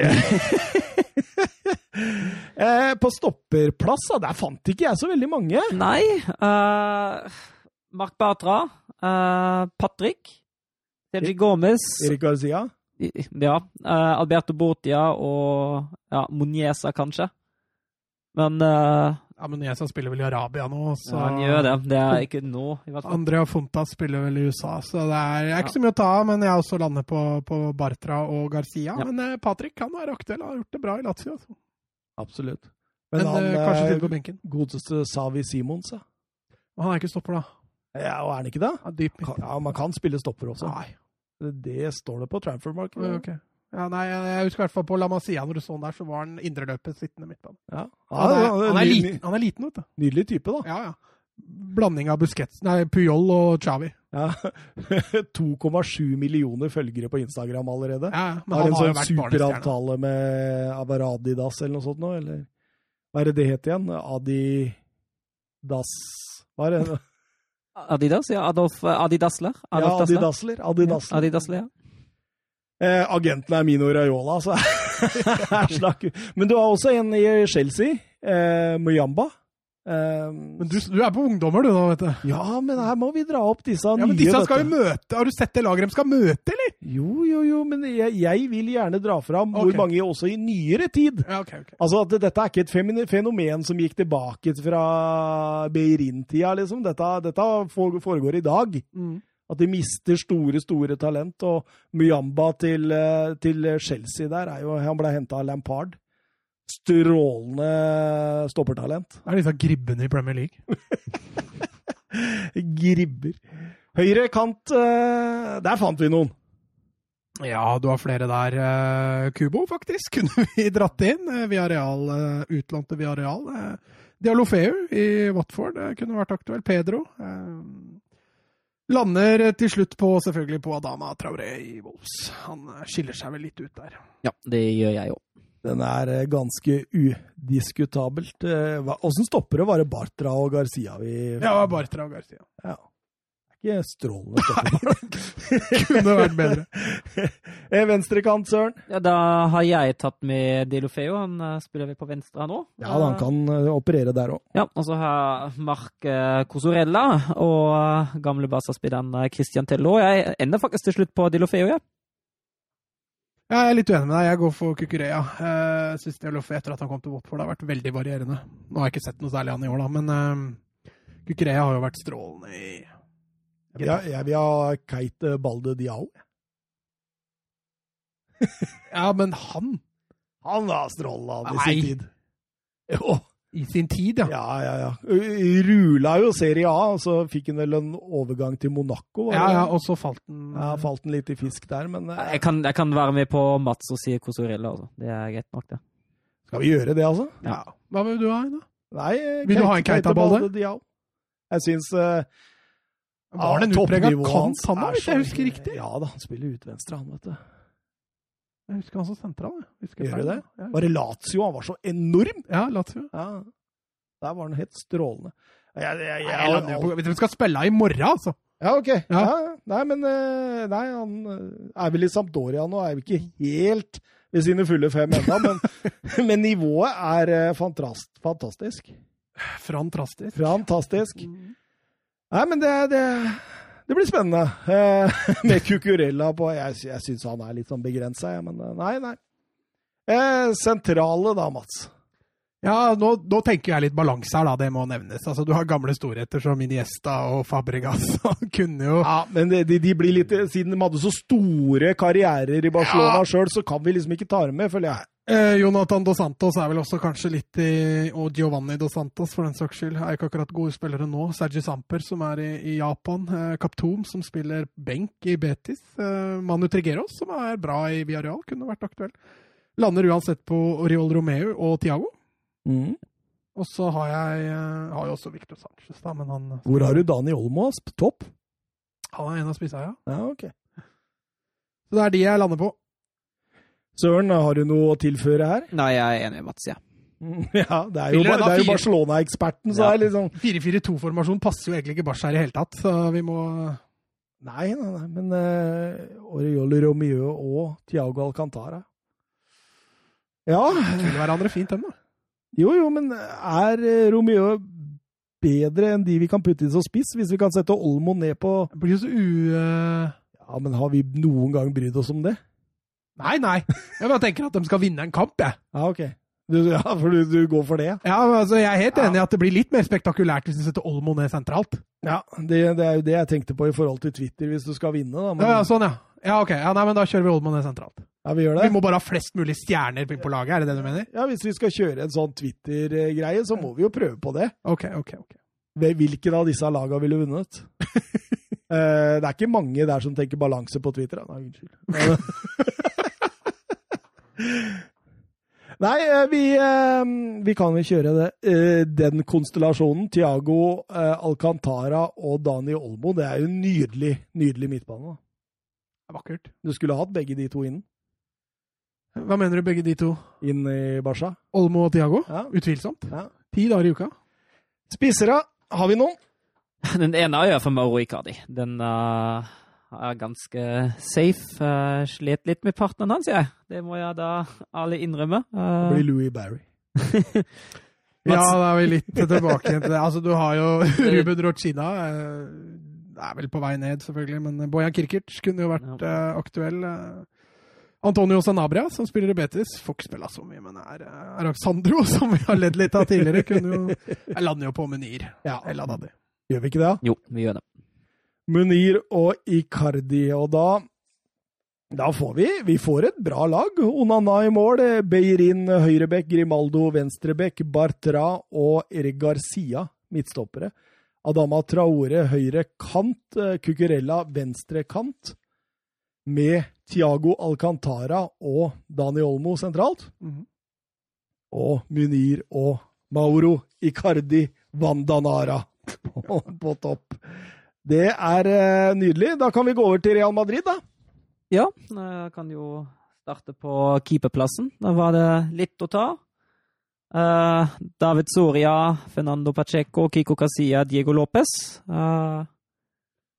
eh, På stopperplass, da, der fant ikke jeg så veldig mange. Nei. Uh, Mark Bartra. Uh, Patrick. Sergi Gomez. Erik Garcia. Ja. Uh, Alberto Botia og ja, Moniesa, kanskje. Men eh, Ja, men Jesa spiller vel i Arabia nå, så ja, han gjør det. Det er ikke nå, i hvert fall. Andrea Fontas spiller vel i USA, så det er, er ikke så mye å ta av. Men jeg også lander på, på Bartra og Garcia. Ja. Men eh, Patrick kan være aktuell, han har gjort det bra i Lazio. Altså. Absolutt. Men, Men, han eh, kanskje eh, til på benken. godeste Savi Simons, ja. Han er ikke stopper, da. Ja, og er han ikke det? Ja, dyp. Ja, man kan spille stopper også. Nei. Det står det på transfermarkedet. Ok. Ja, nei, jeg husker i hvert fall på La Masia, når du så han der, så var han indreløpet sittende midtbane. Ja. Han er, Ja, han, er liten, han er liten, vet du. Nydelig type, da. Ja, ja. Blanding av Busquets, nei, Puyol og Chavi. Ja. 2,7 millioner følgere på Instagram allerede. Ja, ja, men har han en sånn superavtale med Avaradidas eller noe sånt nå, eller hva er det det het igjen? Adidas Hva er det? Adidas, ja. Adolf eh, Adidasler. Ja, Adolf Dassler. Adidasler. Adidasler. Adidasler, ja. Eh, agenten er Mino Raiola, så. Men du har også en i Chelsea, eh, Muyamba. Eh, Men du, du er på ungdommer, du nå, vet du. ja, men her må vi dra opp disse Ja, nye. men disse skal jo møte. Har du sett det laget de skal møte, eller? Jo, jo, jo, men jeg, jeg vil gjerne dra fram okay. hvor mange også i nyere tid. Ja, okay, okay. Altså at Dette er ikke et fenomen som gikk tilbake fra Beirin-tida, liksom. Dette, dette foregår i dag. Mm. At de mister store, store talent. Og Myamba til, eh, til Chelsea der er jo Han ble henta av Lampard. Strålende stoppertalent. Det er disse gribbene i Premier League. Gribber. Høyre kant eh, Der fant vi noen. Ja, du har flere der. Eh, Kubo, faktisk, kunne vi dratt inn. Via Real, utlånte via Real. Dialofeu i Watford kunne vært aktuell. Pedro. Lander eh, til slutt på selvfølgelig på Adama Traoré i Wolves. Han eh, skiller seg vel litt ut der. Ja, det gjør jeg òg. Den er eh, ganske udiskutabelt. Åssen stopper det? var det Bartra og Garcia vi Ja, Bartra og Garcia. Ja. Ikke strålende stoppere. Kunne vært bedre. Eh, Venstrekant, Søren. Ja, da har jeg tatt med Delofeo. Han eh, spiller vel på venstre nå. Ja, han kan eh, operere der òg. Ja, og så har Mark Cosorella og gamle Barca-spilleren eh, Christian Tello. Jeg ender faktisk til slutt på Delofeo, ja. Ja, jeg er litt uenig med deg. Jeg går for Kukureya. Jeg syns Dialofeu etter at han kom til Watford har vært veldig varierende. Nå har jeg ikke sett noe særlig av han i år, da, men Kukureya har jo vært strålende i Ja, jeg vil ha Keite Balde Diao. Ja, men han Han var strålende han i Nei. sin tid. Jo, i sin tid, ja. ja, ja, ja. Rula jo Serie A, og så fikk han vel en overgang til Monaco. Ja, ja, og så falt den Ja, falt han litt i fisk der, men eh, Jeg kan, jeg kan være med på Mats og si Cosorella, altså. Det er greit nok, det. skal vi gjøre det, altså? Ja. Hva vil du ha, da? Nei, Vil du ha en Keita Keita-Balde? Balde Jeg syns eh, Var det en utprega kant, han hvis jeg husker riktig? Ja da, han spiller ut venstre, han, vet du. Jeg husker han som sentral. jeg. Gjør du det? Ja. Var det Lazio? Han var så enorm! Ja, Lazio. Ja. Der var han helt strålende. Jeg, jeg, jeg, jo på- Hvis de skal spille i morgen, altså. Ja, ok. Ja. Nei, men eh, Nei, han eh, er vel i Sampdoria nå. Er vi ikke helt ved sine fulle fem ennå, men, men nivået er eh, fantast, fantastisk. Fantastisk. Fantastisk. Nei, men det, det, det blir spennende eh, med Cucurella på Jeg, jeg syns han er litt sånn begrensa, jeg, men eh, nei, nei. Eh, sentrale da, Mats. Ja, nå, nå tenker jeg litt balanse her, da. Det må nevnes. Altså, Du har gamle storheter som Iniesta og Fabregas. Han kunne jo Ja, men de, de blir litt Siden de hadde så store karrierer i Barcelona Ja. sjøl, så kan vi liksom ikke ta dem med, føler jeg. eh, Jonathan Dos Santos er vel også kanskje litt i Og Giovanni Dos Santos, for den saks skyld. Er ikke akkurat gode spillere nå. Sergi Samper, som er i, i Japan. Eh, Kaptom, som spiller benk i Betis. Eh, Manu Trigeros, som er bra i Villarreal, kunne vært aktuell. Lander uansett på Oriol Romeu og Tiago. Og så har jeg eh, har jo også Victor Sanchez, da, men han Hvor har du Dani Olmås? Topp? Han er en av spissa, ja. Ja, okay. Så det er de jeg lander på. Søren, har du noe å tilføre her? Nei, jeg er enig med Mats, ja. Ja, det er jo, jo? Barcelona-eksperten, så Ja. er liksom 4-4-2-formasjon passer jo egentlig ikke Barca her i hele tatt, så vi må Nei, nei, nei, men uh, Oriolo Romeo og Tiago Alcantara Ja, spille hverandre fint, dem, da. Jo jo, men er eh, Romeo bedre enn de vi kan putte inn som spiss, hvis vi kan sette Olmo ned på Det blir jo så u... eh, Ja, men har vi noen gang brydd oss om det? Nei, nei. Jeg bare tenker at de skal vinne en kamp, jeg. Ja, ok. Du, ja, for du, du går for det? ja? Men altså, Jeg er helt enig i at det blir litt mer spektakulært hvis du setter Olmo ned sentralt. Ja, det, det er jo det jeg tenkte på i forhold til Twitter, hvis du skal vinne. da. Men, Ja, ja, sånn, ja. Ja, ok. Ja, nei, men Da kjører vi Olmo ned sentralt. Ja, vi gjør det. Vi må bare ha flest mulig stjerner på laget, er det det du mener? Ja, Hvis vi skal kjøre en sånn Twitter-greie, så må vi jo prøve på det. Ok, ok, ok. Hvilken av disse lagene ville vunnet? uh, det er ikke mange der som tenker balanse på Twitter. Nei, unnskyld. Nei, eh, vi, eh, vi kan jo kjøre det. Den konstellasjonen, Tiago Alcantara og Dani Olmo, det er jo nydelig, nydelig midtbane. Da. Det er vakkert. Du skulle hatt begge de to inn. Hva mener du, begge de to? Inn i Barca. Olmo og Tiago? Ja. Utvilsomt. Ja. Ti dager i uka. Spissere, har vi noen? Den ene er for Mauro Icardi. Den uh, er ganske safe. Uh, slet litt med partneren hans, jeg. Det må jeg da alle innrømme. Det Uh, blir Louis Barry. Ja, da er vi litt tilbake igjen til det. Altså, du har jo Ruben Rochina. Uh, er vel på vei ned, selvfølgelig, men Bojan Kirkic kunne jo vært aktuell. eh. Antonio Sanabria, som spiller i Betis, får ikke spille så mye, men er, eh, er Aksandro, som vi har ledd litt av tidligere, kunne jo Jeg lander jo på Munir. Ja. Eller Haddadi. Gjør vi ikke det? jo, vi gjør det. Munir og Icardi, og da da får vi, vi får et bra lag. Onana i mål, Beirin høyrebekk, Grimaldo venstrebekk, Bartra og Erik Garcia midtstoppere. Adama Traore høyre kant, Cucurella venstre kant, med Tiago Alcantara og Dani Olmo sentralt. Mhm. Og Munir og Mauro Icardi Vandanara på, på topp. Det er eh, nydelig. Da kan vi gå over til Real Madrid, da. Ja, jeg kan jo starte på keeperplassen. Da var det litt å ta. Uh, David Soria, Fernando Pacheco, Kiko Casilla, Diego Lopez. Eh,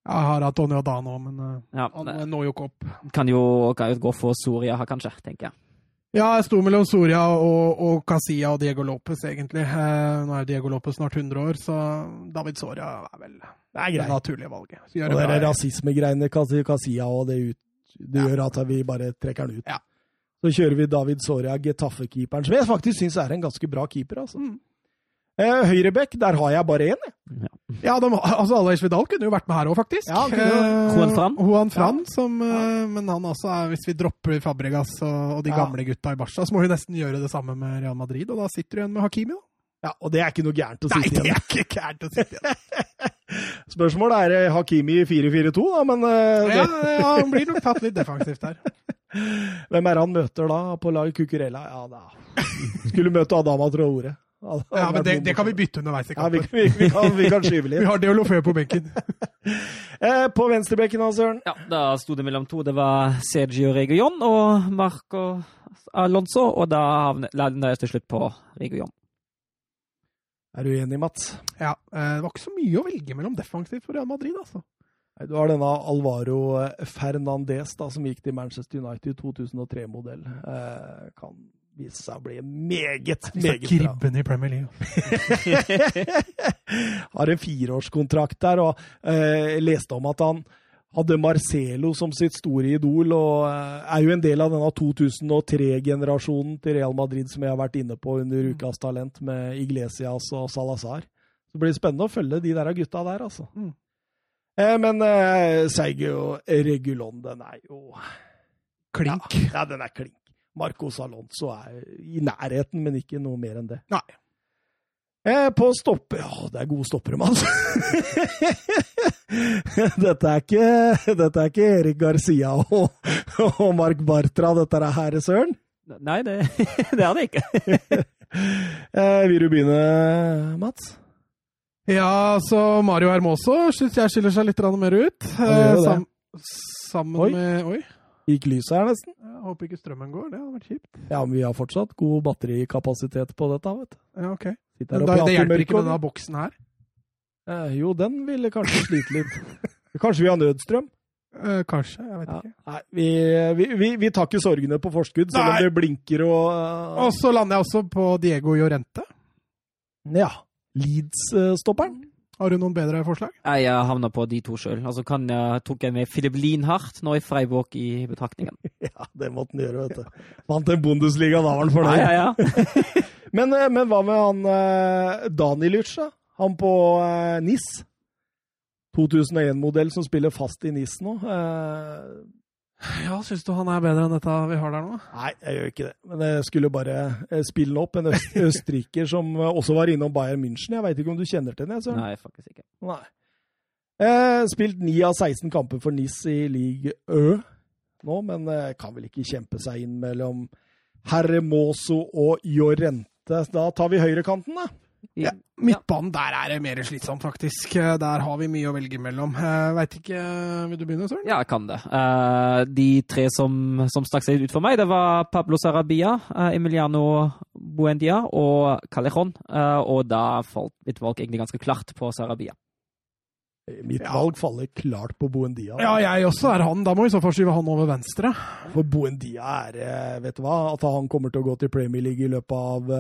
Jeg har Antonio Dano, men eh, ja, han det når jo ikke opp. kan jo, kan jo gå for Soria her, kanskje, tenker jeg. Ja, jeg sto mellom Soria og, og Casilla og Diego Lopez, egentlig. Eh, nå er Diego Lopez snart 100 år, så David Soria er vel Det er det naturlige valget. Så gjør Og det det bra. rasismegreiene, Casilla, og det, ut, det Ja. gjør at vi bare trekker den ut. Ja. Så kjører vi David Soria, Getafe-keeperen, som jeg faktisk syns er en ganske bra keeper. altså. Mm. Eh, Høyrebekk, der har jeg bare én. jeg. Ja, de, altså Alois Vidal kunne jo vært med her òg, faktisk. Ja, kunne jo. Eh, Juan Fran. Juan Fran, som, eh, Men han også er, hvis vi dropper Fabregas og, og de Ja. gamle gutta i Barca, så må vi nesten gjøre det samme med Real Madrid, og da sitter du igjen med Hakimi, da. Ja, Og det er ikke noe gærent å sitte igjen Nei, det er ikke gærent å sitte igjen. Spørsmålet er eh, Hakimi 4-4-2, da, men det... Ja, ja, han blir nok tatt litt defensivt her. hvem er det han møter da på laget Cucurella? Ja, da Skulle møte Adama Traore. Ja, men det, det kan vi bytte underveis i Ja, vi, vi, vi, kan, vi kan skyve litt. Vi har Deolofeu på benken. Eh, på venstrebekken, da, Søren. Ja, da sto det mellom to. Det var Sergio Reguillon og Marco Alonso, og da havnet- landet jeg til slutt på Reguillon. Er du enig, Mats? Ja, eh, Det var ikke så mye å velge mellom defensivt for Real Madrid, altså. Du har denne Alvaro eh, Fernandez, da, som gikk til Manchester United 2003-modell. Eh, kan vise seg å bli meget, meget bra. Kribben i Premier League. Har en fireårskontrakt der, og eh, leste om at han hadde Marcelo som sitt store idol, og eh, er jo en del av denne 2003-generasjonen til Real Madrid som jeg har vært inne på under Ukas Talent, med Iglesias og Salazar. Så det blir spennende å følge de der gutta der, altså. Mm. Eh, men eh, Sergio Regulon, den er jo Klink. Ja, ja, den er klink. Marcos Alonso er i nærheten, men ikke noe mer enn det. Nei. Eh, på stopper Ja, det er gode stoppere, mann. dette, er ikke, dette er ikke Erik Garcia og, og Mark Bartra, dette er herre søren. Nei, det, det er det ikke. Eh, vil du begynne, Mats? Ja, så Mario Hermoso syns jeg skiller seg litt mer ut. Eh, sam, sammen Oi. med Oi, Gikk lyset her, nesten? jeg håper ikke strømmen går. Det hadde vært kjipt. Ja, men vi har fortsatt god batterikapasitet på dette, vet du. Ja, ok. Da, det hjelper ikke med denne boksen her. Eh, jo, den ville kanskje slite litt. Kanskje vi har nødstrøm? Eh, kanskje, jeg vet Ja. ikke. Nei, vi, vi, vi, vi tar ikke sorgene på forskudd, selv om det blinker og uh, Og så lander jeg også på Diego Llorente. Ja. Leeds-stopperen. Har du noen bedre forslag? Jeg havna på de to sjøl. Altså kan jeg, tok jeg med Philip Lienhardt nå i Freiburg i betraktningen. Ja, det måtte han gjøre, vet du. Vant en Bundesliga, da var han fornøyd. ja, ja. Men, eh, men hva med han uh, Danilic, da? Han på uh, NIS? 2001-modell som spiller fast i NIS nå. Eh, Ja, syns du han er bedre enn dette vi har der nå? Nei, jeg gjør ikke det. Men jeg skulle bare eh, spille opp. En øst østerriker som også var innom Bayern München. Jeg veit ikke om du kjenner til den? Jeg, Nei, faktisk ikke. Nei. Eh, spilt 9 av 16 kamper for NIS i league Ø nå, men eh, kan vel ikke kjempe seg inn mellom Herremoso og Jorente. Da tar vi høyrekanten, da. Ja, midtbanen, der er det mer slitsomt, faktisk. Der har vi mye å velge mellom. Veit ikke Vil du begynne, Søren? Ja, jeg kan det. Uh, de tre som, som stakk seg ut for meg, det var Pablo Sarabia, Emiliano Buendia og Callejon. Og da falt mitt valg egentlig ganske klart på Sarabia. Mitt ja. valg faller klart på Buendia. Ja, jeg også er han. Da må vi så fall skyve han over venstre. For Buendia er, vet du hva, at han kommer til å gå til Premier League i løpet av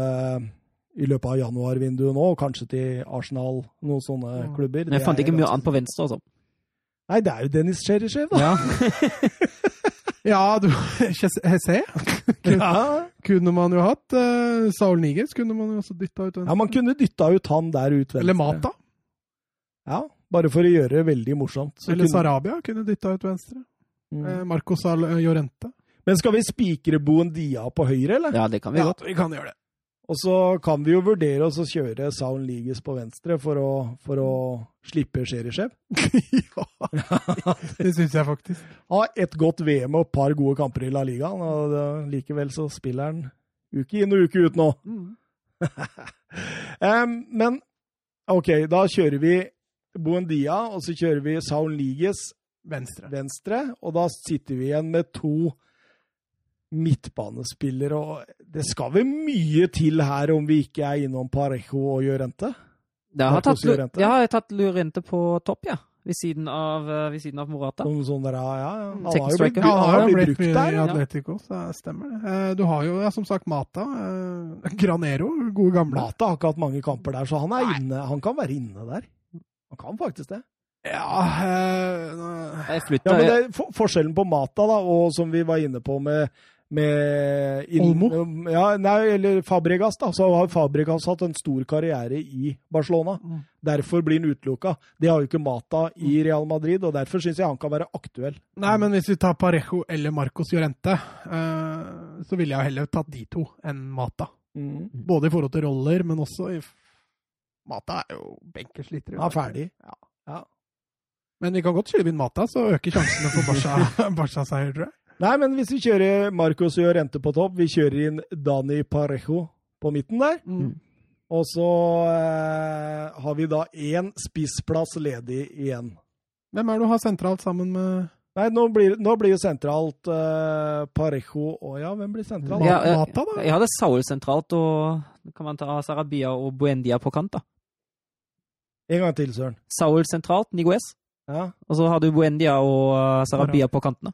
i løpet av januarvinduet nå, og kanskje til Arsenal, noen sånne mm. klubber. Men jeg fant ikke mye annet på venstre, altså. Nei, det er jo Dennis Cheryshev, da. Ja, ja du Hesse ja. kunne man jo hatt. Uh, Saul Niges kunne man jo også dytta ut venstre. Ja, man kunne dytta ut han der ut venstre. Eller Mata. Ja, bare for å gjøre det veldig morsomt. Så Eller kunne... Sarabia kunne dytta ut venstre. Mm. Eh, Marcos Sal Llorente. Men skal vi spikre Boendia på høyre, eller? Ja, det kan vi ja, godt. Vi kan gjøre det. Og så kan vi jo vurdere oss å kjøre Sound Leagues på venstre for å, for å slippe Sherishев. ja, det syns jeg faktisk. Ha et godt VM og et par gode kamper i La Liga, og det, likevel så spiller han uke inn og uke ut nå. Mm. um, men OK, da kjører vi Buendia, og så kjører vi Sound Leagues venstre. venstre. Og da sitter vi igjen med to midtbanespiller, og det skal vel mye til her om vi ikke er innom Parejo og Llorente? Jeg har, tatt, Llorente. jeg har tatt Llorente på topp, ja. Ved siden av, uh, ved siden av Morata. Sånn, sånn der, ja, ja. Han har jo blitt, har jo blitt brukt der. I Atletico, så stemmer det. Uh, du har jo ja, som sagt Mata. Uh, Granero, gode gamle. Mata har ikke hatt mange kamper der, så han, er inne, han kan være inne der. Han kan faktisk det. Ja, uh, ja men det, for, Forskjellen på Mata da, og som vi var inne på med med Olmo? Ja, nei, eller Fabregas. da, så har Fabregas hatt en stor karriere i Barcelona. Mm. Derfor blir han utelukka. Det har jo ikke Mata i Real Madrid, og derfor syns jeg han kan være aktuell. Nei, men hvis vi tar Parejo eller Marcos Llorente, uh, så ville jeg heller tatt de to enn Mata. Mm. Både i forhold til roller, men også i Mata er jo benkesliter. Ja, ferdig. Ja. ja. Men vi kan godt skyve inn Mata, så øker sjansene for Barca-seier, Barca tror jeg. Nei, men hvis vi kjører Marcos og Rente på topp, vi kjører inn Dani Parejo på midten der. Mm. Og så eh, har vi da én spissplass ledig igjen. Hvem er det du har sentralt sammen med Nei, nå blir, nå blir jo sentralt eh, Parejo og Ja, hvem blir sentralt? Ja, jeg, Mata, da? Jeg hadde Saul sentralt, og kan man ta Sarabia og Buendia på kant, da. En gang til, Søren. Saul sentralt, Niguez. Ja. Og så har du Buendia og uh, Sarabia på kantene.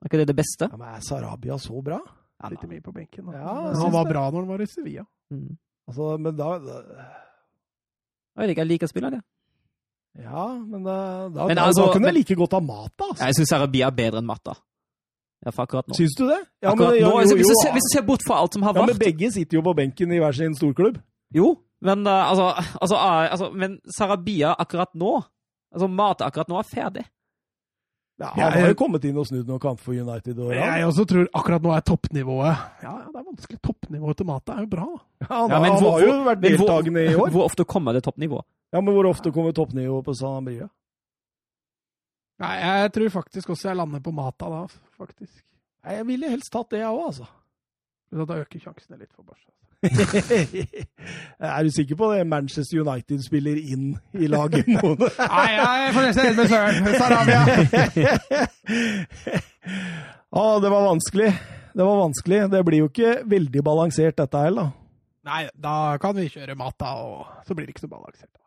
Er ikke det det beste? Ja, men Er Sarabia så bra? Ja, Sitter mye på benken. Ja, han var det. bra når han var i Sevilla. Mm. Altså, men da, da... Jeg vet ikke, jeg liker spilleren, jeg. Ja, men da, da, men altså, da kunne jeg like godt ha Mata. Altså. Jeg syns Sarabia er bedre enn Mata. Ja, for akkurat nå. Syns du det? Ja, men, ja, nå, jo, hvis, du ser, hvis, du ser, bort fra alt som har vært ja, Men begge sitter jo på benken i hver sin storklubb. Jo, men uh, altså, altså, uh, altså, Men Sarabia akkurat nå Altså, Mata akkurat nå er ferdig. Ja, han har jo kommet inn og snudd noen kamper for United. Og, ja. Jeg også tror akkurat nå er toppnivået Ja, det er vanskelig. Toppnivået til Mata er jo bra. Ja, han, ja, han hvor, har jo vært deltakende i år. Hvor ofte kommer det toppnivået? Ja, men hvor ofte kommer toppnivået på San Ambria? Nei, jeg tror faktisk også jeg lander på Mata da, faktisk. Nei, jeg ville helst tatt det, jeg òg, altså. Da øker sjansene litt for Barca. er du sikker på det? Manchester United spiller inn i laget nå? Nei, jeg får nesten helt med Søren. Sarabia. ah, det var vanskelig. Det var vanskelig. Det blir jo ikke veldig balansert, dette heller. Nei, da kan vi kjøre Mata, og så blir det ikke så balansert.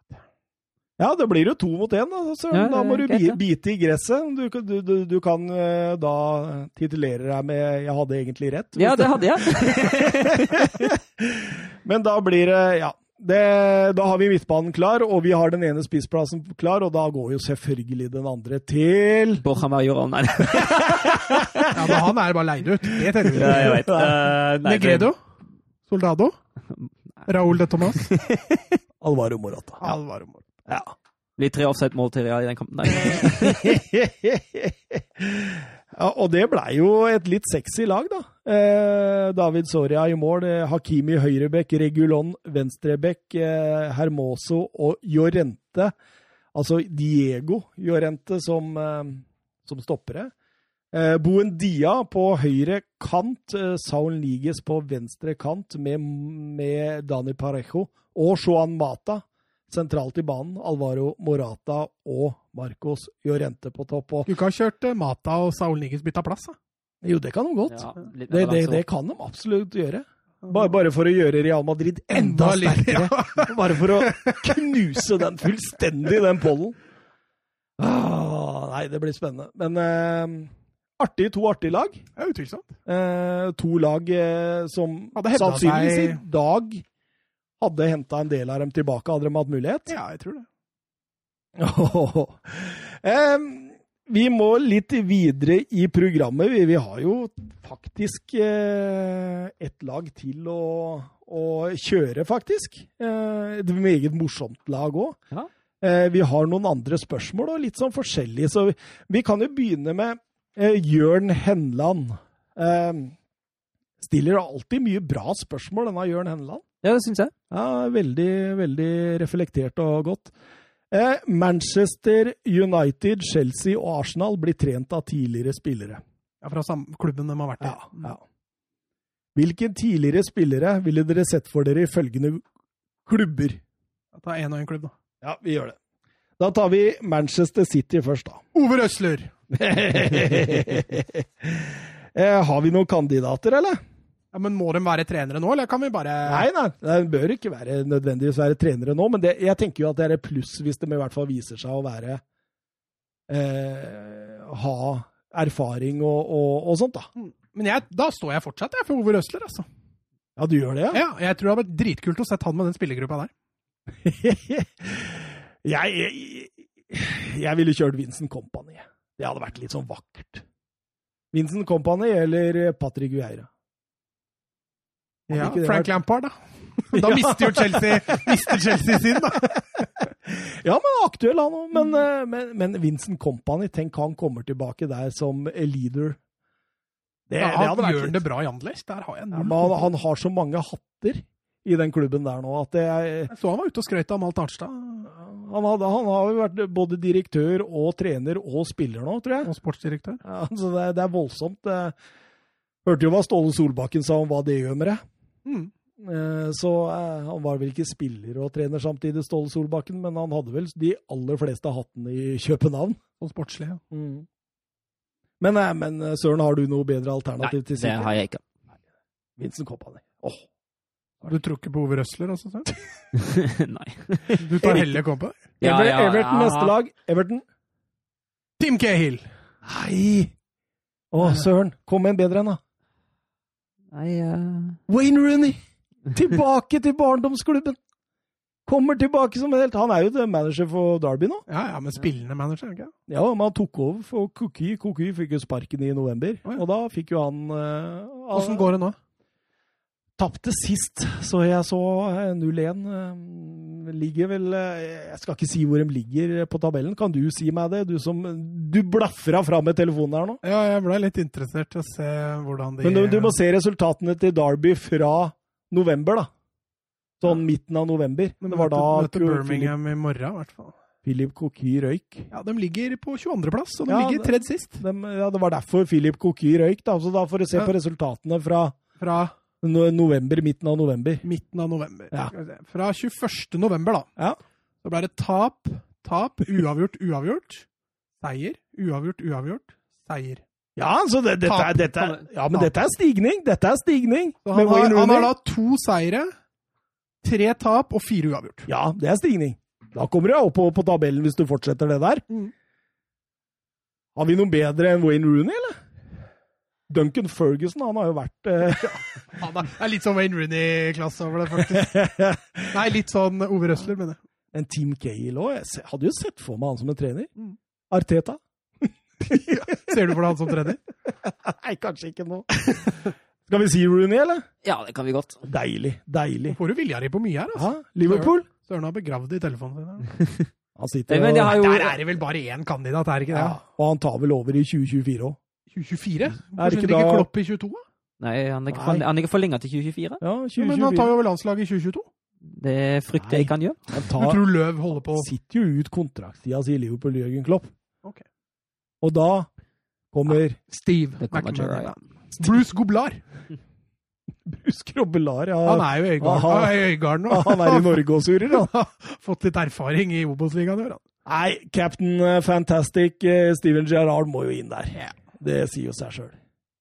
Ja, det blir jo to mot én. Da, ja, da må du bite i gresset. Du, du, du, du kan uh, da titulere deg med 'jeg hadde egentlig rett'. Ja, det hadde jeg. Men da blir det Ja. Det, da har vi midtbanen klar, og vi har den ene spissplassen klar, og da går jo selvfølgelig den andre til Borja Majoral, nei. ja, men han er bare leid ut. Det teller vi. Ja, jeg vet. Uh, Negredo? Soldado? Raúl de Tomas? Alvaro Morata. Alvaro Morata. Ja. Blir tre offside-mål til Real i den kampen der. Ja, og det blei jo et litt sexy lag, da. Eh, David Soria i mål, eh, Hakimi høyrebekk, Regulon venstrebekk, eh, Hermoso og Jorente. Altså Diego Jorente som, som stoppere. Boendia på høyre kant, Saul Niges på venstre kant med, med Dani Parejo og Joan Mata sentralt i banen. Alvaro Morata og Marcos Llorente på topp. Og Du ikke ha kjørt eh, Mata og Saul Niges bytta plass, da? jo, det kan de godt. Ja, det, det, det kan de absolutt gjøre. Bare, bare for å gjøre Real Madrid enda, sterkere. Bare for å knuse den fullstendig, den pollen. Ah, nei, det blir spennende. Men eh, artig, to artige lag. Ja, utvilsomt. Eh, to lag eh, som sannsynligvis i dag hadde henta en del av dem tilbake, hadde de hatt mulighet. Ja, jeg tror det. um, vi må litt videre i programmet. Vi, vi har jo faktisk eh, et lag til å, å kjøre, faktisk. Eh, et meget morsomt lag òg. Ja. Eh, vi har noen andre spørsmål, og litt sånn forskjellige. Så vi, vi kan jo begynne med eh, Jørn Henland. Stiller alltid mye bra spørsmål, denne Jørn Henland. Ja, det syns jeg. Ja, veldig, veldig reflektert og godt. Eh, Manchester United, Chelsea og Arsenal blir trent av tidligere spillere. Ja, Fra samme klubben de har vært i. Ja, ja. Hvilke tidligere spillere ville dere sett for dere i følgende klubber? Ta én og én klubb, da. Ja, vi gjør det. Da tar vi Manchester City først, da. Ove Røsler! eh, har vi noen kandidater, eller? Ja, men Må de være trenere nå, eller kan vi bare Nei, nei, De bør ikke være nødvendigvis være trenere nå, men det, jeg tenker jo at det er et pluss hvis de i hvert fall viser seg å være eh, Ha erfaring og, og, og sånt, da. Men jeg, da står jeg fortsatt jeg, for Ove Røsler, altså. Ja, du gjør det, ja? Ja, jeg tror det hadde vært dritkult å sette han med den spillergruppa der. jeg, jeg, jeg ville kjørt Vincent Company. Det hadde vært litt sånn vakkert. Vincent Company eller Patrick Vieira. Ja, Frank Lampard, da. Da mister jo Chelsea, mister Chelsea sin, da. Ja, men aktuell han òg. Men, eh, men, men Vincent Company, tenk han kommer tilbake der som leader. Det, Ja, han det gjør litt- det bra i Anderlecht. Der har jeg null han, han har så mange hatter i den klubben der nå at det er Jeg så han var ute og skrøt av Malt Arnstad han, hadde, han har jo vært både direktør og trener og spiller nå, tror jeg. og sportsdirektør. Ja, så det, det er voldsomt. Hørte jo hva Ståle Solbakken sa om hva det gjør med deg. Mm. Eh, Så eh, han var vel ikke spiller og trener samtidig, Ståle Solbakken, men han hadde vel de aller fleste hattene i København. Og sportslig. Ja. Men, eh, men Søren, har du noe bedre alternativ til Det har jeg ikke. Vincent Company. Oh. Du tror ikke på Ove Røsler, altså? Nei. Du tar heller Kompa? Ja, ja, ja, Everton neste lag. Everton. Tim Cahill! Nei! Å, Søren. Kom med en bedre en, da. Nei uh... Wayne Rooney! Tilbake til barndomsklubben! Kommer tilbake som en helt Han er jo the manager for Derby nå. Ja, ja, men spillende manager, ikke? Ja, men han tok over for Cookie. Cookie fikk jo sparken i november, oh, ja. og da fikk jo han uh, Åssen går det nå? Tapte sist, så jeg så eh, 0-1. eh, Ligger vel eh, Jeg skal ikke si hvor de ligger på tabellen. Kan du si meg det? Du som Du blafra fram med telefonen her nå. Ja, jeg ble litt interessert i å se hvordan de Men du, du må se resultatene til Derby fra november, da. Sånn midten av november. Men Det var da møter Birmingham i morgen, i hvert fall. Philip Coquy røyk. Ja, De ligger på 22.-plass, og de Ja, ligger tredje sist. De, ja, det var derfor Philip Coquy røyk. Da. Så da får du se Ja. på resultatene fra Fra november, midten av november. midten av november. Ja. Fra 21. november, da. Ja. Så ble det tap, tap, uavgjort, uavgjort. Seier, uavgjort, uavgjort. Seier. Ja, så det, dette, er, Tap. dette, er, ja, men dette er stigning! Dette er stigning! Så han, har, han har da to seire, tre tap og fire uavgjort. Ja, det er stigning. Da kommer du opp på, på tabellen hvis du fortsetter det der. Mm. Har vi noe bedre enn Wayne Rooney, eller? Duncan Ferguson, han har jo vært eh, Han er, er litt sånn Wayne Rooney-klasse over det, faktisk. Nei, litt sånn Ove Røsler, mener jeg. en Team Cale òg. Jeg hadde jo sett for meg han som en trener. Mm. Arteta? Ser du for deg han som trener? Nei, kanskje ikke nå. Skal vi si Rooney, eller? Ja, det kan vi godt. Deilig. Deilig. Nå får du vilja di på mye her, altså. Ja, Liverpool? Søren har begravd i telefonen sin. Han sitter Men de har jo Der er det vel bare én kandidat, er det ikke det? ja, Og han tar vel over i 2024 òg. 2024? Er det ikke ikke Klopp i 22? Nei, han er Nei. han er ikke forlenga til 2024. Ja, Ja, men han tar jo vel landslaget i 2022. Det frykter jeg ikke han gjør. Han Du tror Løv holder på sitter jo ut kontraktstida si i Liverpool, Jørgen Klopp. Ok. Og da kommer Steve kommer McManaman. Gerrard. Bruce Goblar. Bruce Krobbelar. Ja, Han er jo Øygarden er nå. han er i Norge og surrer, han. Fått litt erfaring i Obos-ligaen i år. han. Nei, Captain eh, Fantastic eh, Steven Gerrard må jo inn der. Ja. Det sier jo seg sjøl.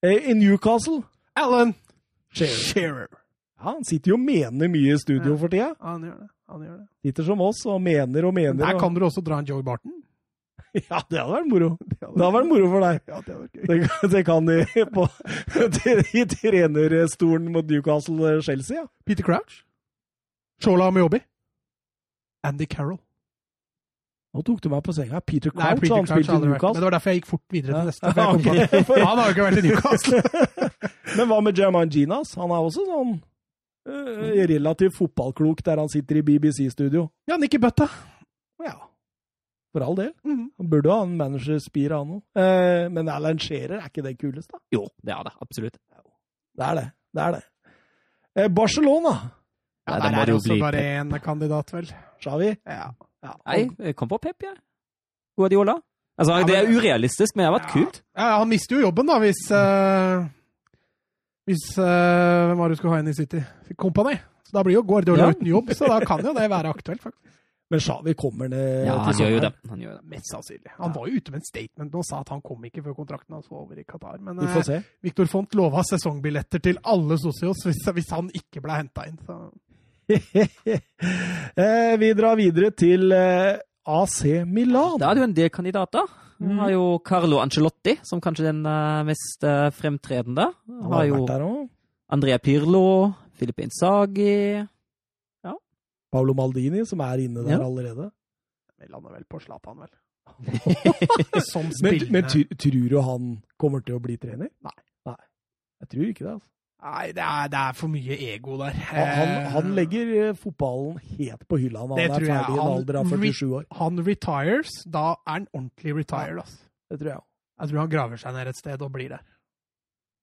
I Newcastle Alan Shearer. Shearer. Ja, han sitter jo og mener mye i studio Ja. for tida. Han gjør det. Han gjør det. Sitter som oss og mener og mener. Der og... kan dere også dra en Joey Barton. Ja, det hadde vært moro. Det hadde vært moro for deg. Ja, det hadde vært gøy. Det, kan- det kan de på, i trenerstolen mot Newcastle Chelsea, ja. Peter Crouch. Shola Miobi. Andy Carroll. Nå tok du meg på senga. Peter Nei, Crouch, Peter han Crouch spilte i Newcastle. Men det var derfor jeg gikk fort videre til neste. For jeg kom på for- Han har jo ikke vært i Newcastle. Men hva med Jermaine Ginas? Han er også sånn uh, relativt fotballklok der han sitter i BBC-studio. Ja, Nikki Bøtta. Ja, for all del. Mhm. Han burde ha en managerspir av noe. Uh, men Alan Shearer, er ikke det kulest, da? Jo, det er det. Absolutt. Det er det. Det er det. Eh, Barcelona, Ja, der, der er det jo også bare én kandidat, vel. Xavi. Ja. Ja, Nei, jeg kom på Pep, jeg. Guardiola. Altså, Ja, det er urealistisk, men det har vært kult. Ja, ja, han mister jo jobben, da, hvis uh, Hvis uh, Hvem var det du skulle ha inn i City? Company. Så da blir jo Guardiola Ja. uten jobb, så da kan jo det være aktuelt, faktisk. Men Shawi kommer ned Ja, han til gjør jo det. Han gjør det. Mest sannsynlig. Han var jo ute med en statement og sa at han kom ikke før kontrakten hans var over i Qatar. Men Vi får uh, se. Victor Font lova sesongbilletter til alle Socios hvis, hvis han ikke ble henta inn. Så. eh, vi drar videre til eh, AC Milan. Da er det jo en del kandidater. Vi Mm. har jo Carlo Ancelotti, som kanskje den eh, mest fremtredende. Vi har jo. Andrea Pirlo, Filippe ja. Paolo Maldini, som er inne der Ja. allerede. Vi lander vel på Zlatan, vel. Som Men, men tror du han kommer til å bli trener? Nei. Nei. Jeg tror ikke det. altså. Nei, det er, det er for mye ego der. Han, han, Eh, legger eh, fotballen helt på hylla når Det han er ferdig i en alder av 47 år. Han retires, da er han ordentlig retired. ass. Det tror jeg òg. Jeg tror han graver seg ned et sted og blir der.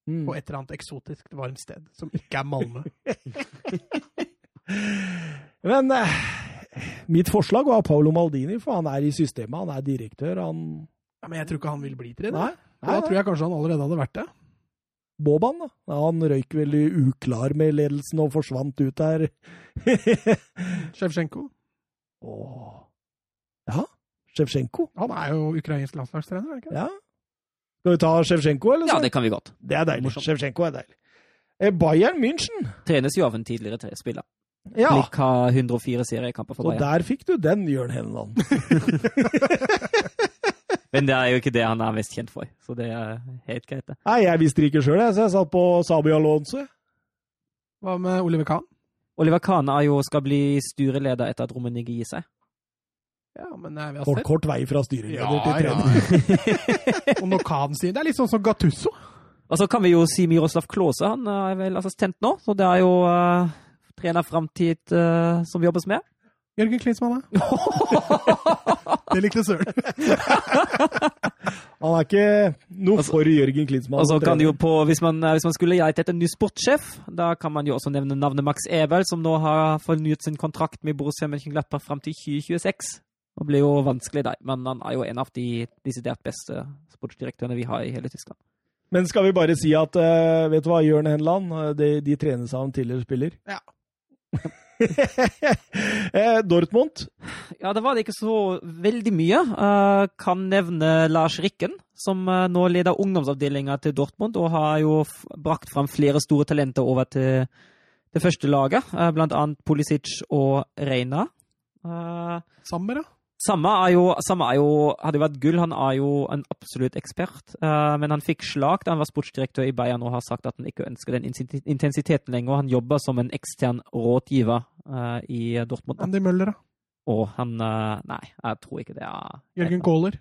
Mm. På et eller annet eksotisk varmt sted, som ikke er Malmö. Men eh, mitt forslag var Paolo Maldini, for han er i systemet. Han er direktør. Han Ja, men jeg tror ikke han vil bli trener. Nei. Da tror jeg kanskje han allerede hadde vært det. Boban, da. Ja, Han røyk veldig uklar med ledelsen og forsvant ut der. Sjevsjenko? Åh. Ja, Sjevsjenko. Han er jo ukrainsk landslagstrener, er han ikke det? Ja. Skal vi ta Sjevsjenko, eller? Så? Ja, det kan vi godt. det er deilig. Sjevsjenko er deilig. Eh, Bayern München. Trenes jo av en tidligere spiller. Ja, Lik har 104 seriekamper for Bayern. og der fikk du den, Jørn Henland. Men det er jo ikke det han er mest kjent for, så det er helt greit, det. Nei, jeg visste det ikke sjøl, så jeg satt på Sabi Alonso. Hva med Oliver Kahn? Oliver Kahn er jo skal bli styreleder etter at Romenigge gir seg. Ja, men eh, vi har Kort, sett. kort vei fra styreleder Ja, til ja. Og når Kahn sier Det er litt sånn som Gattusso. Og så kan vi jo si Miroslav Klåse. han er vel assistent nå, så det er jo uh, trener framtid uh, som jobbes med. Jørgen Klinsmann, da? Det likte søren. Han er ikke noe Altså- for Jørgen Klinsmann. Altså kan jo på, hvis man, eh, hvis man skulle leite etter en ny sportssjef, da kan man jo også nevne navnet Max Ebel, som nå har fornyet sin kontrakt med Borussia Mönchenglapper fram til 2026. Det blir jo vanskelig, da, men han er jo en av de desidert beste sportsdirektørene vi har i hele Tyskland. Men skal vi bare si at eh, Vet du hva, Jørn Henland? eh, De, de trenes av en tidligere spiller. Ja. Eh, Dortmund. Ja, det var det ikke så veldig mye. Uh, kan nevne Lars Rikken, som eh, nå leder ungdomsavdelinga til Dortmund, og har jo f brakt fram flere store talenter over til det første laget, uh, blant annet Pulisic og Reina. Uh, Sammer, ja. Samme er jo, samme er jo Hadde jo vært gull, han er jo en absolutt ekspert. Uh, men han fikk slag da han var sportsdirektør i Bayern og har sagt at han ikke ønsker den intensiteten lenger. Han jobber som en ekstern rådgiver uh, i Dortmund. Andy Møller, da. Og han uh, Nei, jeg tror ikke det er Jørgen Kohler.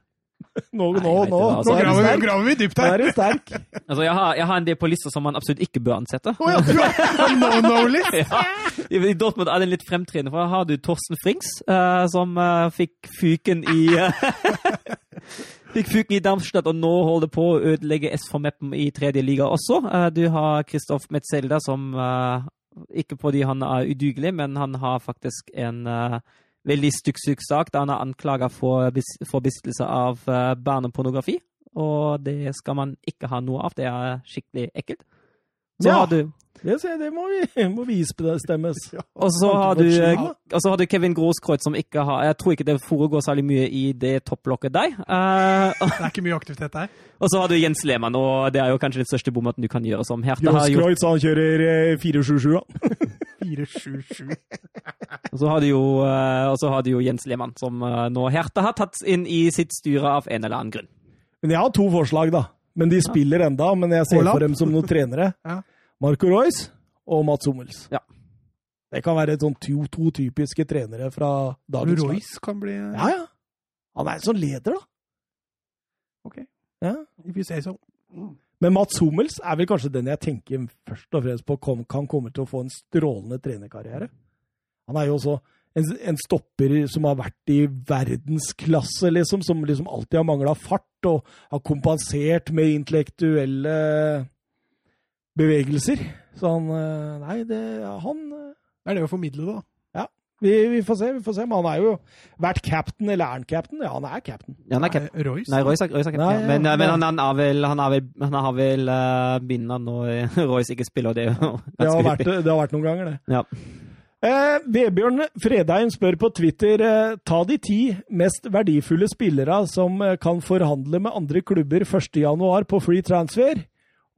Nå, Nei, nå, nå, altså. nå er du graver vi dypt her! Nå er du sterk. Altså, jeg har, jeg har en del på lista som man absolutt ikke bør ansette. Oh, ja, du har no-no-list! Ja. I Dortmund er den litt fremtredende, for har du Torsten Frings, uh, som uh, fikk fyken i, uh, Fikk fuken i Darmstadt, og nå holder på å ødelegge SV Meppen i tredje liga også. Uh, du har Kristoff Metzelda, som uh, ikke fordi han er udugelig, men han har faktisk en uh, veldig stygg sak da han er anklaga for, for besittelse av barnepornografi. Og det skal man ikke ha noe av. Det er skikkelig ekkelt. Så ja. har du det, det må, vi, må det Ja, og så har, du, har du Kevin Groskreutz som ikke har Jeg tror ikke det foregår særlig mye i det topplokket der. Uh, det er ikke mye aktivitet der. Og så har du Jens Lehmann, og det er jo kanskje den største bommaten du kan gjøre som Hertha. Groskreutz, han kjører 477, ja. 477. og så har de jo, har du jo Jens Lehmann, som uh, nå Hertha har tatt inn i sitt styre av en eller annen grunn. Men jeg har to forslag, da. Men de spiller enda, men jeg ser for dem som noen trenere. ja. Marco Royce og Mats Hummels. Ja. Det kan være sånn to, to, typiske trenere fra dagens lag. Royce kan bli Ja, ja. Han er en sånn leder, da. Ok. Ja. If you say so. Men Mats Hummels er vel kanskje den jeg tenker først og fremst på kan komme til å få en strålende trenerkarriere. Han er jo også en, en, stopper som har vært i verdensklasse, liksom. Som liksom alltid har mangla fart, og har kompensert med intellektuelle bevegelser. Så han eh, Nei, det Han eh, Det er det å formidle, da. Vi, vi, får se, vi får se. Men han er jo vært captain, eller er han captain? Ja, han er captain. Ja, han er captain. Royce? Nei, Royce er, Royce er captain. Nei, ja. men, men, han, han, har vel, han har vel, han har vel uh, binda når Royce ikke spiller, og det er jo det har, vært, det har vært noen ganger, det. Ja. Eh, Vebjørn Fredheim spør på Twitter eh, ta de ti mest verdifulle spillere som eh, kan forhandle med andre klubber 1.1 på free transfer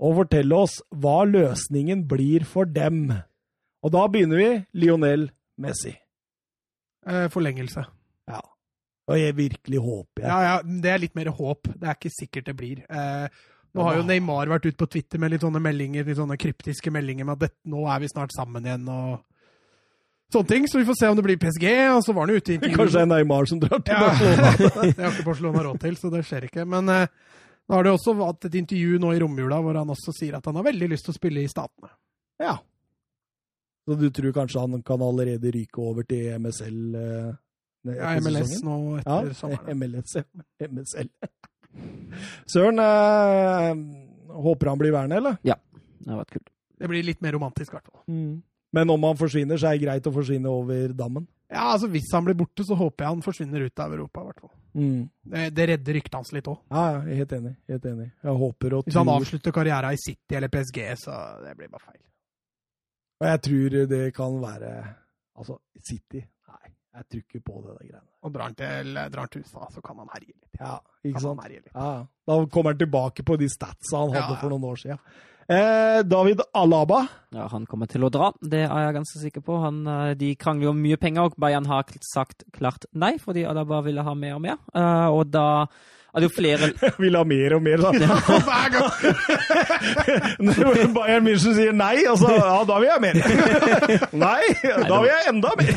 og fortelle oss hva løsningen blir for dem. Og da begynner vi Lionel Messi. Eh, forlengelse. Ja. Og jeg virkelig håper jeg. Ja, ja, det er litt mer håp. Det er ikke sikkert det blir. Eh, nå har jo Neymar vært ute på Twitter med litt sånne meldinger, litt sånne kryptiske meldinger med at det, nå er vi snart sammen igjen og sånne ting. Så vi får se om det blir PSG. Og så var han ute i intervjuet. Kanskje det er Neymar som drar til ja, Barcelona. det har ikke Barcelona råd til, så det skjer ikke. Men eh, da har det også hatt et intervju nå i romjula hvor han også sier at han har veldig lyst til å spille i Statene. Ja. Så du tror kanskje han kan allerede ryke over til MSL? Eh, ja, MLS sesongen? nå etter ja, sommeren. MLS, ja. MSL. Søren, eh, håper han blir værende, eller? Ja, det har vært kult. Det blir litt mer romantisk, i hvert fall. Mm. Men om han forsvinner, så er det greit å forsvinne over dammen? Ja, altså Hvis han blir borte, så håper jeg han forsvinner ut av Europa. i hvert fall. Mm. Det, det, redder ryktet hans litt òg. Ja, er helt enig. helt enig. Jeg håper og Hvis han avslutter karrieren i City eller PSG, så det blir bare feil. Og jeg tror det kan være Altså, City Nei, jeg tror ikke på det greiene. Og drar han til, drar til USA, så kan han herje litt. Ja, ikke sant? Ja, Da kommer han tilbake på de statsa han hadde ja, ja. for noen år siden. Eh, David Alaba. Ja, Han kommer til å dra, det er jeg ganske sikker på. Han, eh, de krangler om mye penger, og Bayern har sagt klart nei, fordi Alaba ville ha mer og mer. Uh, og da det jo flere Vil ha mer og mer, da. Hver gang! Når Bayern München sier nei, altså, ja, da vil jeg mer. nei, da vil jeg enda mer.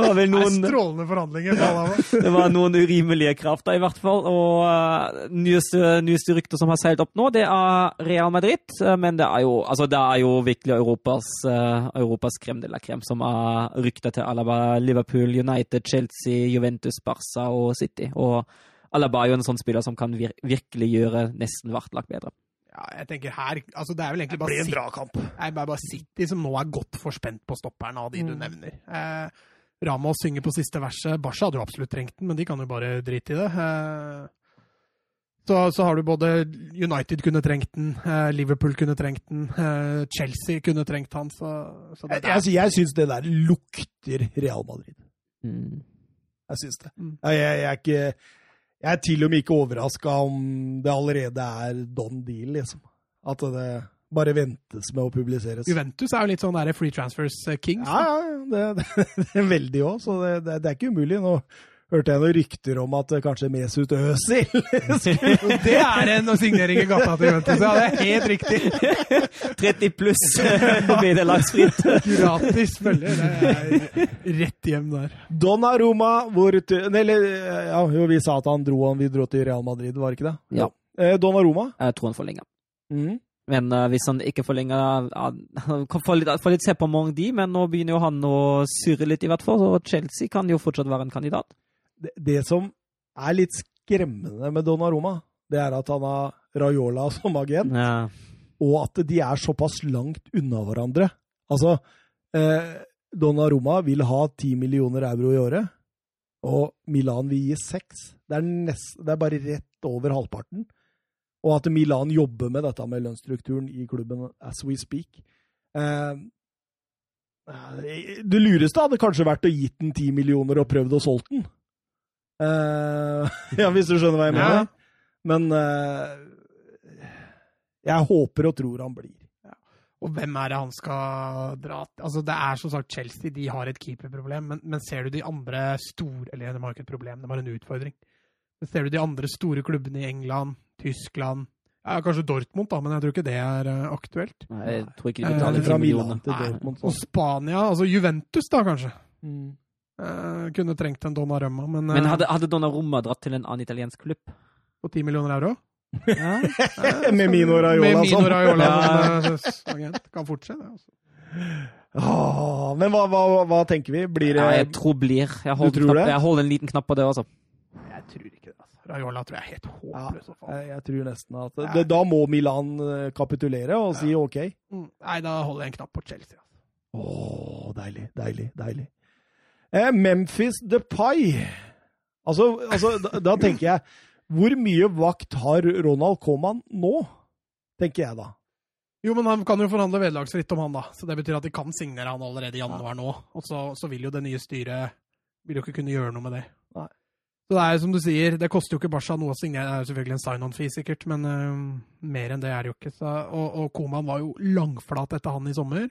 Det var vel noen Strålende forhandlinger. det var noen urimelige krav, i hvert fall. Og uh, nyeste, nyeste rykter som har seilt opp nå, det er Real Madrid. Uh, men det er jo, altså, det er jo virkelig Europas, uh, Europas krem de la krem som er rykta til Alaba, Liverpool, United, Chelsea, Juventus, Barca og City. Og Alaba er jo en sånn spiller som kan vir virkelig gjøre nesten hvert lag bedre. Ja, jeg tenker her, altså Det er vel egentlig bare, det blir en bra kamp. Nei, bare, bare City som nå er godt forspent på stopperen av de mm. du nevner. Eh, Ramos synger på siste verset. Barca hadde jo absolutt trengt den, men de kan jo bare drite i det. Eh, så, så, har du både United kunne trengt den, eh, Liverpool kunne trengt den, eh, Chelsea kunne trengt han. Så, så jeg jeg, jeg syns det der lukter Real Madrid. Mm. Jeg syns det. Mm. Jeg, jeg, er ikke Jeg er til og med ikke overraska om det allerede er don deal, liksom. At det bare ventes med å publiseres. Juventus er jo litt sånn der free transfers kings. king. Ja, ja, det, det, det er veldig òg, så det, det, er ikke umulig. Nå hørte jeg noen rykter om at kanskje Mesut Özil Det er en signering i gata til Juventus, ja, det er helt riktig. 30 pluss vederlagsfritt. Gratis følger, det er rett hjem der. Donnaroma, hvor Eller, ja, jo, vi sa at han dro, vi dro til Real Madrid, var det ikke det? Ja. Donna Donnaroma? Jeg tror han forlenga. Mm. Men uh, hvis han ikke forlenger Han kan få litt, få litt se på mange de, men nå begynner jo han å surre litt, i hvert fall. Og Chelsea kan jo fortsatt være en kandidat. Det, det som er litt skremmende med Donnaroma, det er at han har Raiola som agent, Ja. og at de er såpass langt unna hverandre. Altså, eh, Donnaroma vil ha 10 millioner euro i året, og Milan vil gi 6. Det er, nest, det er bare rett over halvparten. Og at Milan jobber med dette med lønnsstrukturen i klubben as we speak. Eh, det lureste hadde kanskje vært å gitt den 10 millioner og prøvd å solgt den. Eh, ja, hvis du skjønner hva jeg mener. Ja. Men eh, jeg håper og tror han blir. Og hvem er det han skal dra til? Altså, Det er som sagt Chelsea, de har et keeperproblem. Men, men ser du de andre store Eller de har ikke et problem, de har en utfordring. Men ser du de andre store klubbene i England, Tyskland ja, Kanskje Dortmund, da, men jeg tror ikke det er uh, aktuelt. Nei, Jeg tror ikke de Eh, betaler Fra 10 Milan til Dortmund. Dortmund. Og sånn. Spania, altså Juventus, da kanskje. Mm. Eh, kunne trengt en Donnarumma, men, uh, Men hadde, hadde Donnarumma dratt til en annen italiensk klubb? på 10 millioner euro? Ja. Med Mino Raiola som- eh, agent. Kan fortsette. Altså. Ah, men hva, hva, hva tenker vi? Blir det Ja, jeg tror blir. Jeg holder, tror knapp, det? jeg holder en liten knapp på det altså. Jeg tror ikke det. Raiola tror jeg er helt håpløs Ja, jeg, jeg tror nesten at det, Da må Milan eh, kapitulere og si OK. Mm. Nei, da holder jeg en knapp på Chelsea. altså. Deilig, deilig, deilig. Eh, Memphis Depay. Altså, altså da, da tenker jeg Hvor mye vakt har Ronald Coman nå? Tenker jeg da. Jo, men han kan jo forhandle vederlagsfritt om han, da. Så det betyr at de kan signere han allerede i januar nå. Og så, så vil jo det nye styret vil jo ikke kunne gjøre noe med det. Nei. Så det er jo som du sier, det koster jo ikke Barca noe å signere. Det er jo selvfølgelig en sign-on-fee, sikkert, men uh, mer enn det er det jo ikke. Så, og, og Koman var jo langflat etter han i sommer.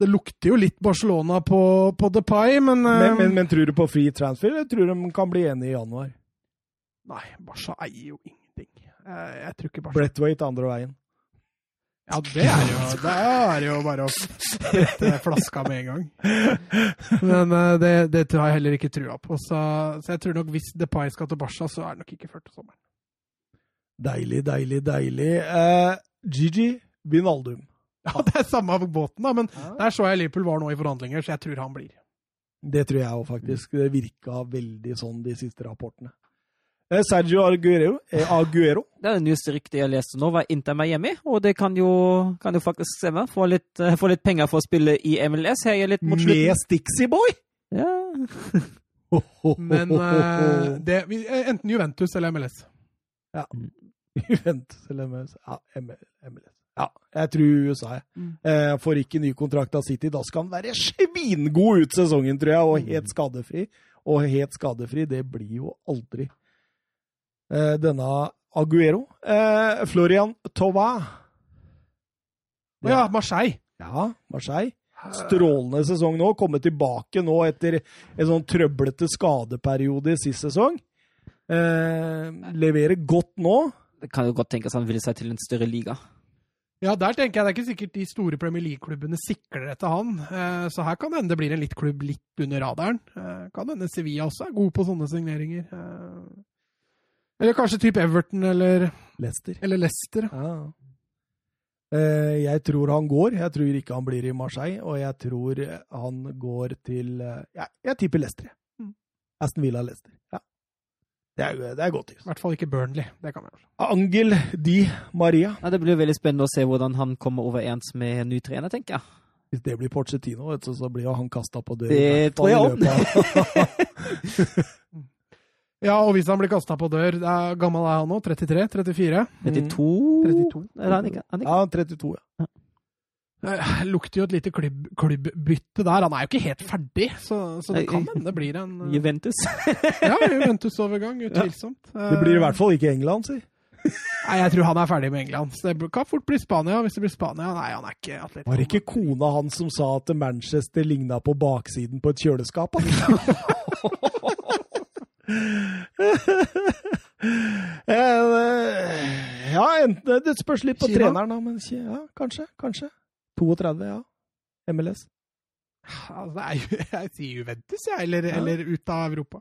Det lukter jo litt Barcelona på, på Depay, men, uh, Men, men, men tror du på free transfer, eller tror du de kan bli enige i januar? Nei, Barca eier jo ingenting. Jeg, jeg tror ikke Barca Brettwaite andre veien. Ja, det er jo, det er jo bare å sprette flaska med en gang. Men eh, det, det har jeg heller ikke trua på. Så, så jeg tror nok hvis Depay skal til Barca, så er det nok ikke før til sommeren. Deilig, deilig, deilig. Eh, Gigi Vinaldum. Ja, det er samme båten, da, men der så jeg Liverpool var nå i forhandlinger, så jeg tror han blir. Det tror jeg òg, faktisk. Det virka veldig sånn, de siste rapportene. Eh, Sergio Aguero, eh, Aguero. Det er det nyeste ryktet jeg leste nå, var Inter Miami. Og det kan jo, kan jo faktisk stemme. Få litt, eh, få litt penger for å spille i MLS. Heier litt mot slutten. med Stixie Boy! Ja. Men uh, det, enten Juventus eller MLS. Ja. Juventus eller MLS. Ja, MLS. Ja, jeg tror USA, jeg. Mm. Eh, får ikke ny kontrakt av City. Da skal han være svingod ut sesongen, tror jeg, og helt skadefri. Og helt skadefri, det blir jo aldri denne Aguero. Eh, Florian Tova. Å ja, Marseille. Ja, Marseille. Strålende sesong nå. Komme tilbake nå etter en sånn trøblete skadeperiode i sist sesong. Eh, leverer godt nå. Det kan jo godt tenkes han vil seg til en større liga. Ja, der tenker jeg det er ikke sikkert de store Premier League-klubbene sikler etter han. Eh, Så her kan det hende det blir en litt klubb litt under radaren. Eh, Kan hende Sevilla også er god på sånne signeringer. Eller kanskje type Everton eller, Leicester. eller Leicester. Ja. Eh, jeg tror han går. Jeg tror ikke han blir i Marseille, og jeg tror han går til eh, ja, Jeg tipper Leicester. Mm. Aston Villa Leicester. Ja. Det er, det er godt I hvert fall ikke Burnley. Det kan gjøre. Angel Di Maria. Ja, det blir veldig spennende å se hvordan han kommer overens med en ny trener, tenker jeg. Hvis det blir Porcetino, så blir han kasta på døra. Det tror jeg òg. Ja, og hvis han blir kasta på dør det er Gammel er han nå? 33? 34? 32 32. Er han ikke? Han ikke? Ja, 32, ja. Det Lukter jo et lite klubb, klubbbytte der. Han er jo ikke helt ferdig, så, så det kan hende det blir en uh... Juventus. Ja, Juventus-overgang, utvilsomt. Det blir i hvert fall ikke England, si. Nei, jeg tror han er ferdig med England. Så det kan fort bli Spania. Hvis det blir Spania Nei, han er ikke atlet. Var det ikke kona hans som sa at Manchester ligna på baksiden på et kjøleskap? da? Eh, ja, enten, det spørs litt på Kina? treneren, da, men ja, kanskje. Kanskje. 32, ja. MLS. Altså, jo, jeg sier Juventus, jeg. Eller, Ja. eller ut av Europa.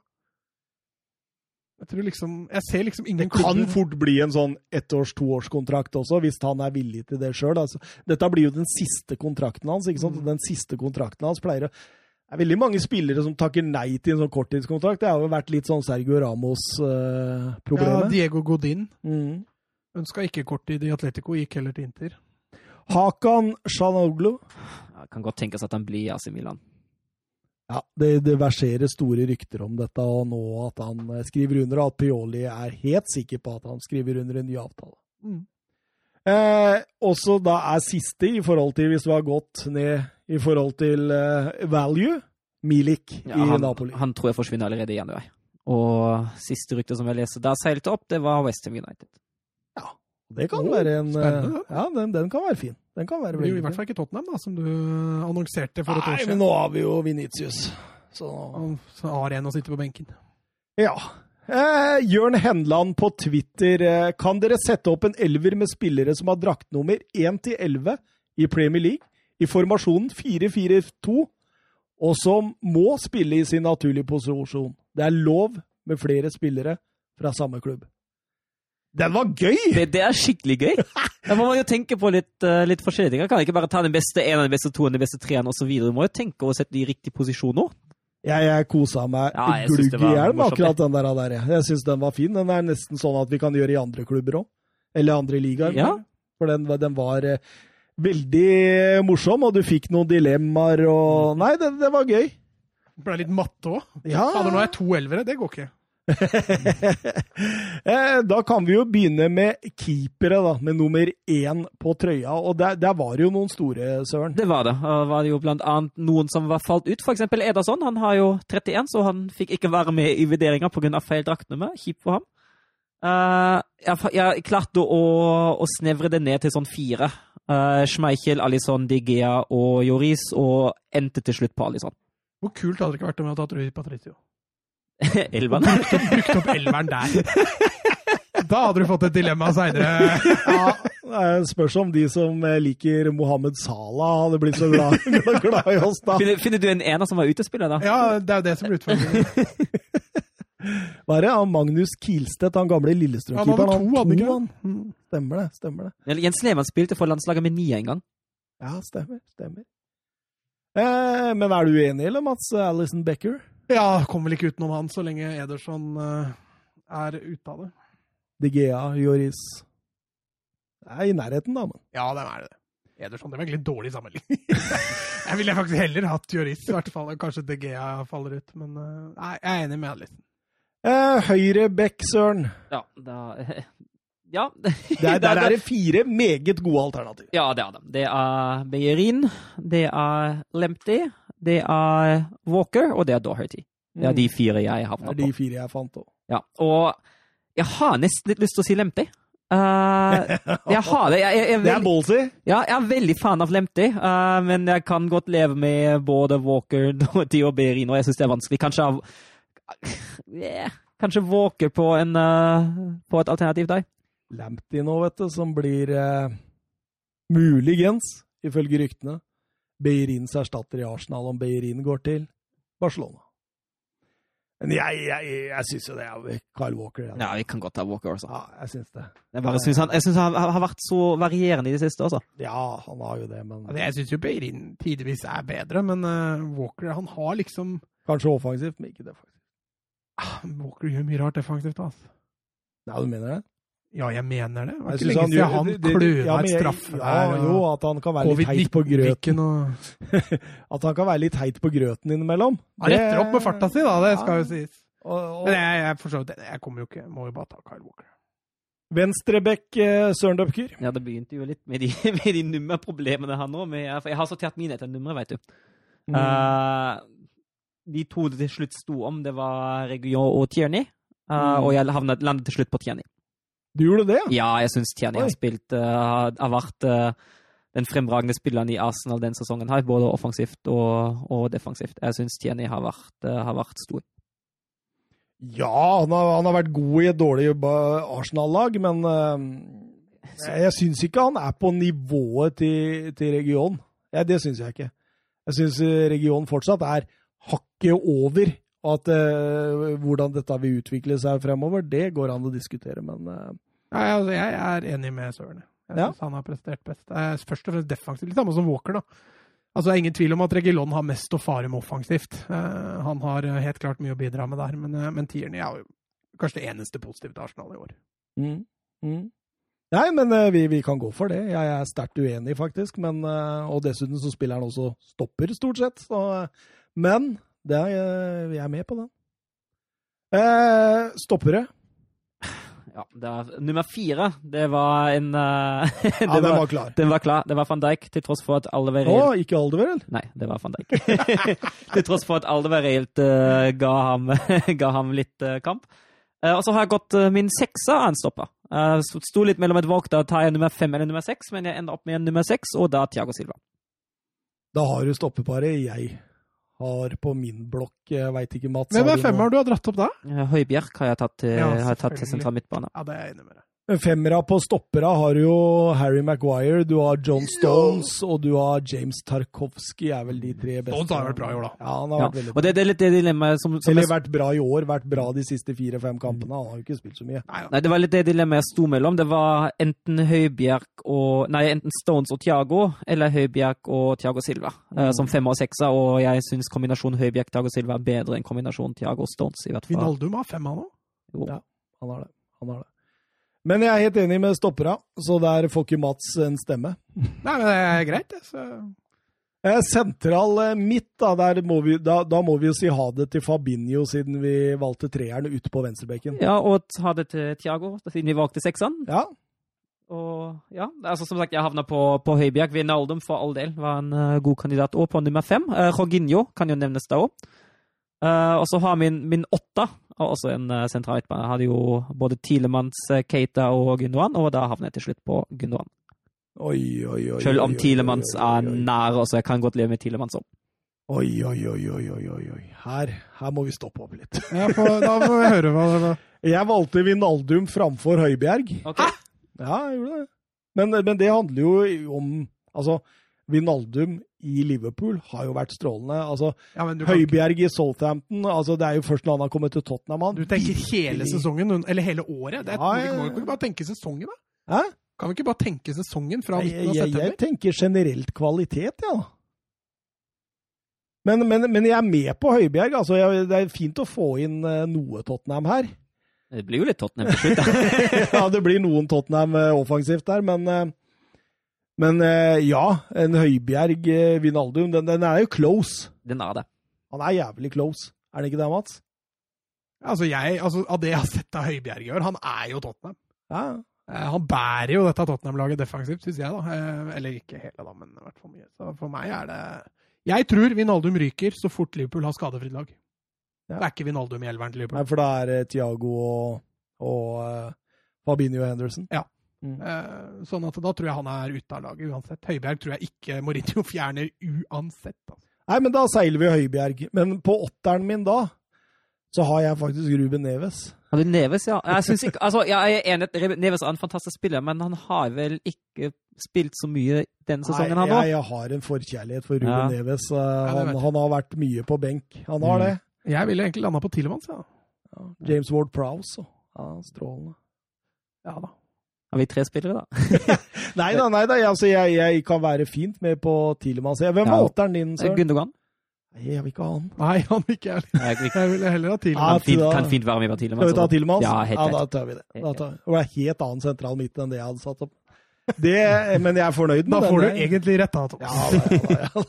Jeg tror liksom Jeg ser liksom ingen Det kan klubber- fort bli en sånn ettårs-, toårskontrakt også, hvis han er villig til det sjøl. Altså, dette blir jo den siste kontrakten hans. ikke sant? Mm. Den siste kontrakten hans pleier å Det er veldig mange spillere som takker nei til en sånn korttidskontrakt. Det har jo vært litt sånn Sergio Ramos-problemet. Ja, Diego Godin mm. ønska ikke korttid i Atletico, gikk heller til Inter. Hakan Shanoglu. Ja, kan godt tenkes at han blir i AC Milan. Ja, det, det verserer store rykter om dette, og nå at han eh, skriver under, og at Pioli er helt sikker på at han skriver under en ny avtale. Mm. Eh, også da er siste i forhold til, hvis du har gått ned i forhold til eh, value, Milik Ja, i han, Napoli. han tror jeg forsvinner allerede i januar. Og siste rykte som jeg leste da seilte opp, det var Westham United. Det kan Oh, være en eh, spennende. Ja, den, den kan være fin. Den kan være Det blir jo i hvert fall ikke Tottenham, da, som du annonserte for et år siden. Nei, men nå har vi jo Vinicius. Så så har en å sitte på benken. Ja. Eh, Jørn Henland på Twitter. Eh, kan dere sette opp en elver med spillere som har draktnummer 1 til 11 i Premier League, i formasjonen 4-4-2, og som må spille i sin naturlige posisjon? Det er lov med flere spillere fra samme klubb. Den var gøy! Det, det er skikkelig gøy! Da må man jo tenke på litt, uh, litt forskjellige ting. Kan ikke bare ta den beste ene, den beste to, den beste treeren osv. Du må jo tenke og sette de i riktig posisjon nå. Jeg, jeg kosa meg Ja, jeg glugg i hjel med akkurat den der. der. Jeg syns den var fin. Den er nesten sånn at vi kan gjøre i andre klubber òg. Eller andre ligaer. Ja. For den, den var eh, veldig morsom, og du fikk noen dilemmaer og Nei, det, det var gøy. Det ble litt matte òg. Ja. Fader, nå er jeg to elvere. Det går ikke. Eh, da kan vi jo begynne med keepere, da, med nummer én på trøya. Og der, der var det jo noen store, Søren. Det var det. Og var det jo blant annet noen som var falt ut. For eksempel Ederson. Han har jo 31, så han fikk ikke være med i vurderinga pga. feil draktnummer. Kjipt for ham. Eh, jeg, jeg klarte å, å snevre det ned til sånn fire. Uh, Schmeichel, Alison, Digea og Joris, og endte til slutt på Alison. Hvor kult hadde det ikke vært om vi hadde tatt Rui Patricio? elveren? Brukt opp elveren der. Da hadde du fått et dilemma seinere. Ja, det spørs om de som eh, liker Mohammed Salah, hadde blitt så glad, glad i oss, da. Finner, finner du en ener som var utespiller, da? Ja, det er jo det som blir utfordringen. Hva er det? Han Magnus Kilstedt, han gamle Han Lillestrøm-keeperen. hadde to, hadde han ikke? han. Mm. Stemmer det. stemmer det. Eller Jens Lehmann spilte for landslaget med nia en gang. Ja, stemmer. stemmer. Eh, men er du uenig, eller, Mats Alison Becker? Ja, kommer vel ikke utenom han så lenge Ederson eh, er ute av det. De Gea, Joris Det er i nærheten, da, men. Ja, det er det. Ederson, det var egentlig dårlig sammenligning. jeg ville faktisk heller hatt Joris, i hvert fall. Kanskje De Gea faller ut, men eh, nei, jeg er enig med Alison. Eh, høyre back, Søren. Ja, da Ja. Der, der er det fire meget gode alternativer. Ja, det er det. Det er Beyerin, det er Lempty, det er Walker, og det er Doherty. Det er de fire jeg Det havna er på. de fire jeg fant òg. Ja, og jeg har nesten litt lyst til å si Lempty. Uh, jeg har det. Jeg, jeg, jeg, er Det er ballsy. ja, jeg er veldig fan av Lempty, uh, men jeg kan godt leve med både Walker, Doherty og Beyerin, og jeg syns det er vanskelig. Kanskje av yeah, Kanskje Walker på, en, uh, på et alternativ der. Lamptey nå, vet du, som blir eh, muligens, ifølge ryktene, Beirins erstatter i Arsenal om Beirin går til Barcelona. Men jeg, jeg, jeg syns jo det er Kyle Walker. jeg. Ja, vi kan godt ta Walker også. Ja, jeg syns det. Jeg bare synes han, jeg synes han har vært så varierende i det siste også. Ja, han har jo det, men Altså, jeg syns jo Beirin tidvis er bedre, men uh, Walker han har liksom kanskje offensivt, men ikke defensivt. ah, Walker gjør mye rart defensivt. Altså. Ja, du mener det? Ja, jeg mener det. Det er Jeg ikke synes lenge siden han det- kløna et straffe der. Jo, at han kan være litt heit på grøten. At han kan være litt heit på grøten innimellom. Han retter opp med farta si, da. Det skal jo sies. Men jeg, jeg forstår det. Jeg kommer jo ikke Må jo bare ta Kyle Walker. Venstrebekk, eh, Søren Døpker. Ja, det begynte jo litt med de, med de nummerproblemene her nå. Med, for jeg har sortert mine etter numre, vet du. Mm. Uh, de to det til slutt sto om, det var Region og Tierney. Uh, Mm. Og jeg havnet, landet til slutt på Tierney. Du gjorde det, ja? Jeg syns Tierney har spilt uh, har, vært uh, den fremragende spilleren i Arsenal den sesongen her, både offensivt og, og defensivt. Jeg syns Tierney har vært, uh, har vært stor. Ja, han har, han har vært god i et dårlig Arsenal-lag, men jeg, jeg syns ikke han er på nivået til, til regionen. Ja, det syns jeg ikke. Jeg syns regionen fortsatt er hakket over. Og at eh, hvordan dette vil utvikle seg fremover, det går an å diskutere, men eh, Nei, altså, jeg er enig med Søren. Jeg Ja. syns han har prestert best. Først og fremst defensivt. Litt samme som Walker, da. Altså, Det er ingen tvil om at Regilon har mest å fare med offensivt. Uh, han har helt klart mye å bidra med der, men, uh, men Tierney er jo kanskje det eneste positive til Arsenal i år. Mm. Mm. Nei, men vi, vi, kan gå for det. Jeg er sterkt uenig, faktisk. Men, og dessuten så spiller han også stopper, stort sett. Så, men er, jeg er med på den. stoppere. Ja, var, nummer fire, det var en uh, det Ja, den var, var, klar. Den var klar. Det var van Dijk, til tross for at alle var reelt Å, ikke Alderweireld? Nei, det var van Dijk. til tross for at reelt uh, ga, ham, ga, ham, litt uh, kamp. og så har jeg gått min sekser av en stopper. Uh, Sto litt mellom et valg da tar jeg nummer fem eller nummer seks, men jeg ender opp med en nummer seks, og da Thiago Silva. Da har du stoppeparet jeg har på min blokk. Jeg veit ikke, Mats. Hvem er femmeren du har dratt opp da? Høybjerg har jeg tatt til, ja, har jeg tatt til sentral midtbane. Ja, det er jeg enig med deg. Femmera på stoppera har jo Harry Maguire, du har John Stones og du har James Tarkovsky, er vel de tre beste. Stones har vært bra i år, da. Ja, han har ja. vært veldig bra. Og det, det, er litt det dilemmaet som, som Eller vært bra i år, vært bra de siste fire-fem kampene. Han har jo ikke spilt så mye. Nei, Nei, det var litt det dilemmaet jeg sto mellom. Det var enten Høybjerg og Nei, enten Stones og Thiago, eller Høybjerg og Thiago Silva, eh, mm. som femmer og sekser. Og jeg syns kombinasjonen Høybjerg-Thiago Silva er bedre enn kombinasjonen Thiago Stones, i hvert fall. Vinaldum har femmer nå? Jo. Ja, han har det. Han har det. Men jeg er helt enig med stoppera, så der får ikke Mats en stemme. Nei, men det er greit, det. Så... Eh, sentral eh, midt, da, må vi, da, da, må vi jo si ha det til Fabinho, siden vi valgte treeren ut på venstrebekken. Ja, og ha det til Thiago, siden vi valgte sekseren. Ja. Og ja, altså som sagt, jeg havna på, på Høibjerg. Vinaldum for all del var en uh, god kandidat. Og på nummer fem, uh, Jorginho kan jo nevnes da òg. Uh, og så har min, min åtta og også en uh, sentral midtbane. Hadde jo både Tilemans, uh, Keita og Gundogan, og da havnet jeg til slutt på Gundogan. Oi, oi, oi, Selv om Tilemans er nær, så jeg kan godt leve med Tilemans òg. Oi, oi, oi, oi, oi, oi. Her, her må vi stoppe opp litt. ja, for, da får vi høre hva det var. Jeg valgte Vinaldum framfor Høibjerg. Okay. Ja, jeg gjorde det. Men, men det handler jo om Altså, Vinaldum i Liverpool har jo vært strålende. Altså, ja, Høibjerg ikke... i Southampton altså, Det er jo først når han har kommet til Tottenham han Du tenker hele sesongen, eller hele året? Det er, ja, ja. Vi må jo ikke bare tenke sesongen, da? Hæ? Kan vi ikke bare tenke sesongen fra midten av september? Jeg, jeg tenker generelt kvalitet, ja. Men, men, men, jeg er med på Høibjerg. Altså, jeg, det er fint å få inn uh, noe Tottenham her. Det blir jo litt Tottenham til slutt, da. ja, det blir noen Tottenham uh, offensivt der, men uh, men eh, ja, en Høibjerg eh, Vinaldum, den, den, er jo close. Den er det. Han er jævlig close. Er det ikke det, Mats? Altså, jeg, altså, Av det jeg har sett av Høibjerg i år, han er jo Tottenham. Ja. Eh, han bærer jo dette Tottenham-laget defensivt, syns jeg. da. Eller ikke hele, da, men i hvert fall mye. Så for meg er det Jeg tror Vinaldum ryker så fort Liverpool har skadefritt lag. Ja. Det er ikke Vinaldum i elveren til Liverpool. Nei, For da er det Thiago og, og Fabinho Henderson? Ja. Mm. Uh, sånn at da tror jeg han er ute av laget uansett. Høibjerg tror jeg ikke Mourinho fjerner uansett. Altså. Nei, men da seiler vi Høibjerg. Men på åtteren min da, så har jeg faktisk Ruben Neves. Har du Neves, ja? Jeg, ikke, altså, jeg er enig at Neves er en fantastisk spiller, men han har vel ikke spilt så mye denne sesongen, Nei, han òg? Jeg, jeg har en forkjærlighet for Ruben ja. Neves. Uh, han, han, har vært mye på benk. Han har mm. det. Jeg ville egentlig landa på Tillemanns, ja. ja. James Ward Prowse. Ja, strålende. Ja da. Har vi tre spillere, da? nei da, nei da. Altså, jeg, jeg, kan være fint med på Tilemann. Hvem ja. åtteren din, Søren? Gundogan. Nei, jeg vil ikke ha han. Nei, han vil ikke jeg. Jeg vil heller ha Tilemann. Kan, kan fint være med på Tilemann. Skal vi ta Tilemann? Ja, helt ja, da tar vi det. Da tar, det var helt annen sentral midt enn det jeg hadde satt opp. Det, men jeg er fornøyd med det. Da får den, du egentlig rett av Ja, ja, ja,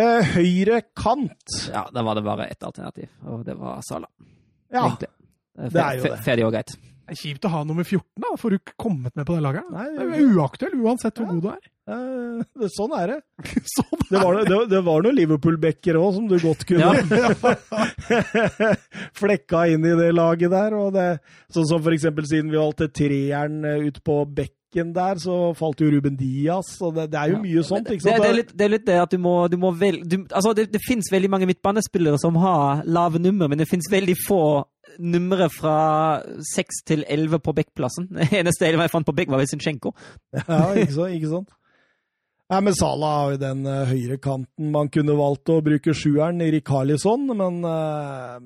uh, høyre kant. Ja, da var det bare ett alternativ, og det var Sala. Ja, Egentlig. det er jo det. Ferdig og greit. Det er kjipt å ha nummer 14, da. Får du ikke kommet med på det laget? Nei, det er uaktuell uansett hvor ja. god du er. Eh, sånn er det. sånn er det, var, det, det var noen Liverpool-backer òg som du godt kunne ja. flekka inn i det laget der. Og det, sånn som for eksempel siden vi valgte treeren eh, ut på bekken der, så falt jo Ruben Diaz. Og det, det er jo mye ja, sånt. ikke sant? Det, er litt, det, er litt det at du må, du må velge du, altså det, det finnes veldig mange midtbanespillere som har lave nummer, men det finnes veldig få nummeret fra 6 til 11 på backplassen. Eneste jeg fant på Bekk, var Zinchenko. ja, ikke, så, ikke sant? Nei, men Sala har jo den uh, høyre kanten. Man kunne valgt å bruke sjueren i Rikarlison, men uh,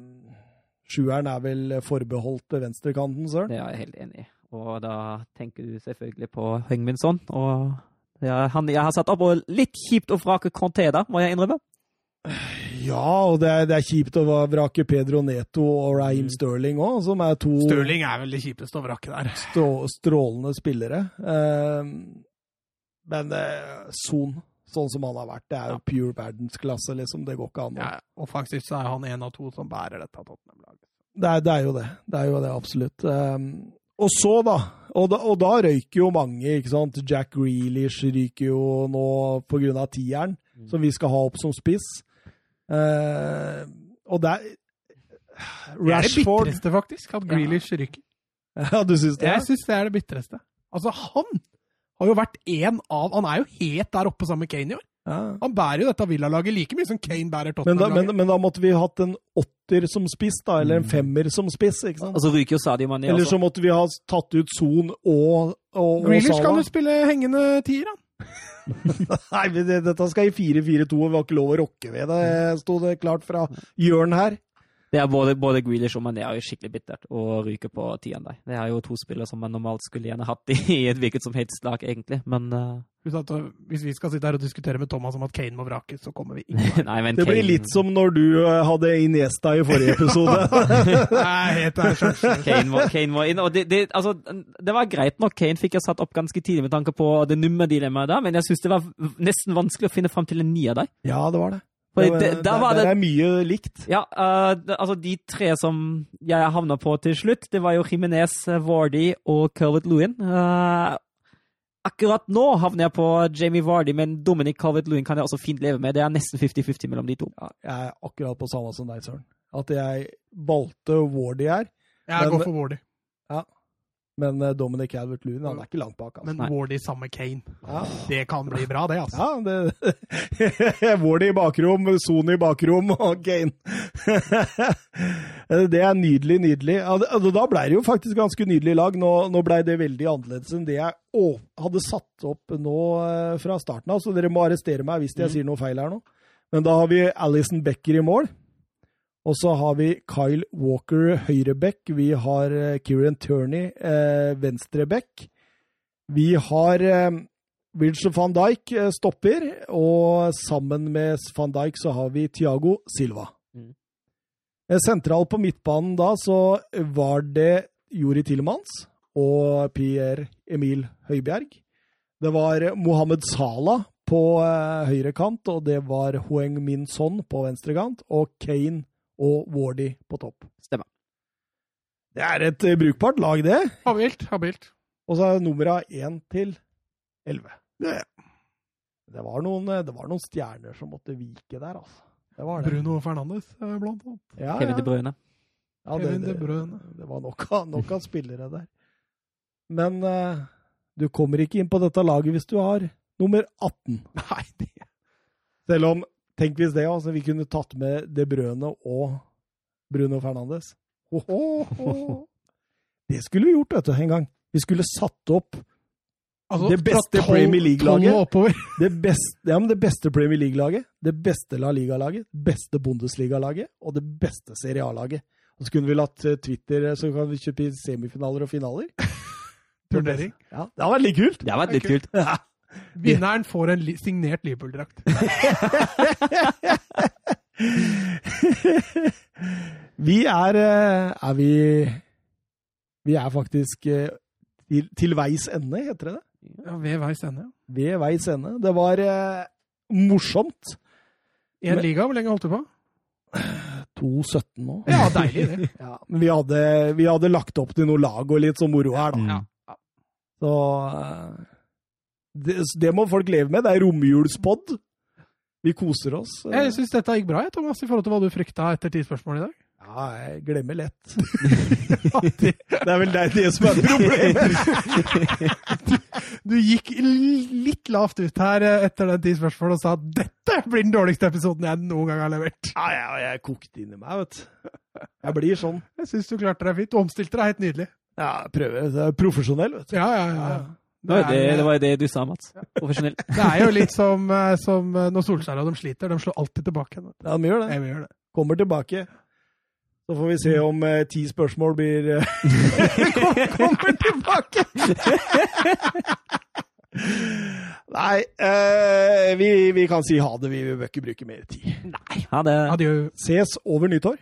sjueren er vel forbeholdt venstrekanten, søren? Det er jeg helt enig i. Og da tenker du selvfølgelig på Høgminsson. Og Ja, han, jeg har satt opp, og litt kjipt å vrake Conté da, må jeg innrømme. Ja, og det er, det er kjipt å vrake Pedro Neto og Raheem Mm. Sterling òg, som er to Stirling er vel det kjipeste å vrake der. Stå, strålende spillere. Eh, men eh, Son, sånn som han har vært, det er jo pure verdensklasse, liksom. Det går ikke an. Ja, faktisk så er han en av to som bærer dette Tottenham-laget. Det det er jo det. Det er jo det, absolutt. Um, og så, da og, da og da røyker jo mange, ikke sant. Jack Grealish ryker jo nå på grunn av tieren, som vi skal ha opp som spiss. Uh, og det er Det er det bitreste, faktisk, at Grealish ryker. Ja, du syns det? Jeg syns det er det bitreste. Altså, han har jo vært en av Han er jo helt der oppe sammen med Kane i år. Ja. Han bærer jo dette villalaget like mye som Kane bærer Men, da, Tottenham-laget. men, men da måtte vi hatt en åtter som spiss, da, eller en Mm. femmer som spiss. ikke sant? Og så ryker jo Sadio Mané Eller så måtte vi ha tatt ut Son og, og, og Grealish kan jo spille hengende tier, han. Nei, men det, dette skal i 4-4-2, og vi har ikke lov å rokke ved det, sto det klart fra Jørn her. Det er både, både Grealish og Mané er jo skikkelig bittert å ryke på tieren der. Det er jo to spillere som man normalt skulle gjerne hatt i et hvilket som helst lag, egentlig. Men uh, Hvis vi skal sitte her og diskutere med Thomas om at Kane må vrakes, så kommer vi ikke Nei, Det blir Kane- litt som når du eh, hadde Iniesta i forrige episode. Nei, helt. Kane må, Kane må inn. Og det, det, altså, det var greit nok. Kane fikk jeg satt opp ganske tidlig med tanke på det nummerdilemmaet der, men jeg syns det var nesten vanskelig å finne fram til en ny av deg. ja, det var det. For det, det, der var der er mye likt. Ja, uh, altså de tre som jeg havna på til slutt, det var jo Jimenez, Vardy og Calvert Lewin. Uh, akkurat nå havner jeg på Jamie Vardy, men Dominic Calvert Lewin kan jeg også fint leve med. Det er nesten 50-50 mellom de to. Ja, jeg er akkurat på samme som deg, Søren. At jeg valgte Wardy her, Jeg Men- går for Wardy. Men eh, Dominic Calvert-Lewin han er ikke langt bak. Altså. Men Wardy sammen med Kane. Ja, Det kan bli bra, det, altså. ja det Wardy i bakrom, Sony i bakrom og Kane. det er nydelig, nydelig. Altså, Da blei det jo faktisk ganske nydelig lag. Nå, nå blei det veldig annerledes enn det jeg hadde satt opp nå eh, fra starten av, så dere må arrestere meg hvis jeg sier noe feil her nå. Men da har vi Alison Becker i mål. Og så har vi Kyle Walker høyreback. Vi har eh, Kieran Turney eh, venstreback. Vi har eh, Virgil van Dijk eh, stopper, og sammen med van Dijk så har vi Thiago Silva. Mm. Eh, Sentral på midtbanen da så var det Juri Tillemans og Pierre Emil Høibjerg. Det var eh, Mohammed Salah på eh, høyre kant, og det var Hoeng Min Son på venstre kant, og Kane og Wardy på topp. Stemmer. Det er et eh, brukbart lag, det. Habilt, habilt. Og så er numra én til elleve. Det var, noen, eh, det var noen stjerner som måtte vike der, altså. Det var det. Bruno Fernandes, eh, blant annet. Ja, Kevin De ja. Bruyne. Ja, det, Kevin De det, det var nok av, nok av spillere der. Men uh, du kommer ikke inn på dette laget hvis du har nummer 18. Nei, det Selv om, tenk hvis det, altså, vi kunne tatt med De Brøne og Bruno Fernandes. Ho, ho, ho. Det skulle vi gjort, vet du, en gang. Vi skulle satt opp Altså, Det beste Premier League-laget. det beste, ja, det beste Premier League-laget, det beste La Liga-laget, beste Bundesliga-laget og det beste Serie A-laget. Og så kunne vi latt eh, Twitter, så kan vi kjøpe i semifinaler og finaler. Turnering. Ja, det hadde vært litt kult. Det har vært litt kult. Vinneren får en li signert Liverpool-drakt. Vi er eh, Er vi Vi er faktisk eh, til, til veis ende, heter det det? Ja, ved veis ende. Ved veis ende. Det var eh, morsomt. I en Men- liga, hvor lenge holdt du på? 2-17 nå. Ja, deilig det. Ja, men vi hadde, vi hadde lagt opp til noe lag og litt sånn moro her, da. Ja. Så eh, det, det må folk leve med. Det er romjulspod. Vi koser oss. Jeg syns dette gikk bra, Thomas, i forhold til hva du frykta etter ti spørsmål i dag. Ja, jeg glemmer lett. det, er vel det, det som er problemet. Du gikk litt lavt ut her etter den ti spørsmål og sa at dette blir den dårligste episoden jeg noen gang har levert. Ja, jeg, jeg kokte inni meg, vet du. Jeg blir sånn. Jeg syns du klarte deg fint. Du omstilte deg helt nydelig. Ja, prøver. Jeg er profesjonell, vet du. Ja, ja, ja. Ja. Det, var det, det var det du sa, Mats. Profesjonell. det er jo litt som, eh, som eh, når Solskjær og de sliter. De slår alltid tilbake. Ja, de gjør det. Jeg vil gjøre det. Kommer tilbake. Så får vi se om eh, ti spørsmål blir eh, Kommer tilbake! Nei, eh, vi, vi, kan si ha det. Vi bør ikke bruke mer tid. Nei, ha det. Adjø. Ses over nyttår.